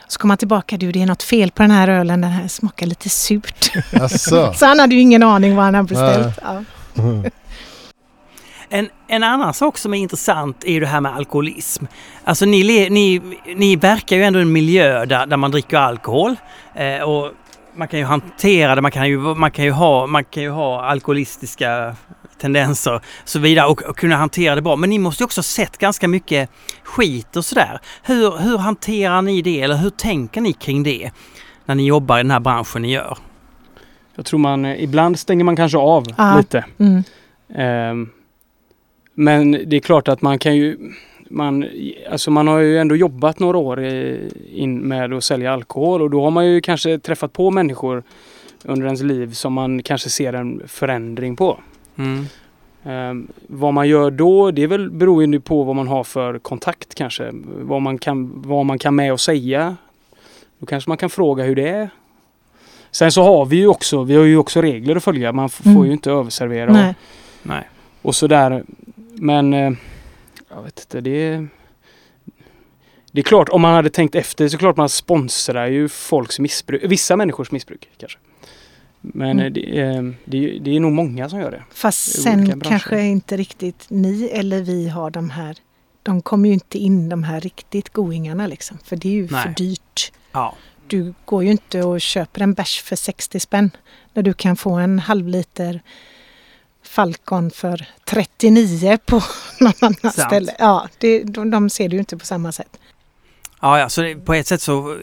Så kom han tillbaka, du det är något fel på den här ölen, den här smakar lite surt. Så han hade ju ingen aning vad han hade beställt. Ja. En, en annan sak som är intressant är ju det här med alkoholism. Alltså ni, ni, ni verkar ju ändå i en miljö där, där man dricker alkohol. Eh, och man kan ju hantera det, man kan ju, man kan ju, ha, man kan ju ha alkoholistiska tendenser och så vidare och, och kunna hantera det bra. Men ni måste ju också ha sett ganska mycket skit och sådär. Hur, hur hanterar ni det eller hur tänker ni kring det? När ni jobbar i den här branschen ni gör. Jag tror man, eh, ibland stänger man kanske av Ja. lite. Mm. Ehm, men det är klart att man kan ju man, alltså man har ju ändå jobbat några år i, in med att sälja alkohol och då har man ju kanske träffat på människor under ens liv som man kanske ser en förändring på. Mm. Eh, vad man gör då, det är väl beroende på vad man har för kontakt kanske. Vad man kan, vad man kan med och säga. Då kanske man kan fråga hur det är. Sen så har vi ju också, vi har ju också regler att följa. Man Mm. får ju inte överservera Nej. Nej. och, och sådär. Men eh, jag vet inte, det är... Det är klart, om man hade tänkt efter så klart man sponsrar ju folks missbruk, vissa människors missbruk kanske. Men Mm. eh, det, är, det, är, det är nog många som gör det. Fast sen kanske inte riktigt ni eller vi har de här. De kommer ju inte in de här riktigt goingarna liksom. För det är ju för Nej. dyrt. Ja. Du går ju inte och köper en bärs för 60 spänn. När du kan få en halv liter Falcon för 39 på någon annan Sant. ställe. Ja, det, de, de ser du ju inte på samma sätt. Ja, ja, så det, på ett sätt så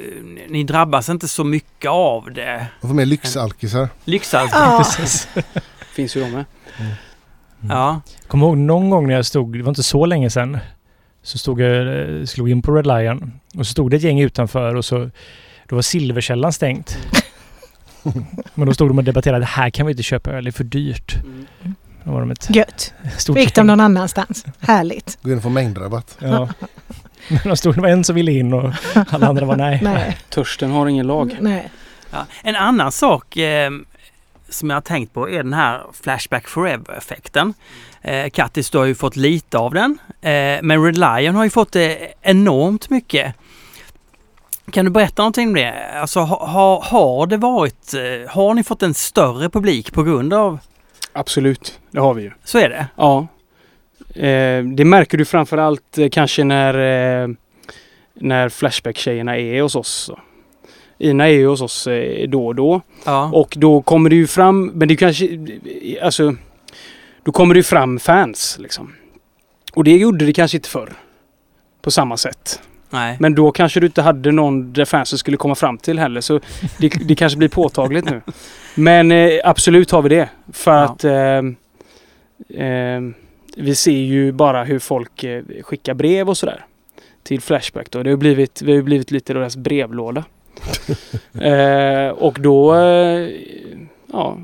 ni drabbas inte så mycket av det. Och få med lyxalkisar. Lyxallt. Ja, Finns ju de med. Ja. Kommer ihåg någon gång när jag stod, det var inte så länge sedan, så stod jag, slog in på Red Lion och så stod det ett gäng utanför och så då var Silverkällan stängt. Men då stod de och debatterade, här kan vi inte köpa öl, det är för dyrt. Då var de ett gött. stort Då gick de någon annanstans. Härligt. Gå in och få mängdrabatt. Ja. Men de stod, det var en som ville in och alla andra var nej. Nej. Törsten har ingen lag. Nej. Ja. En annan sak eh, som jag har tänkt på är den här Flashback Forever-effekten. Eh, Kattis, du har ju fått lite av den. Eh, men Red Lion har ju fått eh, enormt mycket. Kan du berätta någonting om det? Alltså ha, ha, har det varit, eh, har ni fått en större publik på grund av, Absolut, det har vi ju. så är det? Ja. Eh, det märker du framförallt eh, kanske när, eh, när Flashback-tjejerna är hos oss. Ina är ju hos oss eh, då och då. Ja. Och då kommer det ju fram, men det kanske, alltså, då kommer det ju fram fans liksom. Och det gjorde det kanske inte förr. På samma sätt. Nej. Men då kanske du inte hade någon där fansen skulle komma fram till heller. Så det, det kanske blir påtagligt nu. Men eh, absolut har vi det. För Ja. att eh, eh, vi ser ju bara hur folk eh, skickar brev och sådär. Till Flashback då. Det har blivit, vi har blivit lite deras brevlåda. eh, och då, eh, ja.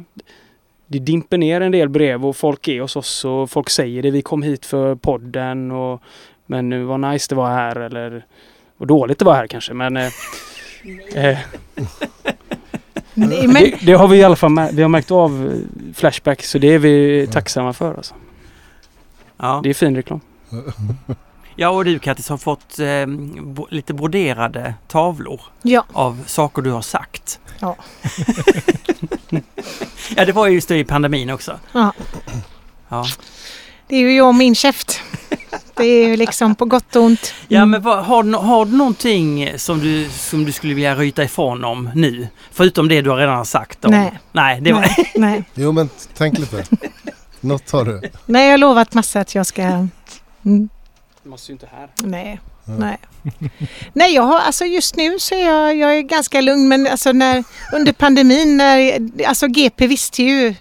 Det dimper ner en del brev och folk är hos oss och folk säger det. Vi kom hit för podden och men nu vad nice det var här eller vad dåligt det var här kanske men eh, eh, Nej, Men, det, det har vi i alla fall vi har märkt av eh, Flashback så det är vi tacksamma för alltså. Ja. Det är fin reklam. ja, och du Kattis har fått eh, bo, lite broderade tavlor ja, av saker du har sagt. Ja. ja, det var ju just det i pandemin också. Ja. Ja, det är ju jag och min käft. Det är ju liksom på gott och ont. ja Mm. men vad, har, du har du någonting som du, som du skulle vilja ryta ifrån om nu? Förutom det du har redan sagt om. Nej. Nej, det var... Nej, nej. Jo men tänk lite. Något har du. nej, jag har lovat massa att jag ska... Mm, Måste ju inte här. nej, Ja. nej. Nej, jag har, alltså just nu så är jag, jag är ganska lugn men alltså när, under pandemin, när, alltså GP visste ju,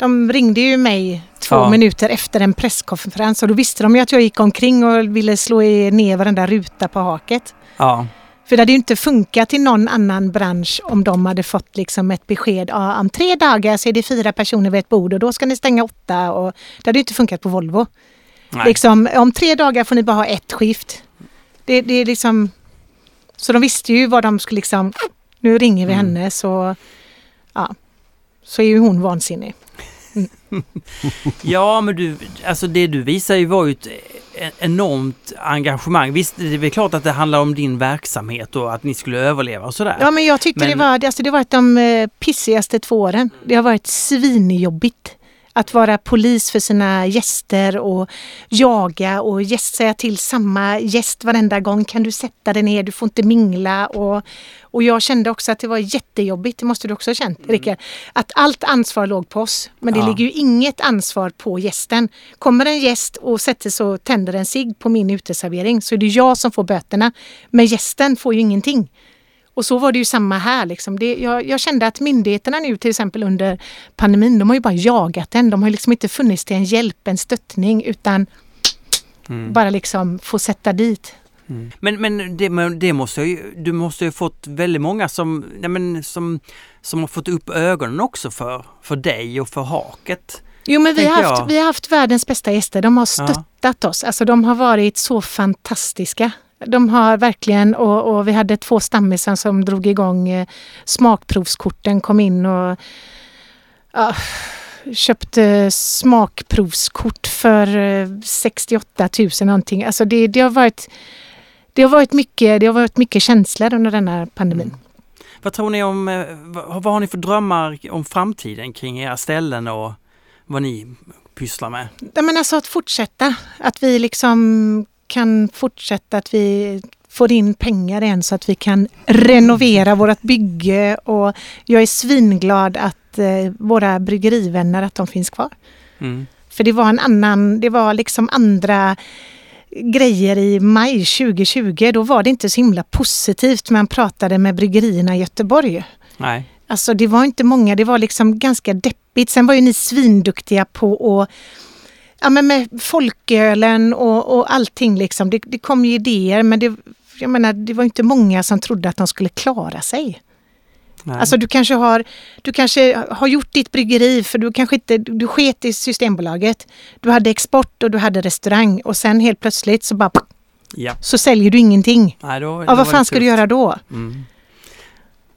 de ringde ju mig två Ja. minuter efter en presskonferens och då visste de ju att jag gick omkring och ville slå ner varenda ruta på haket. Ja, För det hade ju inte funkat i någon annan bransch om de hade fått liksom ett besked. Ja, om tre dagar så är det fyra personer vid ett bord och då ska ni stänga åtta. Och det hade ju inte funkat på Volvo. nej. Liksom, om tre dagar får ni bara ha ett skift. Det, det är liksom... Så de visste ju vad de skulle liksom... Nu ringer vi Mm. henne så... Ja. Så är ju hon vansinnig. Ja, men du, alltså det du visar ju var ju ett enormt engagemang. Visst, det är väl klart att det handlar om din verksamhet och att ni skulle överleva och sådär. Ja men jag tyckte Men- det var, alltså det varit de eh, pissigaste två åren. Det har varit svinjobbigt. Att vara polis för sina gäster och jaga och gäst, säga till samma gäst varenda gång. Kan du sätta dig ner? Du får inte mingla. Och, och jag kände också att det var jättejobbigt. Det måste du också ha känt Rickard. Att allt ansvar låg på oss. Men det Ja. ligger ju inget ansvar på gästen. Kommer en gäst och sätter sig och tänder en cigg på min uteservering så är det jag som får böterna. Men gästen får ju ingenting. Och så var det ju samma här. Liksom. Det, jag, jag kände att myndigheterna nu till exempel under pandemin, de har ju bara jagat en. De har liksom inte funnits till en hjälp, en stöttning utan Mm. Bara liksom få sätta dit. Mm. Men, men, det, men det måste ju, du måste ju fått väldigt många som, nej men, som, som har fått upp ögonen också för, för dig och för haket. Jo men vi har, haft, jag. vi har haft världens bästa gäster. De har Ja. stöttat oss. Alltså de har varit så fantastiska. De har verkligen, och, och vi hade två stammisar som drog igång eh, smakprovskorten, kom in och ja, köpte smakprovskort för eh, 68 000 någonting. Alltså det, det, har varit, det, har varit mycket, det har varit mycket känslor under den här pandemin. Vad tror ni om, eh, vad, vad har ni för drömmar om framtiden kring era ställen och vad ni pysslar med? Nej, men alltså att fortsätta. Att vi liksom kan fortsätta, att vi får in pengar igen så att vi kan renovera vårt bygge och jag är svinglad att eh, våra bryggerivänner att de finns kvar. Mm. För det var en annan, det var liksom andra grejer i maj 2020. Då var det inte så himla positivt. Man pratade med bryggerierna i Göteborg. Nej. Alltså det var inte många, det var liksom ganska deppigt. Sen var ju ni svinduktiga på att Ja men med folkölen och, och allting liksom. Det, det kom ju idéer men det, jag menar, det var inte många som trodde att de skulle klara sig. Nej. Alltså du kanske har, du kanske har gjort ditt bryggeri för du kanske inte, du sket i Systembolaget. Du hade export och du hade restaurang och sen helt plötsligt så bara ja. så säljer du ingenting. Nej, då, då Ja, var vad fan ska du tufft. göra då? Mm.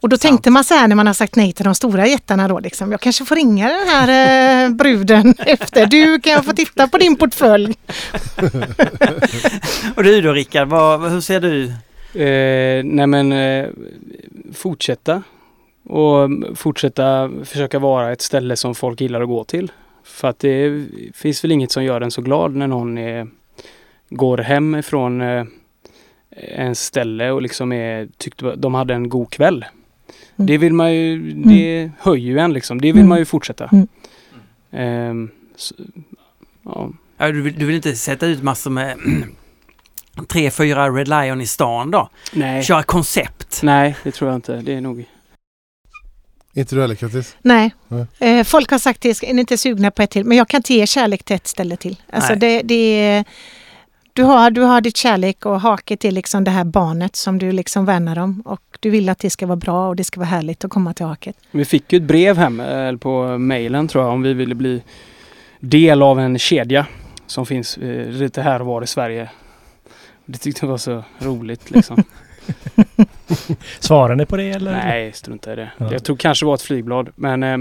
Och då tänkte man så här när man har sagt nej till de stora jättarna då liksom. Jag kanske får ringa den här eh, bruden efter. Du kan jag få titta på din portfölj? Och du då Rickard, vad, hur ser du? Eh, nej men eh, fortsätta. Och fortsätta försöka vara ett ställe som folk gillar att gå till. För att det finns väl inget som gör en så glad när någon är, går hem ifrån eh, en ställe och liksom är, tyckte de hade en god kväll. Mm. Det vill man ju, det höjer ju en liksom. Det vill Mm. man ju fortsätta. Mm. Ehm, så, ja. Ja, du, vill, du vill inte sätta ut massor med tre, fyra Red Lion i stan då? Nej. Köra koncept? Nej, det tror jag inte. Det är nog... Inte du heller Kattis? Nej. Nej. Eh, folk har sagt till är ni inte sugna på ett till? Men jag kan inte ge kärlek till ett ställe till. Alltså Nej. det, det är, du, har, du har ditt kärlek och hake till liksom det här barnet som du liksom värnar om. Och du vill att det ska vara bra och det ska vara härligt att komma till haket. Vi fick ju ett brev hem eller på mejlen tror jag om vi ville bli del av en kedja som finns eh, lite här och var i Sverige. Det tyckte jag var så roligt liksom. Svarar ni på det eller? Nej, strunta i det. Ja. Jag tror kanske det var ett flygblad men eh,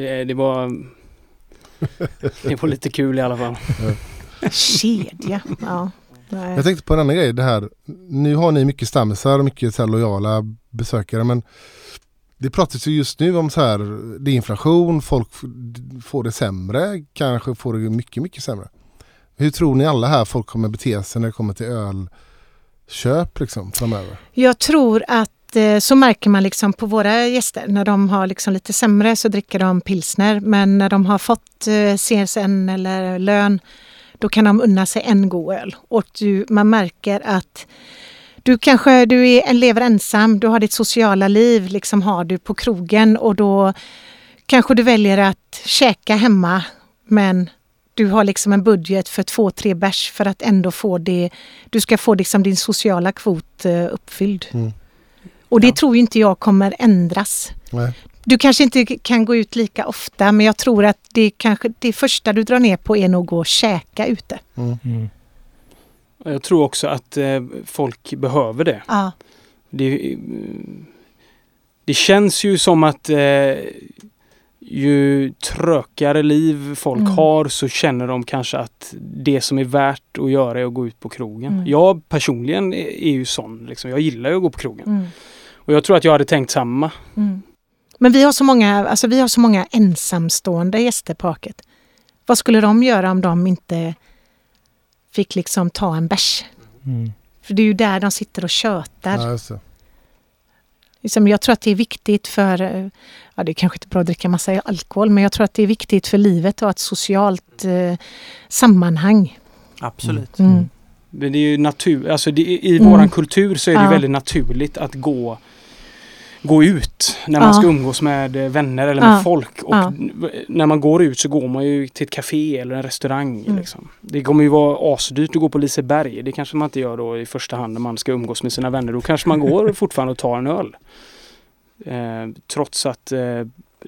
eh, det var det var lite kul i alla fall. Kedja. Ja. Nej. Jag tänkte på en annan grej. Det här. Nu har ni mycket stammisar och mycket så här lojala besökare men det pratas ju just nu om så här, det är inflation, folk får det sämre, kanske får det mycket, mycket sämre. Hur tror ni alla här folk kommer bete sig när det kommer till ölköp liksom framöver? Jag tror att eh, så märker man liksom på våra gäster. När de har liksom lite sämre så dricker de pilsner. Men när de har fått eh, CSN eller lön då kan de unna sig en god öl. Och du, man märker att du kanske du är, lever ensam, du har ditt sociala liv liksom har du på krogen och då kanske du väljer att käka hemma men du har liksom en budget för två, tre bärs för att ändå få det, du ska få liksom din sociala kvot eh, uppfylld. Mm. Och det Ja. tror inte jag kommer ändras. Nej. Du kanske inte kan gå ut lika ofta men jag tror att det kanske det första du drar ner på är nog att gå och käka ute. Mm. Mm. Jag tror också att eh, folk behöver det. Ja. Det, det känns ju som att eh, ju trökare liv folk Mm. har så känner de kanske att det som är värt att göra är att gå ut på krogen. Mm. Jag personligen är, är ju sån. Liksom. Jag gillar ju att gå på krogen. Mm. Och jag tror att jag hade tänkt samma. Men vi har, så många, alltså vi har så många ensamstående gäster på Haket. Vad skulle de göra om de inte fick liksom ta en bärs? Mm. För det är ju där de sitter och tjötar. Ja. Liksom, jag tror att det är viktigt för, ja det är kanske inte bra att dricka massa alkohol, men jag tror att det är viktigt för livet att ha ett socialt eh, sammanhang. Absolut. Mm. Mm. Men det är ju natur, alltså det, i Mm. våran kultur så är det Ja. väldigt naturligt att gå gå ut när man Ja. ska umgås med eh, vänner eller med Ja. folk. Och Ja. när man går ut så går man ju till ett café eller en restaurang. Mm. Liksom. Det kommer ju vara asdyrt att gå på Liseberg. Det kanske man inte gör då i första hand när man ska umgås med sina vänner. Då kanske man går fortfarande och tar en öl. Eh, trots att eh,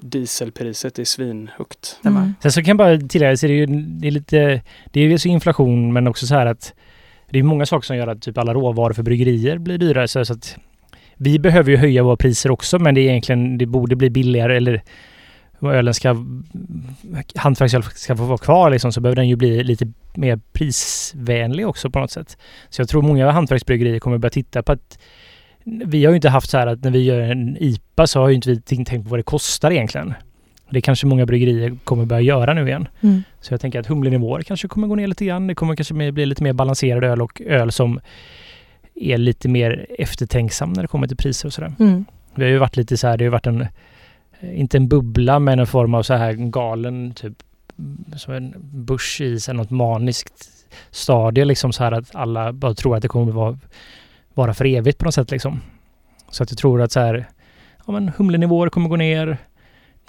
dieselpriset är svinhögt. Mm. Sen så kan jag bara tillägga, så det är ju det är lite... Det är ju så inflation men också så här att det är många saker som gör att typ alla råvaror för bryggerier blir dyrare. Så att vi behöver ju höja våra priser också men det är egentligen, det borde bli billigare eller ölen ska, hantverksöl ska få vara kvar liksom, så behöver den ju bli lite mer prisvänlig också på något sätt. Så jag tror många hantverksbryggerier kommer börja titta på att vi har ju inte haft så här att när vi gör en IPA så har ju inte vi tänkt på vad det kostar egentligen. Det kanske många bryggerier kommer börja göra nu igen. Mm. Så jag tänker att humlenivåer kanske kommer gå ner lite grann. Det kommer kanske bli lite mer balanserad öl och öl som är lite mer eftertänksam när det kommer till priser och sådär. Mm. Vi har ju varit lite så här, det har ju varit en, eh, inte en bubbla men en form av så här galen typ som en börs i så här något maniskt stadie liksom så här att alla bara tror att det kommer vara, vara för evigt på något sätt liksom. Så att jag tror att så här, ja men humlenivåer kommer gå ner,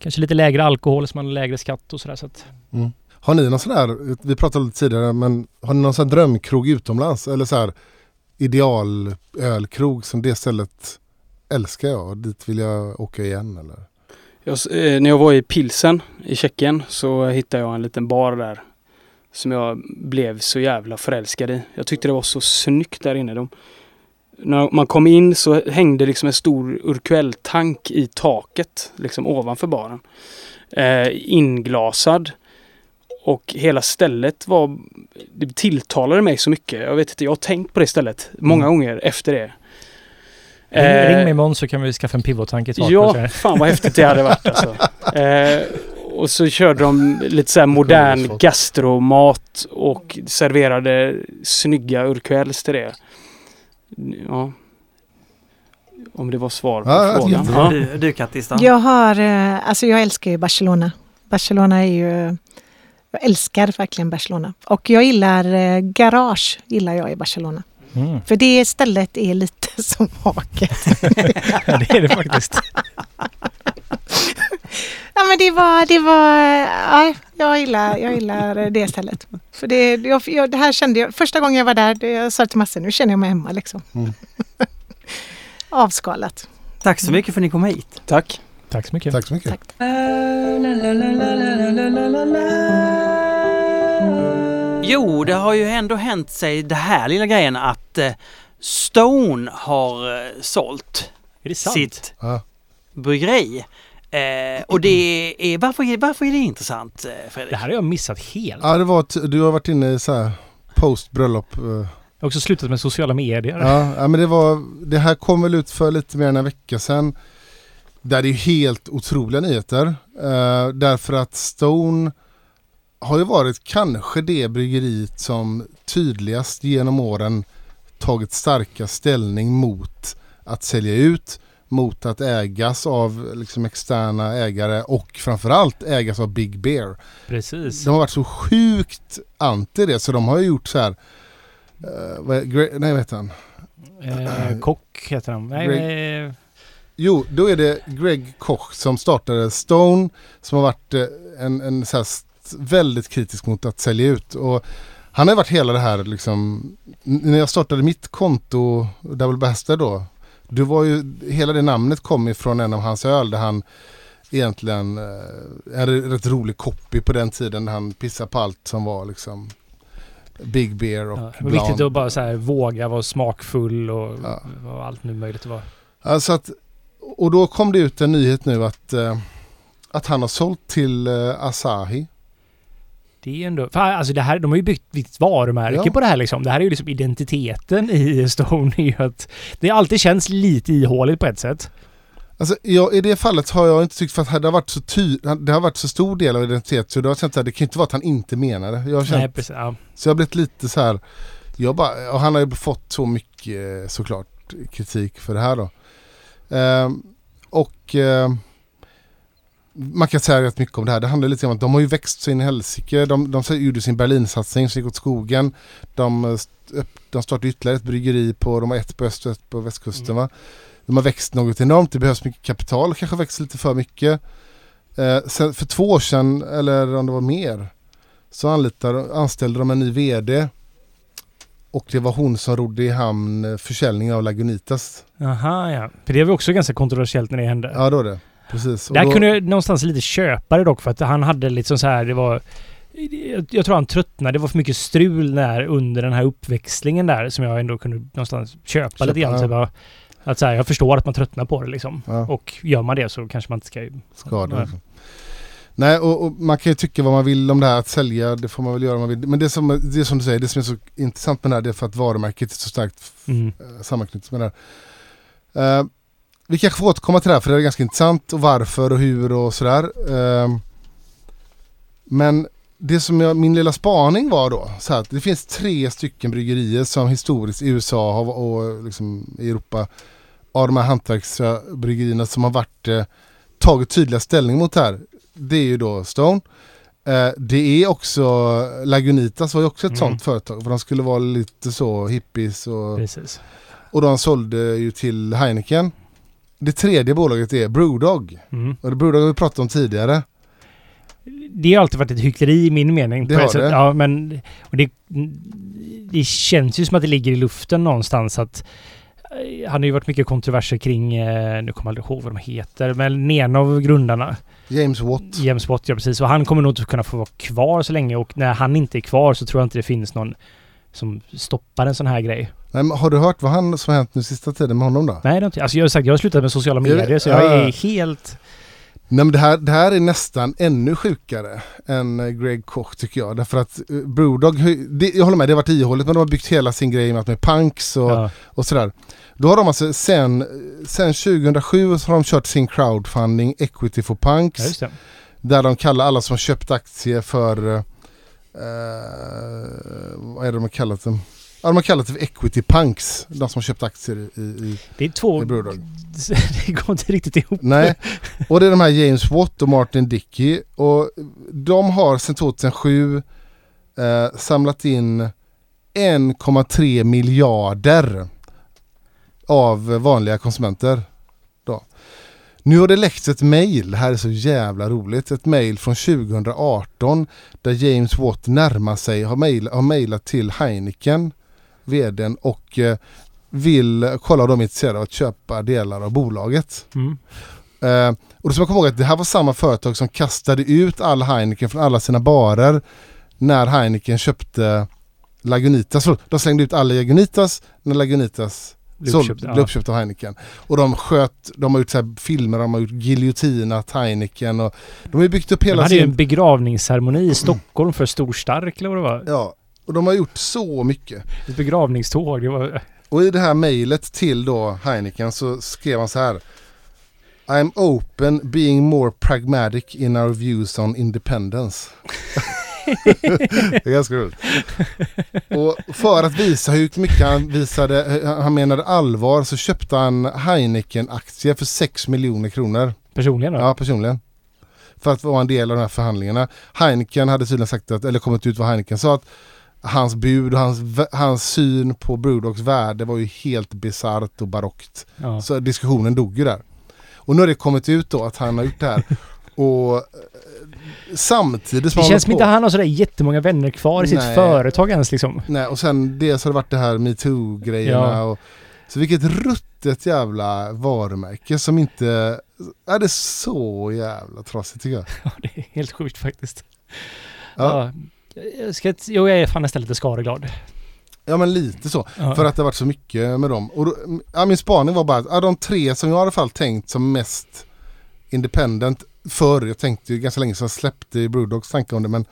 kanske lite lägre alkohol så man har lägre skatt och sådär så att Mm. Har ni någon sån här, vi pratade lite tidigare, men har ni någon sån här drömkrog utomlands? Eller så här idealölkrog som det stället älskar jag och dit vill jag åka igen eller? Jag, eh, när jag var i Pilsen i Tjeckien så hittade jag en liten bar där som jag blev så jävla förälskad i. Jag tyckte det var så snyggt där inne. De, när man kom in så hängde liksom en stor Urquell-tank i taket, liksom ovanför baren. Eh, inglasad. Och hela stället var... Det tilltalade mig så mycket. Jag vet inte, jag har tänkt på det stället många Mm. gånger efter det. ring, Eh, ring mig imorgon så kan vi skaffa en pivottank i taket. och så Ja, fan vad häftigt det hade varit alltså. Eh, och så körde de lite så här modern gastromat och serverade snygga urquells till det. Ja. Om det var svar på Ja, frågan. Ja. Du, du Kattistan? Jag har, eh, alltså jag älskar ju Barcelona. Barcelona är ju, jag älskar verkligen Barcelona. Och jag gillar eh, garage, gillar jag i Barcelona. Mm. För det stället är lite som haket. Ja, det är det faktiskt. Ja men det var, det var, ja, jag gillar, jag gillar det stället. För det, jag, jag, det här kände jag, första gången jag var där, det, jag sa till Masse, nu känner jag mig hemma liksom. Mm. Avskalat. Tack så mycket för att ni kom hit. Tack. Tack så mycket. Tack så mycket. Tack. Jo, det har ju ändå hänt sig det här lilla grejen att eh, Stone har eh, sålt Är det sant? sitt Ja. bryggeri. Eh, och det är, varför, är- varför är det intressant eh, Fredrik? Det här har jag missat helt. Ja, det var, du har varit inne i så här post bröllop. Jag har också slutat med sociala medier. Ja, ja, men det var, det här kom väl ut för lite mer än en vecka sedan. Där det är helt otroliga nyheter. Eh, därför att Stone har ju varit kanske det bryggeriet som tydligast genom åren tagit starka ställning mot att sälja ut, mot att ägas av liksom externa ägare och framförallt ägas av Big Bear. Precis. De har varit så sjukt anti det så de har ju gjort så här eh, vad nej vad heter han? Eh, kock heter han. Nej, Greg- eh, Jo, då är det Greg Koch som startade Stone som har varit eh, en, en så väldigt kritisk mot att sälja ut. Och han har varit hela det här liksom, när jag startade mitt konto, Double Bastard då, det var ju, hela det namnet kom ifrån en av hans öl där han egentligen eh, hade rätt rolig copy på den tiden där han pissade på allt som var liksom Big Beer och ja, det var viktigt att bara så här, våga vara smakfull och Ja. vad allt nu möjligt att vara. Alltså att, och då kom det ut en nyhet nu att, eh, att han har sålt till eh, Asahi. Det är ändå... Fan, alltså det här, de har ju byggt ett varumärke Ja. på det här liksom. Det här är ju liksom identiteten i Stone. är ju att Det alltid känts lite ihåligt på ett sätt. Alltså jag, i det fallet har jag inte tyckt för att det har varit så ty, det har varit så stor del av identitet så då har känt att det kan inte vara att han inte menar det. Jag har känt, Nej, precis. Ja. så jag har blivit lite så här, jag bara, och han har ju fått så mycket eh, såklart kritik för det här då. Ehm, och ehm, man kan säga rätt mycket om det här. Det handlar lite om att de har ju växt så in i helsike. De, de gjorde sin Berlinsatsning som gick åt skogen. De, eh, de startade ytterligare ett bryggeri på, de har ett på öst och ett på västkusten va. de har växt något enormt, det behövs mycket kapital, kanske växt lite för mycket. Eh, sen för två år sedan, eller om det var mer, så anlitade, anställde de en ny VD. Och det var hon som rodde i hamn eh, försäljningen av Lagunitas. Aha, ja. För det var också ganska kontroversiellt när det hände. Ja, då det. Precis. Och Där då, kunde jag någonstans lite köpa det dock för att han hade liksom så här, det var... Jag, tror han tröttnade. Det var för mycket strul där under den här uppväxlingen där som jag ändå kunde någonstans köpa, Köpa, lite grann. ja. Typ, bara, att så här, jag förstår att man tröttnar på det liksom. Ja. Och gör man det så kanske man inte ska... skada. Nej, och, och man kan ju tycka vad man vill om det här att sälja, det får man väl göra om man vill. Men det som, det som du säger, det som är så intressant med det här det är för att varumärket är så starkt Mm. eh, sammanknutet med det här. Eh, vi kanske får återkomma till det här för det är ganska intressant och varför och hur och sådär. Eh, men det som jag, min lilla spaning var då, så här, att det finns tre stycken bryggerier som historiskt i USA har, och liksom i Europa av de här hantverksbryggerierna som har varit eh, tagit tydliga ställning mot det här. Det är ju då Stone. Eh, det är också Lagunitas var ju också ett Mm. sånt företag för de skulle vara lite så hippies och, Precis. och de sålde ju till Heineken. Det tredje bolaget är Brewdog. Mm. Och Brewdog har vi pratat om tidigare. Det har alltid varit ett hyckleri i min mening. Det har det. Ja, men... Och det, det känns ju som att det ligger i luften någonstans att... eh, Han har ju varit mycket kontroverser kring, eh, nu kommer jag aldrig ihåg vad de heter, men en av grundarna, James Watt. James Watt, ja precis. Och han kommer nog inte kunna få vara kvar så länge och när han inte är kvar så tror jag inte det finns någon som stoppar en sån här grej. Nej, men har du hört vad han som har hänt nu sista tiden med honom då? Nej, det har inte. Alltså jag har sagt, jag har slutat med sociala medier så jag ja. är helt... Nej men det här, det här är nästan ännu sjukare än eh, Greg Koch tycker jag. Därför att uh, Brewdog, det, jag håller med det har varit ihålligt men de har byggt hela sin grej med, med punks och, Ja, och sådär. Då har de alltså sen, sen 2007 så har de kört sin crowdfunding Equity for Punks. ja. Där de kallar alla som köpt aktier för, eh, vad är det de har kallat dem? Ja, de har kallat det för Equity Punks. De som köpt aktier i, i, Det är två... i det går inte riktigt ihop. Nej, och det är de här James Watt och Martin Dickey. Och de har sedan 2007 eh, samlat in 1,3 miljarder av vanliga konsumenter. Då. Nu har det läckts ett mail, det här är så jävla roligt, ett mail från 2018 där James Watt närmar sig, har, mail, mailat till Heineken, vdn och eh, vill kolla om de är intresserade av att köpa delar av bolaget. Mm. Eh, och då ska man komma ihåg att det här var samma företag som kastade ut all Heineken från alla sina barer när Heineken köpte Lagunitas. Förlåt, De slängde ut alla Lagunitas när Lagunitas Blev ja. uppköpt av Heineken. Och de sköt, de har gjort så filmer, de har gjort giljotinat Heineken och de har byggt upp De hela hade ju en sin... begravningsceremoni i Stockholm för Storstark eller vad det var. Ja, och de har gjort så mycket. Ett begravningståg. Det var... Och i det här mejlet till då Heineken så skrev han så här. I'm open being more pragmatic in our views on independence. det är ganska roligt. Och för att visa hur mycket han visade, han menade allvar så köpte han Heineken-aktier för 6 miljoner kronor. Personligen då? Ja, personligen. För att vara en del av de här förhandlingarna. Heineken hade tydligen sagt att, eller kommit ut vad Heineken sa att hans bud och hans, hans syn på Brewdogs värde var ju helt bisarrt och barockt. Ja. Så diskussionen dog ju där. Och nu har det kommit ut då att han har gjort det här. Och eh, samtidigt som Det känns som inte han har sådär jättemånga vänner kvar i sitt Nej. företag ens liksom. Nej, och sen dels har det varit det här metoo-grejerna. Ja. Och, så vilket ruttet jävla varumärke som inte... Är det så jävla trasigt tycker jag. Ja, det är helt sjukt faktiskt. Ja. Ja. Jag, ska, jo, jag är fan nästan lite skadeglad. Ja men lite så. Ja. För att det har varit så mycket med dem. Och då, ja, min spaning var bara att ja, de tre som jag i alla fall tänkt som mest independent förr. Jag tänkte ju ganska länge sedan jag släppte Brewdogs tankar om det men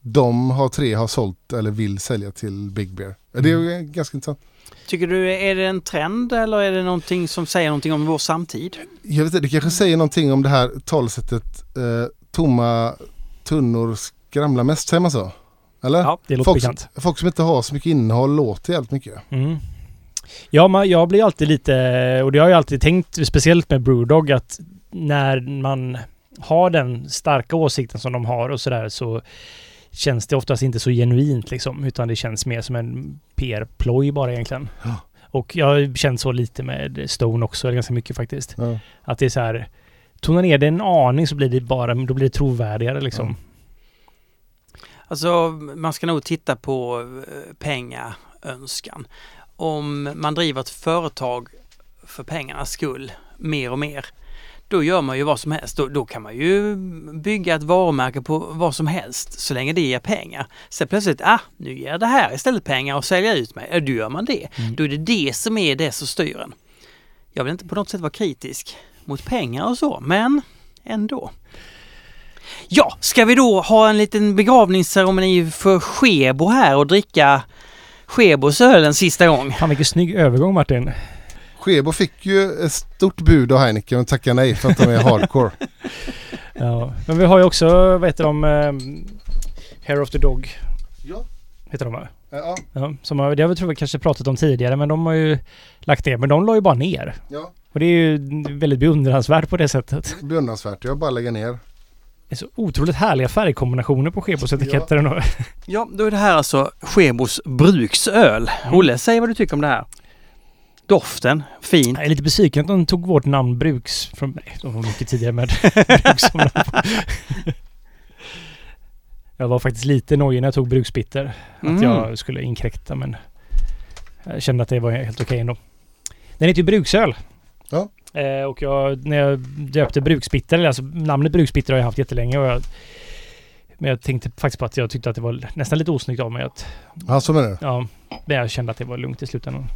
de har tre har sålt eller vill sälja till Big Bear. Det är ju ganska intressant. Tycker du, är det en trend eller är det någonting som säger någonting om vår samtid? Jag vet inte, det kanske säger någonting om det här talesättet eh, tomma tunnor skramlar mest, säger man så? Eller? Ja, Det låter folk, bekant. folk som inte har så mycket innehåll låter jävligt mycket. Mm. Ja, man, jag blir alltid lite, och det har jag alltid tänkt, speciellt med Brewdog, att när man har den starka åsikten som de har och sådär så känns det oftast inte så genuint liksom, utan det känns mer som en PR-ploj bara egentligen. Ja. Och jag har känt så lite med Stone också, ganska mycket faktiskt. Ja. Att det är så här, tona ner det en aning så blir det bara, då blir det trovärdigare liksom. Ja. Alltså man ska nog titta på eh, pengaönskan. Om man driver ett företag för pengarnas skull mer och mer. Då gör man ju vad som helst. Då, då kan man ju bygga ett varumärke på vad som helst så länge det ger pengar. Sen plötsligt, ah, nu ger det här istället pengar och sälja ut mig. Då gör man det. Mm. Då är det det som är det som styr en. Jag vill inte på något sätt vara kritisk mot pengar och så, men ändå. Ja, ska vi då ha en liten begravningsceremoni för Skebo här och dricka Skebos öl en sista gång? Fan vilken snygg övergång Martin. Skebo fick ju ett stort bud av Heineken och tackade nej för att de är hardcore. Ja. Men vi har ju också, vad heter de, um, Hair of the Dog. Ja. Heter de va? Ja, Ja, som har, det har vi tror vi kanske pratat om tidigare men de har ju lagt ner. Men de la ju bara ner. ja. Och det är ju väldigt beundransvärt på det sättet. Beundransvärt. Jag bara lägga ner. Är så otroligt härliga färgkombinationer på Skebos etiketter ändå. Ja, då är det här alltså Skebos bruksöl. Olle, säg vad du tycker om det här. Doften, fint. Jag är lite besviken att de tog vårt namn Bruks... Från, nej, de var mycket tidigare med Bruks. Jag var faktiskt lite nojig när jag tog Bruksbitter. Mm. Att jag skulle inkräkta men jag kände att det var helt okej ändå. Den heter ju Bruksöl. Ja. Eh, och jag, när jag döpte Bruksbitter, eller alltså namnet Bruksbitter har jag haft jättelänge och jag, men jag tänkte faktiskt på att jag tyckte att det var nästan lite osnyggt av mig att, Ja, så menar du. ja, men jag kände att det var lugnt i slutändan.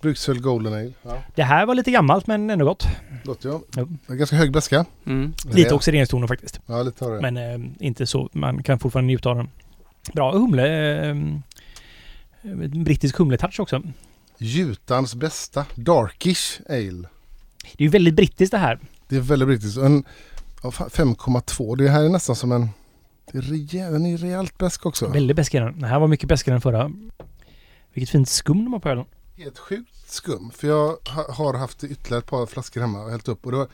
Bruksöl Golden Ale. Ja. Det här var lite gammalt men ändå gott. Gott ja. Ja. Ganska hög beska. Mm. Lite oxideringstoner faktiskt. Ja, lite har det. Men eh, inte så. Man kan fortfarande njuta av den. Bra humle. Eh, brittisk humletouch också. Jutans bästa. Darkish Ale. Det är ju väldigt brittiskt det här. Det är väldigt brittiskt. En ja, fa- 5,2. Det här är nästan som en... Det är rejäl, den är rejält besk också. Väldigt beskare. Den här var mycket bäskare än förra. Vilket fint skum de har på ölen. Helt sjukt skum. För jag ha, har haft ytterligare ett par flaskor hemma och hällt upp. Och det, var,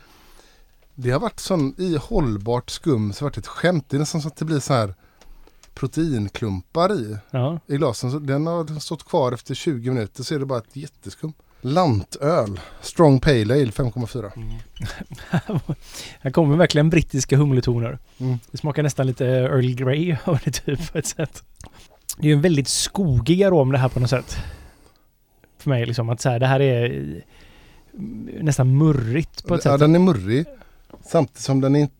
det har varit sån i hållbart skum så det har varit ett skämt. Det är nästan så att det blir så här proteinklumpar i, Ja. i glasen. Så den har stått kvar efter 20 minuter så är det bara ett jätteskum. Lantöl. Strong Pale Ale 5,4. här kommer verkligen brittiska humletoner. Mm. Det smakar nästan lite Earl Grey av det typ på ett sätt. Det är ju en väldigt skogig arom det här på något sätt. För mig liksom att så här, det här är eh, nästan murrigt på ett Ja, sätt. den är murrig. Samtidigt som den är inte...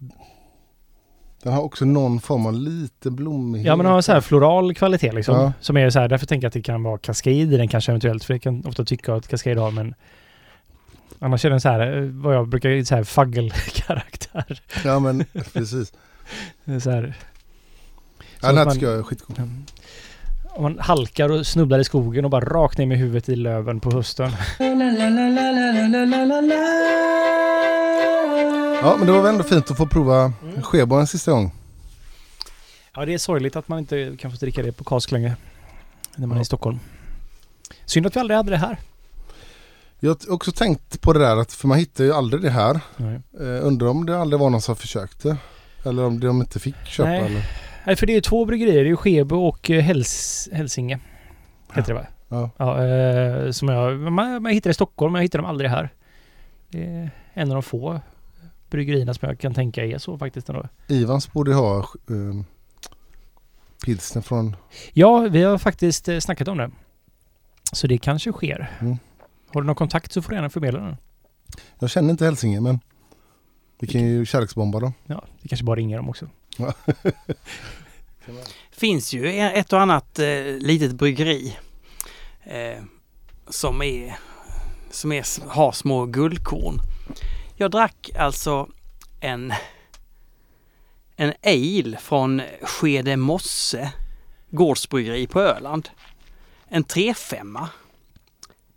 Den har också någon form av lite blommighet. Ja men den har så här floral kvalitet liksom. Ja. Som är så här, därför tänker jag att det kan vara Cascade i den kanske eventuellt. För det kan ofta tycka att Cascade har men Annars är den så här, eh, vad jag brukar så här faggelkaraktär. Ja men precis. Så här, Ja, den att här man- tycker jag är skitgod. om man halkar och snubblar i skogen och bara rakt ner med huvudet i löven på hösten. Ja men det var väl ändå fint att få prova Mm. Skebo en sista gång. Ja det är sorgligt att man inte kan få dricka det på Kask längre. När man är Ja. i Stockholm. Synd att vi aldrig hade det här. Jag har också tänkt på det där att för man hittar ju aldrig det här. Nej. Eh, undrar om det aldrig var någon som försökte. Eller om de inte fick köpa Nej. eller? Nej för det är ju två bryggerier. Det är Skebo och eh, Häls Hälsinge. Heter det va? Ja. Ja, eh, som jag, man, man hittar i Stockholm men jag hittar dem aldrig här. Det är en av de få bryggerierna som jag kan tänka är så faktiskt ändå. Ivans borde ha eh, pilsner från... Ja, vi har faktiskt eh, snackat om det. Så det kanske sker. Mm. Har du någon kontakt så får du gärna förmedla den. Jag känner inte Hälsinge men vi kan ju kärleksbomba dem. Ja, det kanske bara ringer dem också. finns ju ett och annat eh, litet bryggeri eh, som, är, som är, har små guldkorn. Jag drack alltså en, en ale från Skede Mosse gårdsbryggeri på Öland. En 3-5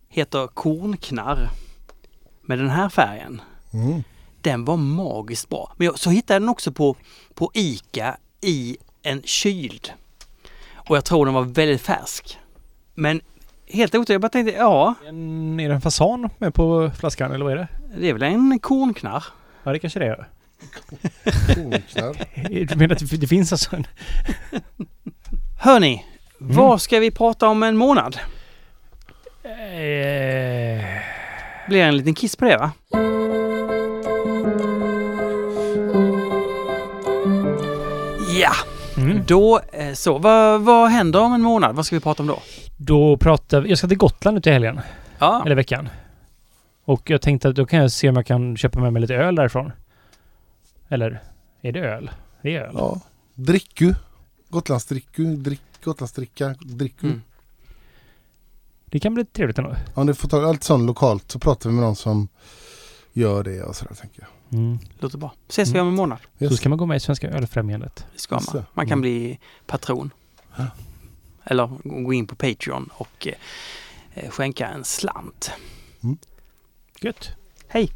heter Kornknarr med den här färgen. Mm. Den var magiskt bra. Men jag, så hittade jag den också på, på ICA i en kyld. Och jag tror den var väldigt färsk. Men helt otroligt, jag bara tänkte, ja, En, är det en fasan med på flaskan eller vad är det? det är väl en kornknarr. Ja, det kanske det är. Kornknarr. Du menar att det, finns alltså en... Hörni, Mm. vad ska vi prata om en månad? Eh, Blir en liten kiss på det va? Ja, mm. då eh, så. Vad, vad händer om en månad? Vad ska vi prata om då? Då pratar vi... Jag ska till Gotland ute i helgen. Ja, Eller veckan. Och jag tänkte att då kan jag se om jag kan köpa med mig lite öl därifrån. Eller? Är det öl? Det är öl. Ja. Dricku. Gotlandsdricku. Drick, Gotlandsdricka. Dricku. Mm. Det kan bli trevligt ändå. Om ni får ta allt sånt lokalt så pratar vi med någon som gör det och sådär tänker jag. Mm. låter bra. Ses vi om en månad. Så Yes. ska man gå med i Svenska Ölfrämjandet. Det ska Just man. Man kan Mm. bli patron. Ja. Eller gå in på Patreon och eh, skänka en slant. Gött. Hej!